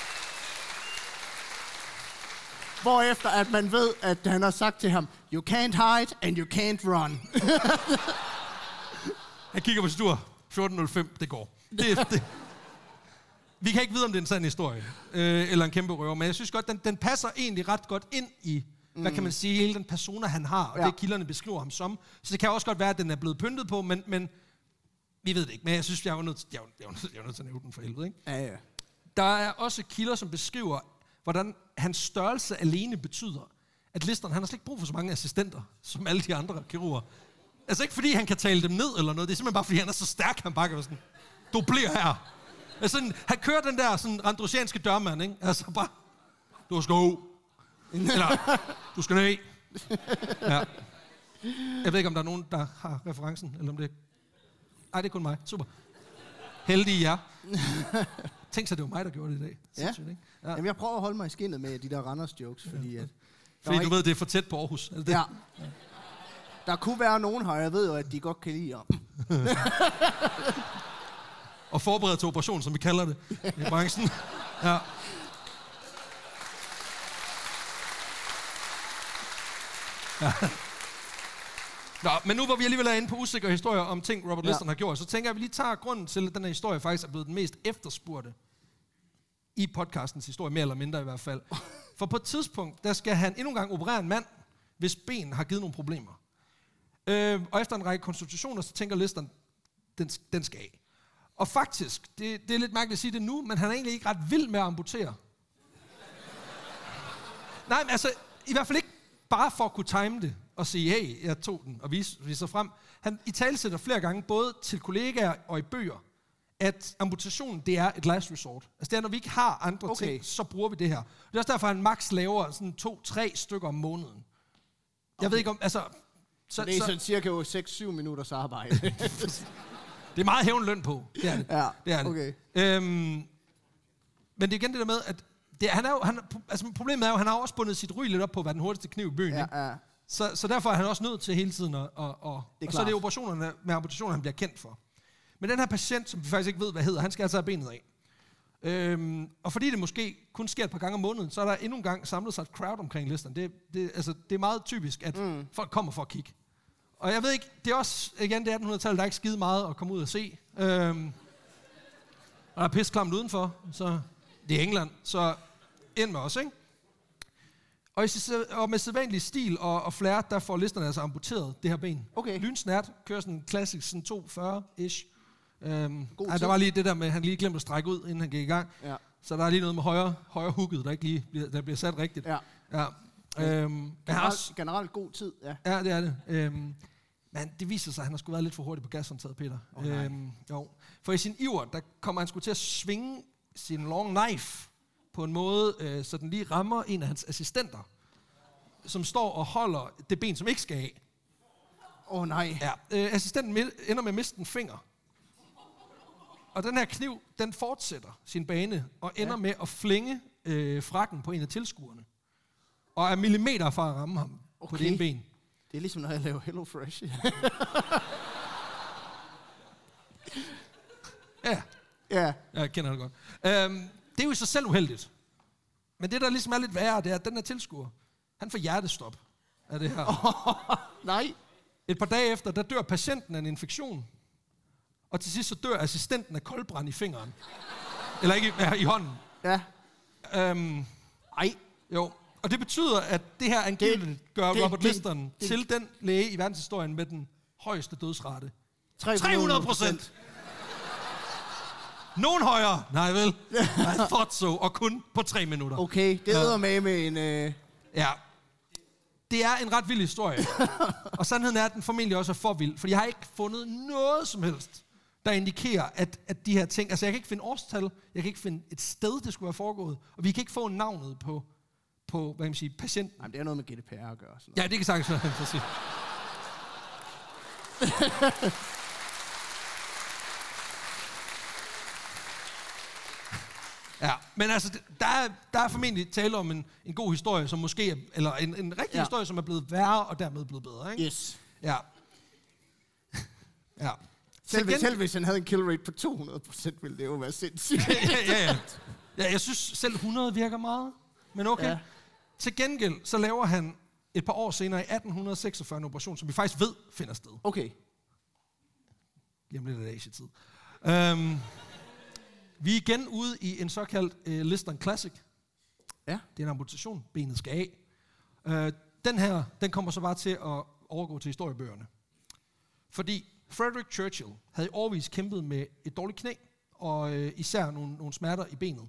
Hvorefter at man ved, at han har sagt til ham, you can't hide and you can't run. <laughs> Han kigger på sit ur. 14.05, det går. Det, det. Vi kan ikke vide, om det er en sand historie, øh, eller en kæmpe røver, men jeg synes godt, den, den passer egentlig ret godt ind i, mm. hvad kan man sige, hele den persona, han har, og ja. det kilderne beskriver ham som. Så det kan også godt være, at den er blevet pyntet på, men, men vi ved det ikke. Men jeg synes, jeg er jo nødt, til- jeg er, jo nødt- jeg er nødt til at nævne den for helvede. Ikke? Ja, ja. Der er også kilder, som beskriver, hvordan hans størrelse alene betyder, at listeren, han har slet ikke brug for så mange assistenter, som alle de andre kirurger. Altså ikke fordi, han kan tale dem ned eller noget, det er simpelthen bare, fordi han er så stærk, han bare kan sådan, du bliver her. Altså, sådan, han kører den der sådan, randrusianske dørmand, ikke? Altså bare, du skal ud. Eller, du skal ned. Ja. Jeg ved ikke, om der er nogen, der har referencen, eller om det... Nej, det er kun mig. Super. Heldige jer. <laughs> Tænk sig, det var mig, der gjorde det i dag. Ja. Ikke? Ja. Jamen, jeg prøver at holde mig i skinnet med de der Randers jokes, fordi at... Fordi du var ved, det er for tæt på Aarhus. Er det det? Ja. Der kunne være nogen her, jeg ved jo, at de godt kan lide ham. <laughs> Og forberede til operation, som vi kalder det i branchen. <laughs> Ja. ja. Nå, men nu hvor vi alligevel er inde på usikre historier om ting, Robert Ja. Liston har gjort, så tænker jeg, at vi lige tager grunden til, at den her historie faktisk er blevet den mest efterspurgte i podcastens historie, mere eller mindre i hvert fald. For på et tidspunkt, der skal han endnu en gang operere en mand, hvis ben har givet nogle problemer. Øh, og efter en række konsultationer, så tænker Liston, den, den skal af. Og faktisk, det, det er lidt mærkeligt at sige det nu, men han er egentlig ikke ret vild med at amputere. Nej, men altså, i hvert fald ikke bare for at kunne time det og sige, hey, jeg tog den og vise, vise sig frem. Han i talsætter flere gange, både til kollegaer og i bøger, at amputationen, det er et last resort. Altså det er, når vi ikke har andre Okay. okay. ting, så bruger vi det her. Det er også derfor, han max laver sådan to-tre stykker om måneden. Jeg ved ikke om, altså... Så, Det er sådan cirka 6-7 minutters arbejde. <laughs> det er meget hævn løn på. Det er det. Ja, det, er det. okay. Øhm, men det er igen det der med, at det, han er jo, han, altså problemet er jo, at han har også bundet sit ry lidt op på, hvad den hurtigste kniv i byen. ikke? ja, ja. Så, så derfor er han også nødt til hele tiden at... Og, og, og så er det operationerne med amputationer, han bliver kendt for. Men den her patient, som vi faktisk ikke ved, hvad hedder, han skal altså have benet af. Øhm, og fordi det måske kun sker et par gange om måneden, så er der endnu en gang samlet sig et crowd omkring listen. Det, det, altså, det er meget typisk, at mm. folk kommer for at kigge. Og jeg ved ikke, det er også, igen, det er 1800-tallet, der er ikke skide meget at komme ud og se. Øhm, og der er pisklamt udenfor, så det er England, så ind med os, ikke? Og, i, og med sædvanlig stil og, og flair, der får listerne altså amputeret det her ben. Okay. Lynsnært, kører sådan en klassisk sådan 240-ish. Øhm, ej, der var lige det der med, at han lige glemte at strække ud, inden han gik i gang. Ja. Så der er lige noget med højre, højre hooket, der ikke lige bliver, der bliver sat rigtigt. Ja. ja. Øhm, har også, Generelt, generelt god tid, ja. Ja, det er det. Øhm, men det viser sig, at han har sgu været lidt for hurtig på gashåndtaget, Peter. Åh, nej. øhm, jo. For i sin iver, der kommer han sgu til at svinge sin long knife på en måde, øh, så den lige rammer en af hans assistenter, som står og holder det ben, som ikke skal af. Åh oh, nej. Ja, øh, assistenten ender med at miste en finger. Og den her kniv, den fortsætter sin bane og ender ja. med at flinge øh, frakken på en af tilskuerne. Og er millimeter fra at ramme ham okay. på det ene ben. Det er ligesom, når jeg laver Hello Fresh. <laughs> Ja, ja. jeg kender det godt. Øhm, det er jo i sig selv uheldigt. Men det, der ligesom er lidt værre, det er, at den her tilskuer, han får hjertestop af det her. <laughs> Nej. Et par dage efter, der dør patienten af en infektion. Og til sidst så dør assistenten af koldbrand i fingeren. Eller ikke i, i hånden. Ja. Øhm, ej, jo. Og det betyder, at det her angiveligt gør det- Robert Liston til den læge i verdenshistorien med den højeste dødsrate. 300 procent. Nogen højere. Nej vel. <laughs> I thought so. Og kun på tre minutter. Okay, det Ja. æder med med en... Øh, Ja. Det er en ret vild historie. <laughs> og sandheden er, at den formentlig også er for vild. For jeg har ikke fundet noget som helst, der indikerer, at, at de her ting... Altså, jeg kan ikke finde årstal. Jeg kan ikke finde et sted, det skulle være foregået. Og vi kan ikke få navnet på, på hvad kan man sige, patienten. nej, det er noget med GDPR at gøre. Sådan Ja, det kan sagtens være, <laughs> Ja, men altså, der er, der er formentlig tale om en, en god historie, som måske er, eller en, en rigtig ja. Historie, som er blevet værre, og dermed blevet bedre, ikke? Yes. Ja. ja. Selv, Til hvis, gen- selv hvis han havde en kill rate på 200%, ville det jo være sindssygt. ja, ja, ja. ja, jeg synes selv 100 virker meget, men okay. Ja. Til gengæld, så laver han et par år senere i 1846 en operation, som vi faktisk ved finder sted. Okay. Om lidt af Asia-tid. Um, vi er igen ude i en såkaldt uh, Liston Classic. Ja. Det er en amputation. Benet skal af. Uh, den her, den kommer så bare til at overgå til historiebøgerne. Fordi Frederick Churchill havde i årvis kæmpet med et dårligt knæ, og øh, især nogle, nogle smerter i benet.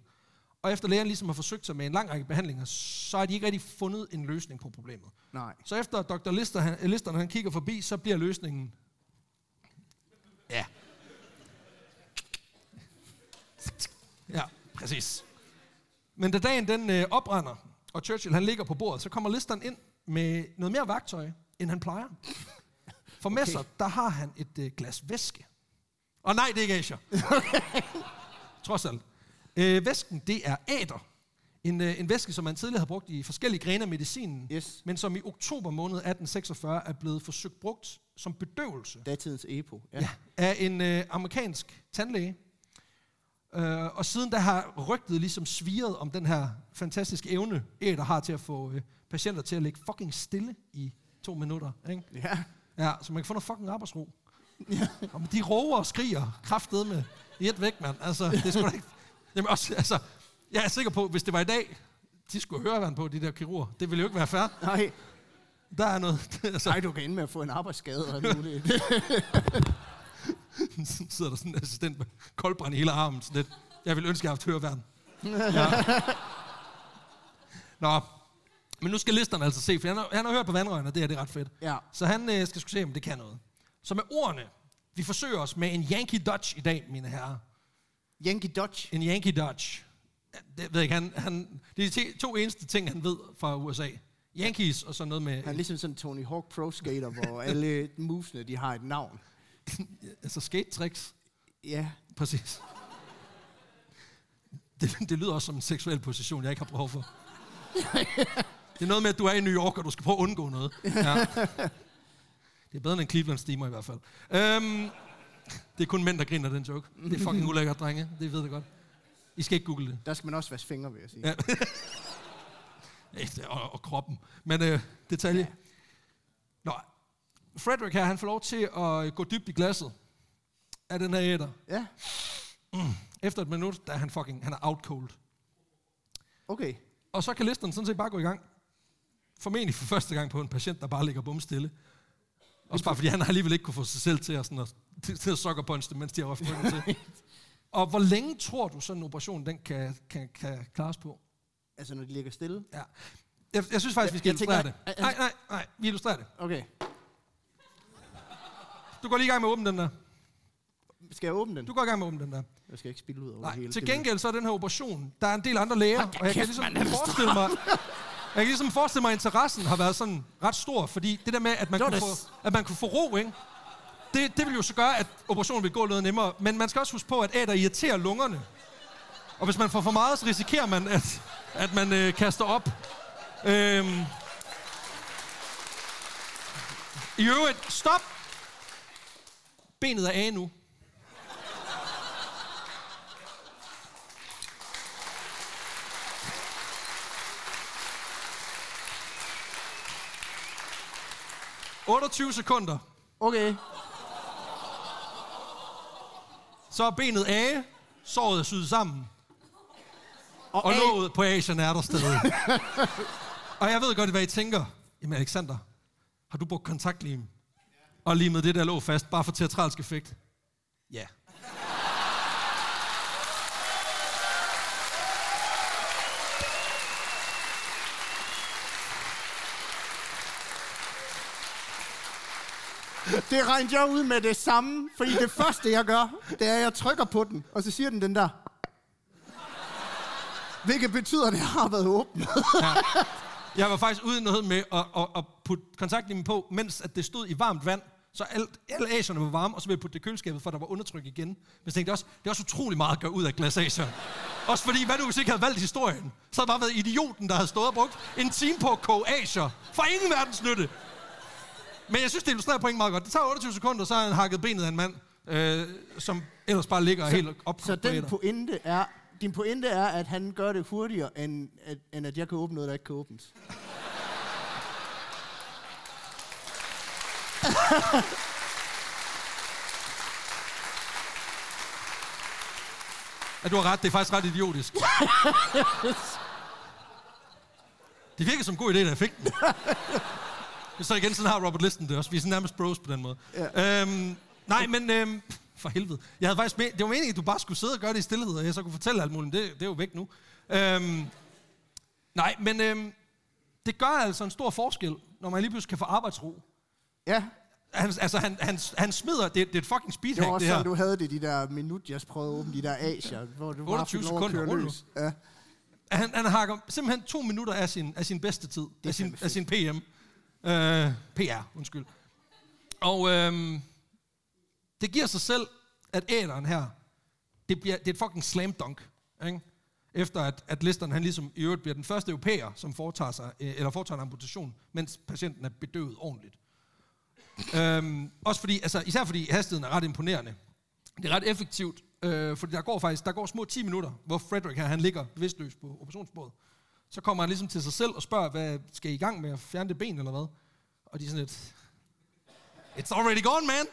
Og efter lægen ligesom har forsøgt sig med en lang række behandlinger, så har de ikke rigtig fundet en løsning på problemet. Nej. Så efter Dr. Lister, han, Lister, når han kigger forbi, så bliver løsningen... Ja. Ja, præcis. Men da dagen den øh, oprænder, og Churchill han ligger på bordet, så kommer Listeren ind med noget mere værktøj, end han plejer. For med Okay. sig, der har han et øh, glas væske. Og nej, det er ikke Asia. <laughs> Trods alt. Øh, væsken, det er æder. En, øh, en væske, som man tidligere har brugt i forskellige grene af medicinen, Yes. men som i oktober måned 1846 er blevet forsøgt brugt som bedøvelse Datidens EPO. Ja. ja. af en øh, amerikansk tandlæge. Øh, og siden der har rygtet ligesom sviret om den her fantastiske evne, æder har til at få øh, patienter til at ligge fucking stille i to minutter. Ikke? ja. Ja, så man kan få noget fucking arbejdsro. Ja. Og de råber og skriger kraftet med i et væk, mand. Altså, det da ikke... Jamen også, altså, jeg er sikker på, hvis det var i dag, de skulle høre vand på, de der kirurger. Det ville jo ikke være fair. Nej. Der er noget... <laughs> Altså, Nej, du kan ende med at få en arbejdsskade og alt <laughs> <laughs> muligt. sidder der sådan en assistent med koldbrand i hele armen. Sådan lidt. Jeg vil ønske, jeg har haft høreværn. Ja. <laughs> Nå, men nu skal listerne altså se, for han har, han har hørt på vandrøren, og det er det er ret fedt. ja. Så han øh, skal sgu se, om det kan noget. Så med ordene, vi forsøger os med en Yankee Dodge i dag, mine herrer. Yankee Dodge. En Yankee Dodge. Ja, Det ved jeg ikke, han, han, det er de to eneste ting, han ved fra USA. Yankees og så noget med Han er ligesom sådan Tony Hawk Pro Skater, hvor alle movesene, de har et navn. <laughs> altså skate tricks. Ja. Præcis. Det, det lyder også som en seksuel position, jeg ikke har behov for. <laughs> Det er noget med, at du er i New York, og du skal prøve at undgå noget. Ja. Det er bedre end en Cleveland steamer i hvert fald. Øhm, det er kun mænd, der griner den joke. Det er fucking ulækkert, drenge. Det ved jeg godt. I skal ikke google det. Der skal man også vaske fingre, vil jeg sige. Ja. <laughs> Ægte, og, og kroppen. Men øh, detalje. Nå, Frederick her, han får lov til at gå dybt i glasset af den her æder. Ja. Efter et minut, der er han fucking, han er out cold. Okay. Og så kan listen sådan set bare gå i gang. formentlig for første gang på en patient, der bare ligger bumstille. Også bare fordi han alligevel ikke kunne få sig selv til at, sådan at, til, at sukker punch mens de har ryggen til. <laughs> Og hvor længe tror du, sådan en operation den kan, kan, kan klares på? Altså, når de ligger stille. Ja. Jeg, jeg synes faktisk, vi skal Jeg illustrere tænker, det. Nej, nej, nej, vi illustrerer det. Okay. Du går lige i gang med at åbne den der. Skal jeg åbne den? Du går i gang med at åbne den der. Jeg skal ikke spille ud over Nej, hele. til gengæld så er den her operation, der er en del andre læger, og jeg kan ligesom er det forestille mig, jeg kan ligesom forestille mig, at interessen har været sådan ret stor, fordi det der med, at man, kunne det. få, at man kunne få ro, ikke? Det, det vil jo så gøre, at operationen vil gå noget nemmere. Men man skal også huske på, at æder irriterer lungerne. Og hvis man får for meget, så risikerer man, at, at man øh, kaster op. Øhm. I øvrigt, stop! Benet er af nu. – 28 sekunder. Okay. Så er benet af, såret er syet sammen, Og, og låget på Asian er der stadig. <laughs> og jeg ved godt, hvad I tænker. Jamen Alexander, har du brugt kontaktlim? Og limet det der låg fast, bare for teatralsk effekt? Ja. Det regnede jeg ud med det samme, fordi det første, jeg gør, det er, at jeg trykker på den, og så siger den den der. Hvilket betyder, at det har været åbnet. Jeg var faktisk ude i noget med at, at, at putte kontaktlimen på, mens at det stod i varmt vand. Så alt, alle asierne var varme, og så ville jeg putte det i køleskabet, for der var undertryk igen. Men jeg tænkte også, det er også utrolig meget at gøre ud af glas asier. Også fordi, hvad nu hvis jeg ikke havde valgt historien? Så havde bare været idioten, der havde stået og brugt en time på at koge asier. For ingen verdens nytte. Men jeg synes, det illustrerer pointen meget godt. Det tager 28 sekunder, så har han hakket benet af en mand, øh, som ellers bare ligger så, helt op Så den pointe er, din pointe er, at han gør det hurtigere, end at, end at jeg kan åbne noget, der ikke kan åbnes. Ja, du har ret. Det er faktisk ret idiotisk. det virker som en god idé, da jeg fik den. Så igen, sådan har Robert Listen det også. Vi er sådan nærmest bros på den måde. Ja. Øhm, nej, men øhm, for helvede. Jeg havde faktisk med, det var meningen, at du bare skulle sidde og gøre det i stillhed, og jeg så kunne fortælle alt muligt. Det, det er jo væk nu. Øhm, nej, men øhm, det gør altså en stor forskel, når man lige pludselig kan få arbejdsro. Ja, Han, altså, han, han, han smider, det, det er et fucking det speedhack, var også det her. sådan, du havde det, de der minut, jeg prøvede at åbne de der asier, hvor du bare 28 fik lov at sekunder, løs. Ja. Han, han hakker simpelthen to minutter af sin, af sin bedste tid. er Af sin, af sin PM. Øh, PR, undskyld. Og øhm, det giver sig selv, at æderen her, det, bliver, det er et fucking slam dunk. Ikke? Efter at, at listeren, han ligesom i øvrigt bliver den første europæer, som foretager, sig, øh, eller foretager en amputation, mens patienten er bedøvet ordentligt. Øhm, også fordi, altså, især fordi hastigheden er ret imponerende. Det er ret effektivt, øh, fordi der går faktisk der går små 10 minutter, hvor Frederik her, han ligger bevidstløs på operationsbordet. Så kommer han ligesom til sig selv og spørger, hvad skal I i gang med at fjerne det ben eller hvad? Og de er sådan lidt, It's already gone, man!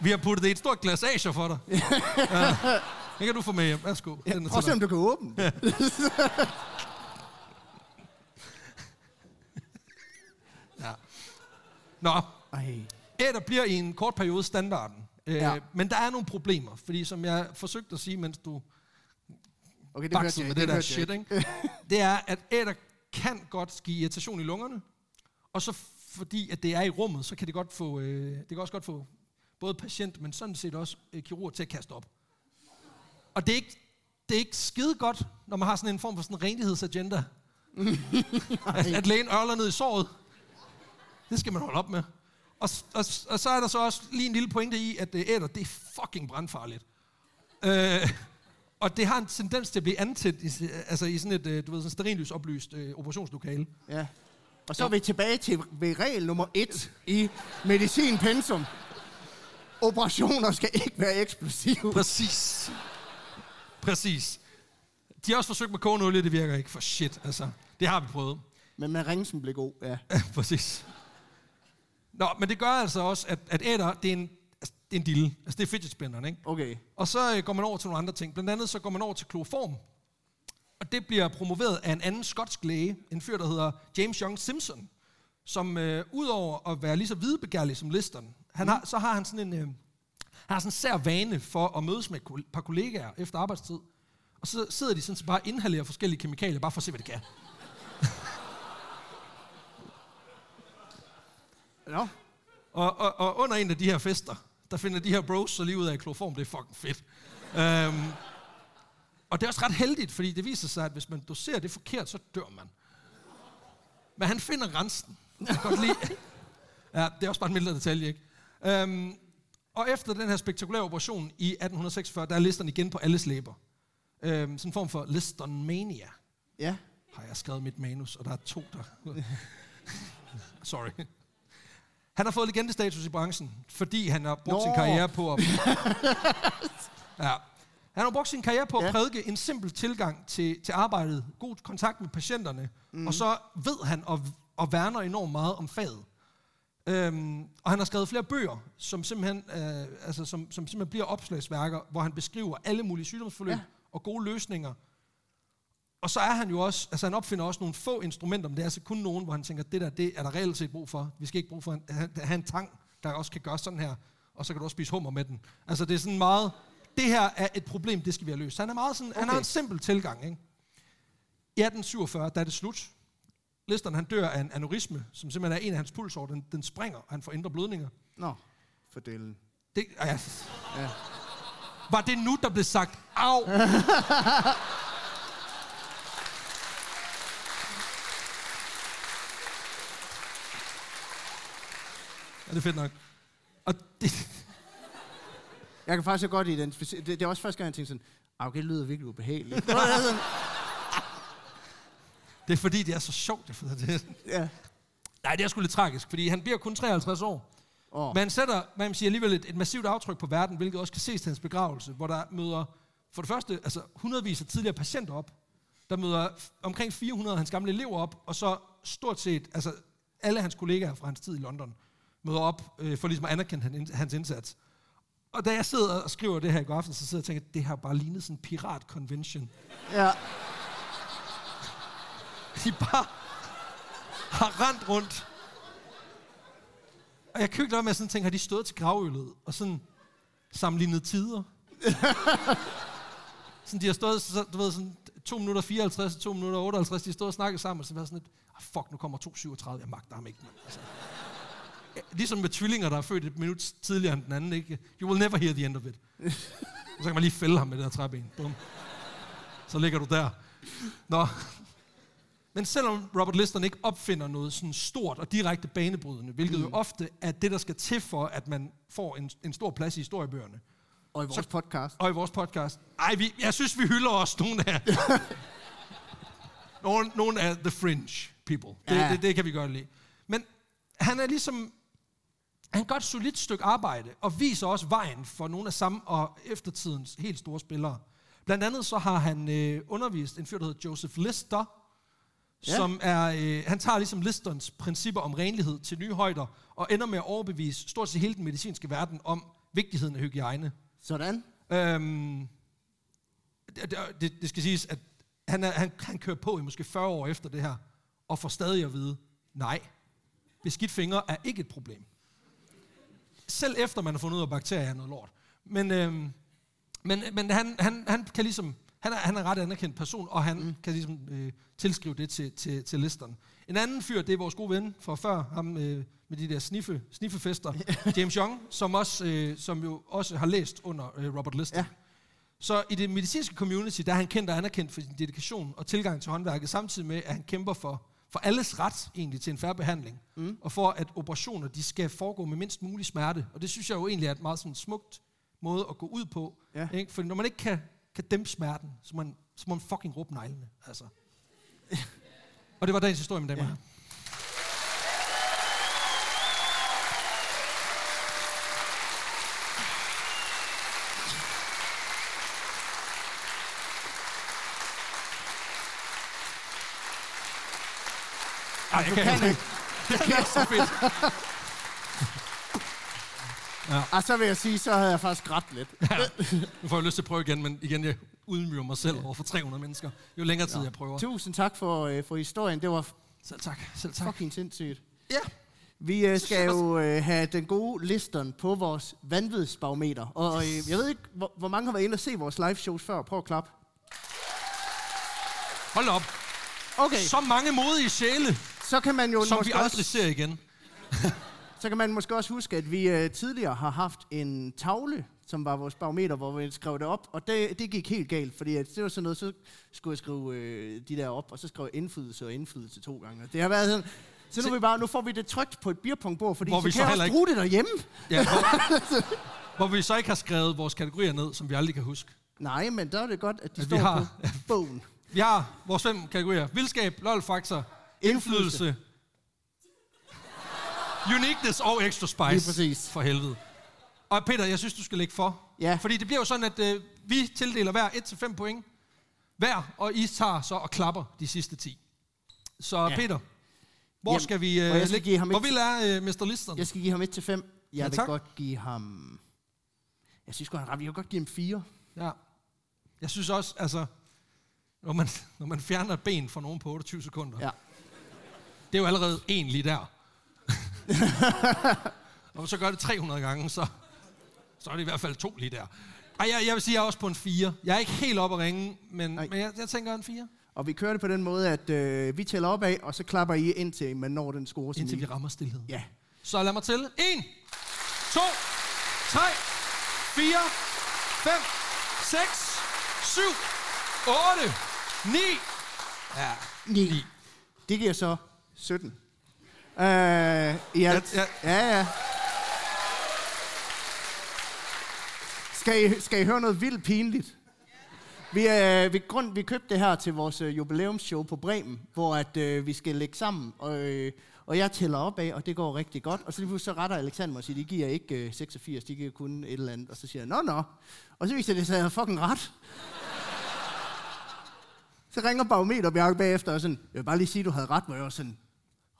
Vi har puttet det i et stort glas asier for dig. ja, det kan du få med hjem. Værsgo. Ja, prøv at se, om du kan åbne det. <laughs> Nå, Ej. æder bliver i en kort periode standarden. Øh, Ja. Men der er nogle problemer, fordi som jeg forsøgte at sige, mens du Okay, det jeg med ikke. det der shit, ikke? det er, at æder kan godt give irritation i lungerne, og så fordi, at det er i rummet, så kan det godt få, øh, det kan også godt få både patient, men sådan set også øh, kirurg til at kaste op. Og det er ikke, det er ikke skide godt, når man har sådan en form for sådan en renlighedsagenda. <laughs> at, at lægen ørler ned i såret. Det skal man holde op med. Og, og, og så er der så også lige en lille pointe i, at øh, æder, det er fucking brandfarligt. Øh, og det har en tendens til at blive antændt i, s- altså i sådan et, øh, du ved, sådan sterillys oplyst øh, operationslokale. Ja. Og så er vi tilbage til ved regel nummer et i medicin pensum. Operationer skal ikke være eksplosive. Præcis. Præcis. De har også forsøgt med kogende olie, det virker ikke for shit, altså. Det har vi prøvet. Men med ringsen blev god. Ja, <laughs> præcis. Nå, men det gør altså også, at, at æder, det er en, altså, det er en dille. Altså, det er fidget spinneren, ikke? Okay. Og så øh, går man over til nogle andre ting. Blandt andet så går man over til kloform. og det bliver promoveret af en anden skotsk læge, en fyr, der hedder James Young Simpson, som øh, udover at være lige så videbegærlig som Liston, han har, så har han sådan en, øh, han har sådan en sær vane for at mødes med et par kollegaer efter arbejdstid. Og så sidder de sådan så bare og inhalerer forskellige kemikalier, bare for at se, hvad det kan. Nå. Og, og, og under en af de her fester, der finder de her bros så lige ud af, at kloform, det er fucking fedt. Um, og det er også ret heldigt, fordi det viser sig, at hvis man doserer det forkert, så dør man. Men han finder grænsen. Jeg kan godt lide. Ja, det er også bare en mindre detalje, ikke? Um, og efter den her spektakulære operation i 1846, der er listeren igen på alles læber. Um, sådan en form for listonmania, Ja. har jeg skrevet mit manus, og der er to, der... Sorry. Han har fået legendestatus i branchen, fordi han har brugt Nå. sin karriere på at... <laughs> ja. Han har brugt sin karriere på at Ja. prædike en simpel tilgang til, til arbejdet, god kontakt med patienterne, mm. og så ved han og, og værner enormt meget om faget. Øhm, og han har skrevet flere bøger, som simpelthen, øh, altså, som, som simpelthen bliver opslagsværker, hvor han beskriver alle mulige sygdomsforløb Ja. og gode løsninger. Og så er han jo også, altså han opfinder også nogle få instrumenter, men det er altså kun nogen, hvor han tænker, det der, det er der reelt set brug for. Vi skal ikke bruge for at have- en tang, der også kan gøre sådan her, og så kan du også spise hummer med den. Altså det er sådan meget, det her er et problem, det skal vi have løst. Så han er meget sådan, okay. han har en simpel tilgang, ikke? I 1847, der er det slut. Listeren, han dør af en aneurisme, som simpelthen er en af hans pulsår. Den, den springer, og han får indre blødninger. Nå, for delen. Det, ja. Ja. Var det nu, der blev sagt, au? <laughs> ja, det er fedt nok. Og det, <laughs> Jeg kan faktisk så godt identificere... Det, det er også første gang, jeg tænkte sådan, ah, okay, det lyder virkelig ubehageligt. <laughs> det er fordi, det er så sjovt. Det, det. ja. Nej, det er sgu lidt tragisk, fordi han bliver kun 53 år. Åh. Men han sætter, man siger, alligevel et, et massivt aftryk på verden, hvilket også kan ses til hans begravelse, hvor der møder for det første altså hundredvis af tidligere patienter op. Der møder omkring 400 af hans gamle elever op, og så stort set altså alle hans kollegaer fra hans tid i London møder op øh, for ligesom at anerkende han, hans indsats. Og da jeg sidder og skriver det her i går aften, så sidder jeg og tænker, at det har bare lignet sådan en pirat-convention. Ja. <laughs> De bare har rendt rundt. Og jeg kan jo ikke lade med at sådan tænke, har de stået til gravøllet og sådan sammenlignet tider? <laughs> sådan, de har stået, så, du ved, sådan 2 minutter 54, 2 minutter 58, de har stået og snakket sammen, og så været sådan lidt, ah, fuck, nu kommer 2.37, jeg magter ham ikke, mand. Altså, ligesom med tvillinger, der er født et minut tidligere end den anden, ikke? You will never hear the end of it. <laughs> så kan man lige fælde ham med det der træben. Bum. Så ligger du der. Nå, men selvom Robert Liston ikke opfinder noget sådan stort og direkte banebrydende, hvilket mm. jo ofte er det, der skal til for, at man får en, en stor plads i historiebøgerne, Og i vores Så- podcast. og i vores podcast. Ej, vi, jeg synes, vi hylder os nogle af... <laughs> nogle, nogle af the fringe people. Det, Ja. ja. det, det kan vi godt lide. Men han er ligesom... Han gør et solidt stykke arbejde, og viser også vejen for nogle af samme og eftertidens helt store spillere. Blandt andet så har han øh, undervist en fyr, der hedder Joseph Lister, Ja. som er, øh, han tager ligesom Listons principper om renlighed til nye højder, og ender med at overbevise stort set hele den medicinske verden om vigtigheden af hygiejne. Sådan. Øhm, det, det, det skal siges, at han, er, han, han kører på i måske 40 år efter det her, og får stadig at vide, nej, beskidt fingre er ikke et problem. Selv efter man har fundet ud af, at bakterier er noget lort. Men, øhm, men, men han, han, han kan ligesom, han er, han er en ret anerkendt person, og han mm. kan ligesom øh, tilskrive det til, til, til listeren. En anden fyr, det er vores gode ven fra før, ham øh, med de der sniffe, sniffefester, <laughs> James Young, som, også, øh, som jo også har læst under øh, Robert Lister. Ja. Så i det medicinske community, der er han kendt og anerkendt for sin dedikation og tilgang til håndværket, samtidig med, at han kæmper for, for alles ret egentlig til en færre behandling, mm. og for at operationer de skal foregå med mindst mulig smerte. Og det synes jeg jo egentlig er et meget sådan smukt måde at gå ud på. Ja. Ikke? For når man ikke kan, kan dæmpe smerten, så må man, så må man fucking råbe neglene. Altså. <laughs> og det var dagens historie, mine damer og Ej, jeg kan, kan ikke. <laughs> Det er så fedt. Og så vil jeg sige, så havde jeg faktisk grædt lidt. Ja. Nu får jeg lyst til at prøve igen, men igen, jeg, udmyre mig selv over for 300 mennesker, jo længere tid jeg prøver. Tusind tak for, øh, for historien. Det var Selv tak, selv tak. fucking sindssygt. Ja, Vi øh, skal jo øh, have den gode listeren på vores vanvidsbarometer. Og øh, jeg ved ikke, hvor, hvor mange har været inde og se vores live shows før. Prøv at klappe. hold op. Okay, Så mange modige sjæle, så kan man jo som vi måske aldrig også, ser igen. <laughs> så kan man måske også huske, at vi øh, tidligere har haft en tavle, som var vores barometer, hvor vi skrev det op. Og det, det gik helt galt, fordi at det var sådan noget, så skulle jeg skrive øh, de der op, og så skrev jeg indflydelse og indflydelse to gange. Og Det har været sådan, så nu, vi bare, nu får vi det trygt på et beerpongbord, fordi Hvor så vi kan så jeg også ikke- bruge det derhjemme. Ja, hvor, <laughs> hvor vi så ikke har skrevet vores kategorier ned, som vi aldrig kan huske. Nej, men der er det godt, at de At vi står har- på bogen. <laughs> Vi har vores fem kategorier. Vildskab, lol-faktor, indflydelse, uniqueness og extra spice. Lige præcis. For helvede. Og Peter, jeg synes, du skal lægge for. Ja. Fordi det bliver jo sådan, at øh, vi tildeler hver 1-5 point hver, og I tager så og klapper de sidste 10. Så Ja. Peter, hvor Jamen, skal vi øh, jeg skal lægge? give ham Hvor vil er øh, Mr. Listeren? Jeg skal give ham 1 til 5. Jeg Ja, vil tak. godt give ham... Jeg synes godt, han ret. Jeg vil godt give ham 4. Ja. Jeg synes også, altså, når man, <laughs> når man fjerner et ben fra nogen på 28 sekunder, Ja. Det er jo allerede en lige der. <laughs> Man så gør det 300 gange, så, så er det i hvert fald to lige der. Ej, jeg, jeg vil sige, jeg er også på en 4. Jeg er ikke helt oppe at ringe, men, Nej. men jeg, jeg tænker en 4. Og vi kører det på den måde, at øh, vi tæller op af, og så klapper I indtil man når den score. Indtil vi rammer stillhed. Ja. Så lad mig tælle. 1, 2, 3, 4, 5, 6, 7, 8, 9. Ja, 9. Det giver så 17. Øh, I alt. Ja, Ja, ja. ja. Skal I, skal I høre noget vildt pinligt? Vi, øh, vi, grund, vi købte det her til vores øh, jubilæumsshow på Bremen, hvor at, øh, vi skal lægge sammen, og, øh, og jeg tæller op af, og det går rigtig godt. Og så lige pludselig så retter Alexander mig og siger, de giver ikke øh, 86, de giver kun et eller andet. Og så siger jeg, nå nå. Og så viser det sig, at jeg havde fucking ret. Så ringer barometer Bjarke bagefter og sådan, jeg vil bare lige sige, at du havde ret, hvor jeg var sådan,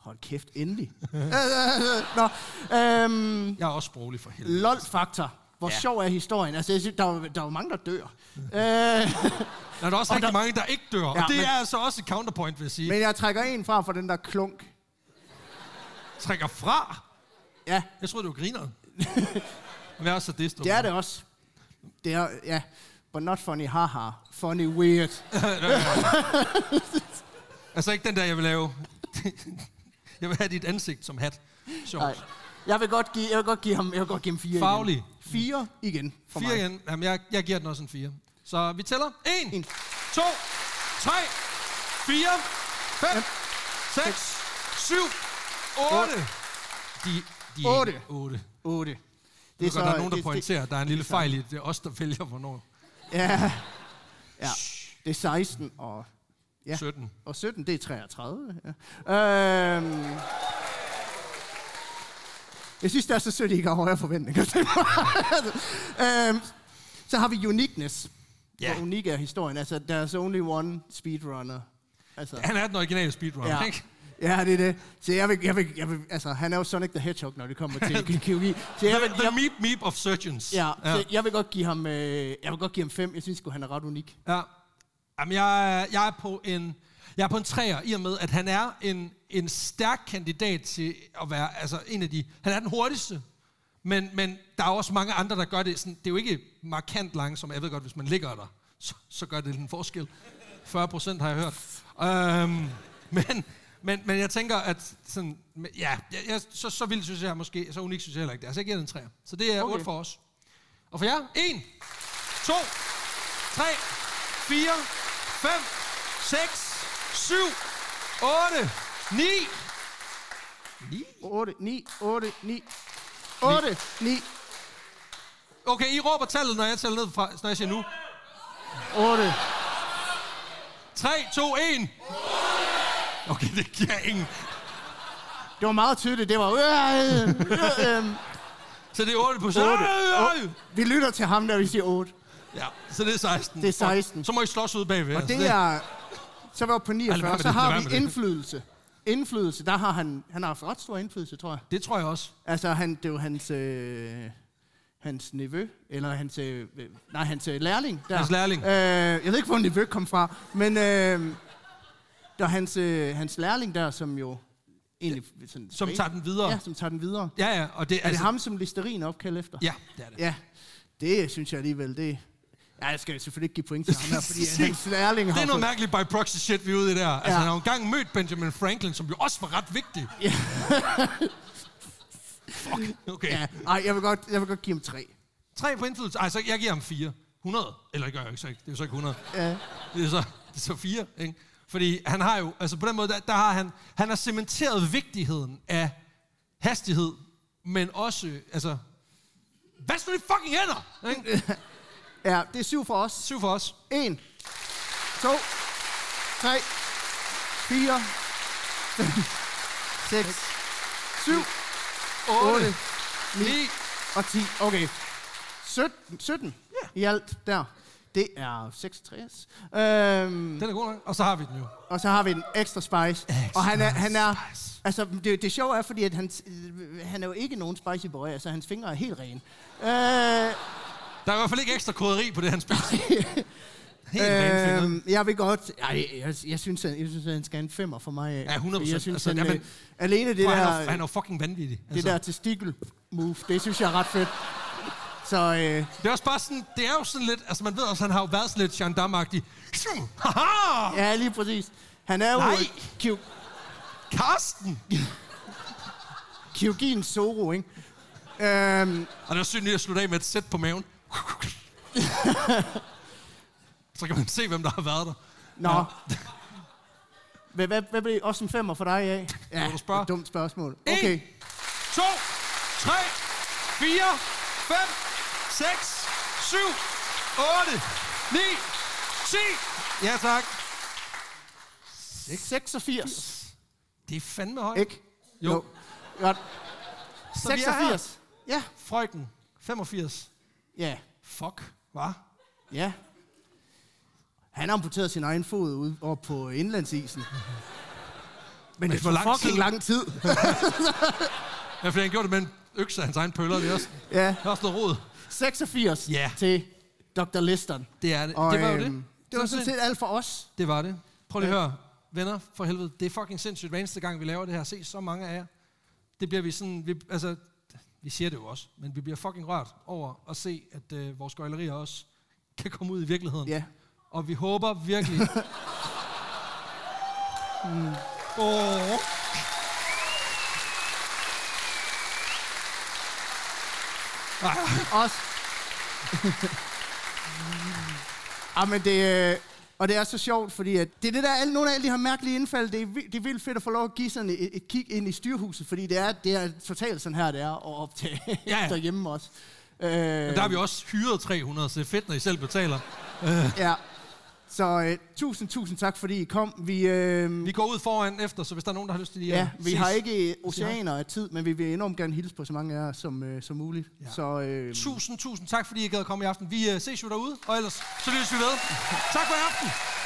hold kæft, endelig. <laughs> Nå, øhm, jeg er også sproglig for helvede. LOL-faktor. Hvor Ja. sjov er historien? Altså, jeg synes, der, er, der er jo mange, der dør. <laughs> øh, Der er også Og rigtig der- mange, der ikke dør. Og Ja, det men- er altså også et counterpoint, vil jeg sige. men jeg trækker en fra for den der klunk. Trækker fra. Ja, Jeg troede, det var grineren. <laughs> Men jeg er også sadist. det er det også. Det er, ja. But not funny, haha. Funny, weird. Altså ikke den der, jeg vil lave. <laughs> jeg vil have dit ansigt som hat. Sjovt. Nej. Jeg vil godt give, jeg vil godt give ham, jeg vil godt give ham fire Faglig. igen. Fire igen for Fire mig. igen. Jamen, jeg, jeg giver den også en fire. Så vi tæller. En, En. to, tre, fire, fem, seks, syv, otte. De, de Otte. otte. Otte. Det er så, der er nogen, der det- pointerer, at der er en lille fejl i det. Det er os, der vælger, hvornår. Ja. ja. Det er 16 og, Ja. 17. og 17, det er 33. Ja. Øhm, jeg synes, det er så sødt, I ikke har højere forventninger til mig. <laughs> øhm, så har vi uniqueness. Ja. Hvor unik er historien. Altså, there's only one speedrunner. Altså, Han er den originale speedrunner, ja. ikke? Ja, det er det. Så jeg vil, jeg vil, jeg vil, altså, han er jo Sonic the Hedgehog, når det kommer til kirurgi. Så jeg vil, The, the jeg, meep meep of surgeons. ja, så jeg vil godt give ham, øh, jeg vil godt give ham fem. Jeg synes sgu, han er ret unik. Ja. Jamen, jeg, er- jeg er på en... Jeg er på en træer, i og med, at han er en, en stærk kandidat til at være altså en af de... Han er den hurtigste, men, men der er også mange andre, der gør det. Sådan, det er jo ikke markant langsomt. Jeg ved godt, hvis man ligger der, så, så gør det en forskel. 40 procent har jeg hørt. Øhm, men, men, men jeg tænker, at sådan, ja, jeg, så, så vildt synes jeg måske, så unik synes jeg heller ikke det. er. Så jeg giver den en træer. Så det er Okay. 8 for os. Og for jer, 1, 2, 3, 4, 5, 6, 7, 8, 9. 9? 8, 9, 8, 9. 8, 9, Okay, I råber tallet, når jeg tæller ned fra, når jeg siger nu. 8. 3, 2, 1. Okay, det giver ingen. Det var meget tydeligt. Det var... Øh, øh, øh, Så det er 8 på 8. Otte. vi lytter til ham, der vi siger 8. Ja, så det er 16. Det er 16. Så må I slås ud bagved. Og altså, det er... Så oppe på Ej, 49. lad være med Så har vi indflydelse. Indflydelse, der har han... Han har haft ret stor indflydelse, tror jeg. Det tror jeg også. Altså, han, det er jo hans... Øh, hans nevø, eller hans, øh, nej, hans øh, lærling. Der. Hans lærling. Øh, jeg ved ikke, hvor nevø kom fra, men øh, der er hans, øh, hans lærling der, som jo egentlig... Sådan, Som tager den videre. Ja, som tager den videre. Ja, ja, og det, Er det ham, som Listerin er opkaldt efter? Ja, det er det. Ja, det synes jeg alligevel, det... Ja, jeg skal selvfølgelig ikke give point til ham her, fordi <laughs> hans lærling har... Det er noget mærkeligt by proxy shit, vi er ude i der. Altså, Ja. han har jo engang mødt Benjamin Franklin, som jo også var ret vigtig. Ja. Fuck, okay. Ja, ej, jeg vil, godt, jeg vil godt give ham tre. Tre på indflydelse. Altså, jeg giver ham fire. 100. Eller det gør jeg ikke så ikke. Det er jo så ikke 100. Ja. Det er så, det er så fire, ikke? Fordi han har jo, altså på den måde, der, der har han, han har cementeret vigtigheden af hastighed, men også, altså, hvad nu de fucking hænder? Ikke? <laughs> Ja, det er syv for os. Syv for os. En, to, tre, fire, fem, seks, syv, otte, Ni. og 10. Okay. 17, 17 i alt der. Det er 66. Øhm, Den er god nok. Og så har vi den jo. og så har vi en extra spice. og han er, han er spice. altså det, det sjove er, fordi at han, øh, han er jo ikke nogen spicy boy, altså hans fingre er helt rene. Øh, Der er i hvert fald ikke ekstra koderi på det, han spiser. <laughs> Helt. Øhm, jeg vil godt... Ej, jeg, jeg, synes, at, jeg synes, han skal en femmer for mig. af. Ja, 100%. Fordi Jeg synes, Altså, altså, han, jamen, øh, alene det der, han, er, han er fucking vanvittig. det der testikel move, det synes jeg er ret fedt. Så øh, Det er også bare sådan, det er jo sådan lidt, altså man ved også, han har jo været sådan lidt gendarme-agtig. Haha! ja, lige præcis. Han er jo Nej. Kyo, Karsten! Kyogin Zoro, ikke? Øhm, Og det er synd lige at slutte af med et sæt på maven. Så kan man se, hvem der har været der. nå. Ja. Hvad, hvad, hvad blev også en femmer for dig af? Ja, du spørge? et dumt spørgsmål. Okay. To, tre, fire, fem, seks, syv, otte, ni, ti. Ja, tak. 86. Det er fandme højt. Ikke? Jo. Godt. Er her. 86. Ja. Frøken, 85. Ja. Fuck, hvad? Ja. Han har amputeret sin egen fod ude op på indlandsisen. Men det hvor er lang fucking tid? lang tid. <laughs> Ja, fordi han gjorde det med en økse af hans egen pøller. Det er også, ja. det er også noget rod. 86 Ja. til Dr. Liston. Det er det. Og, det var jo øhm, det. Det var sådan set alt for os. Det var det. Prøv lige at høre. Venner, for helvede. Det er fucking sindssygt. Hver eneste gang, vi laver det her, se så mange af jer. Det bliver vi sådan... Vi, altså, vi siger det jo også, men vi bliver fucking rørt over at se, at øh, vores gøjlerier også kan komme ud i virkeligheden. Ja. Og vi håber virkelig... <laughs> mm. oh. Os. ah, men det, øh, og det er så sjovt, fordi at det er det der, alle, nogle af alle de her mærkelige indfald, det er, det er vildt fedt at få lov at give sådan et, et kig ind i styrhuset, fordi det er, det er totalt sådan her, det er at optage Ja, ja. <laughs> derhjemme også. Øh, Men der har vi også hyret 300, så det er fedt, når I selv betaler. Ja. <laughs> Så øh, tusind, tusind tak, fordi I kom. Vi, øh, Vi går ud foran efter, så hvis der er nogen, der har lyst til at ja, vi ses. har ikke oceaner af tid, men vi vil enormt gerne hilse på så mange af jer som, øh, som muligt. Ja. Så øh, Tusind, tusind tak, fordi I gad at komme i aften. Vi uh, ses jo derude, og ellers så lyttes vi ved. Tak for i aften.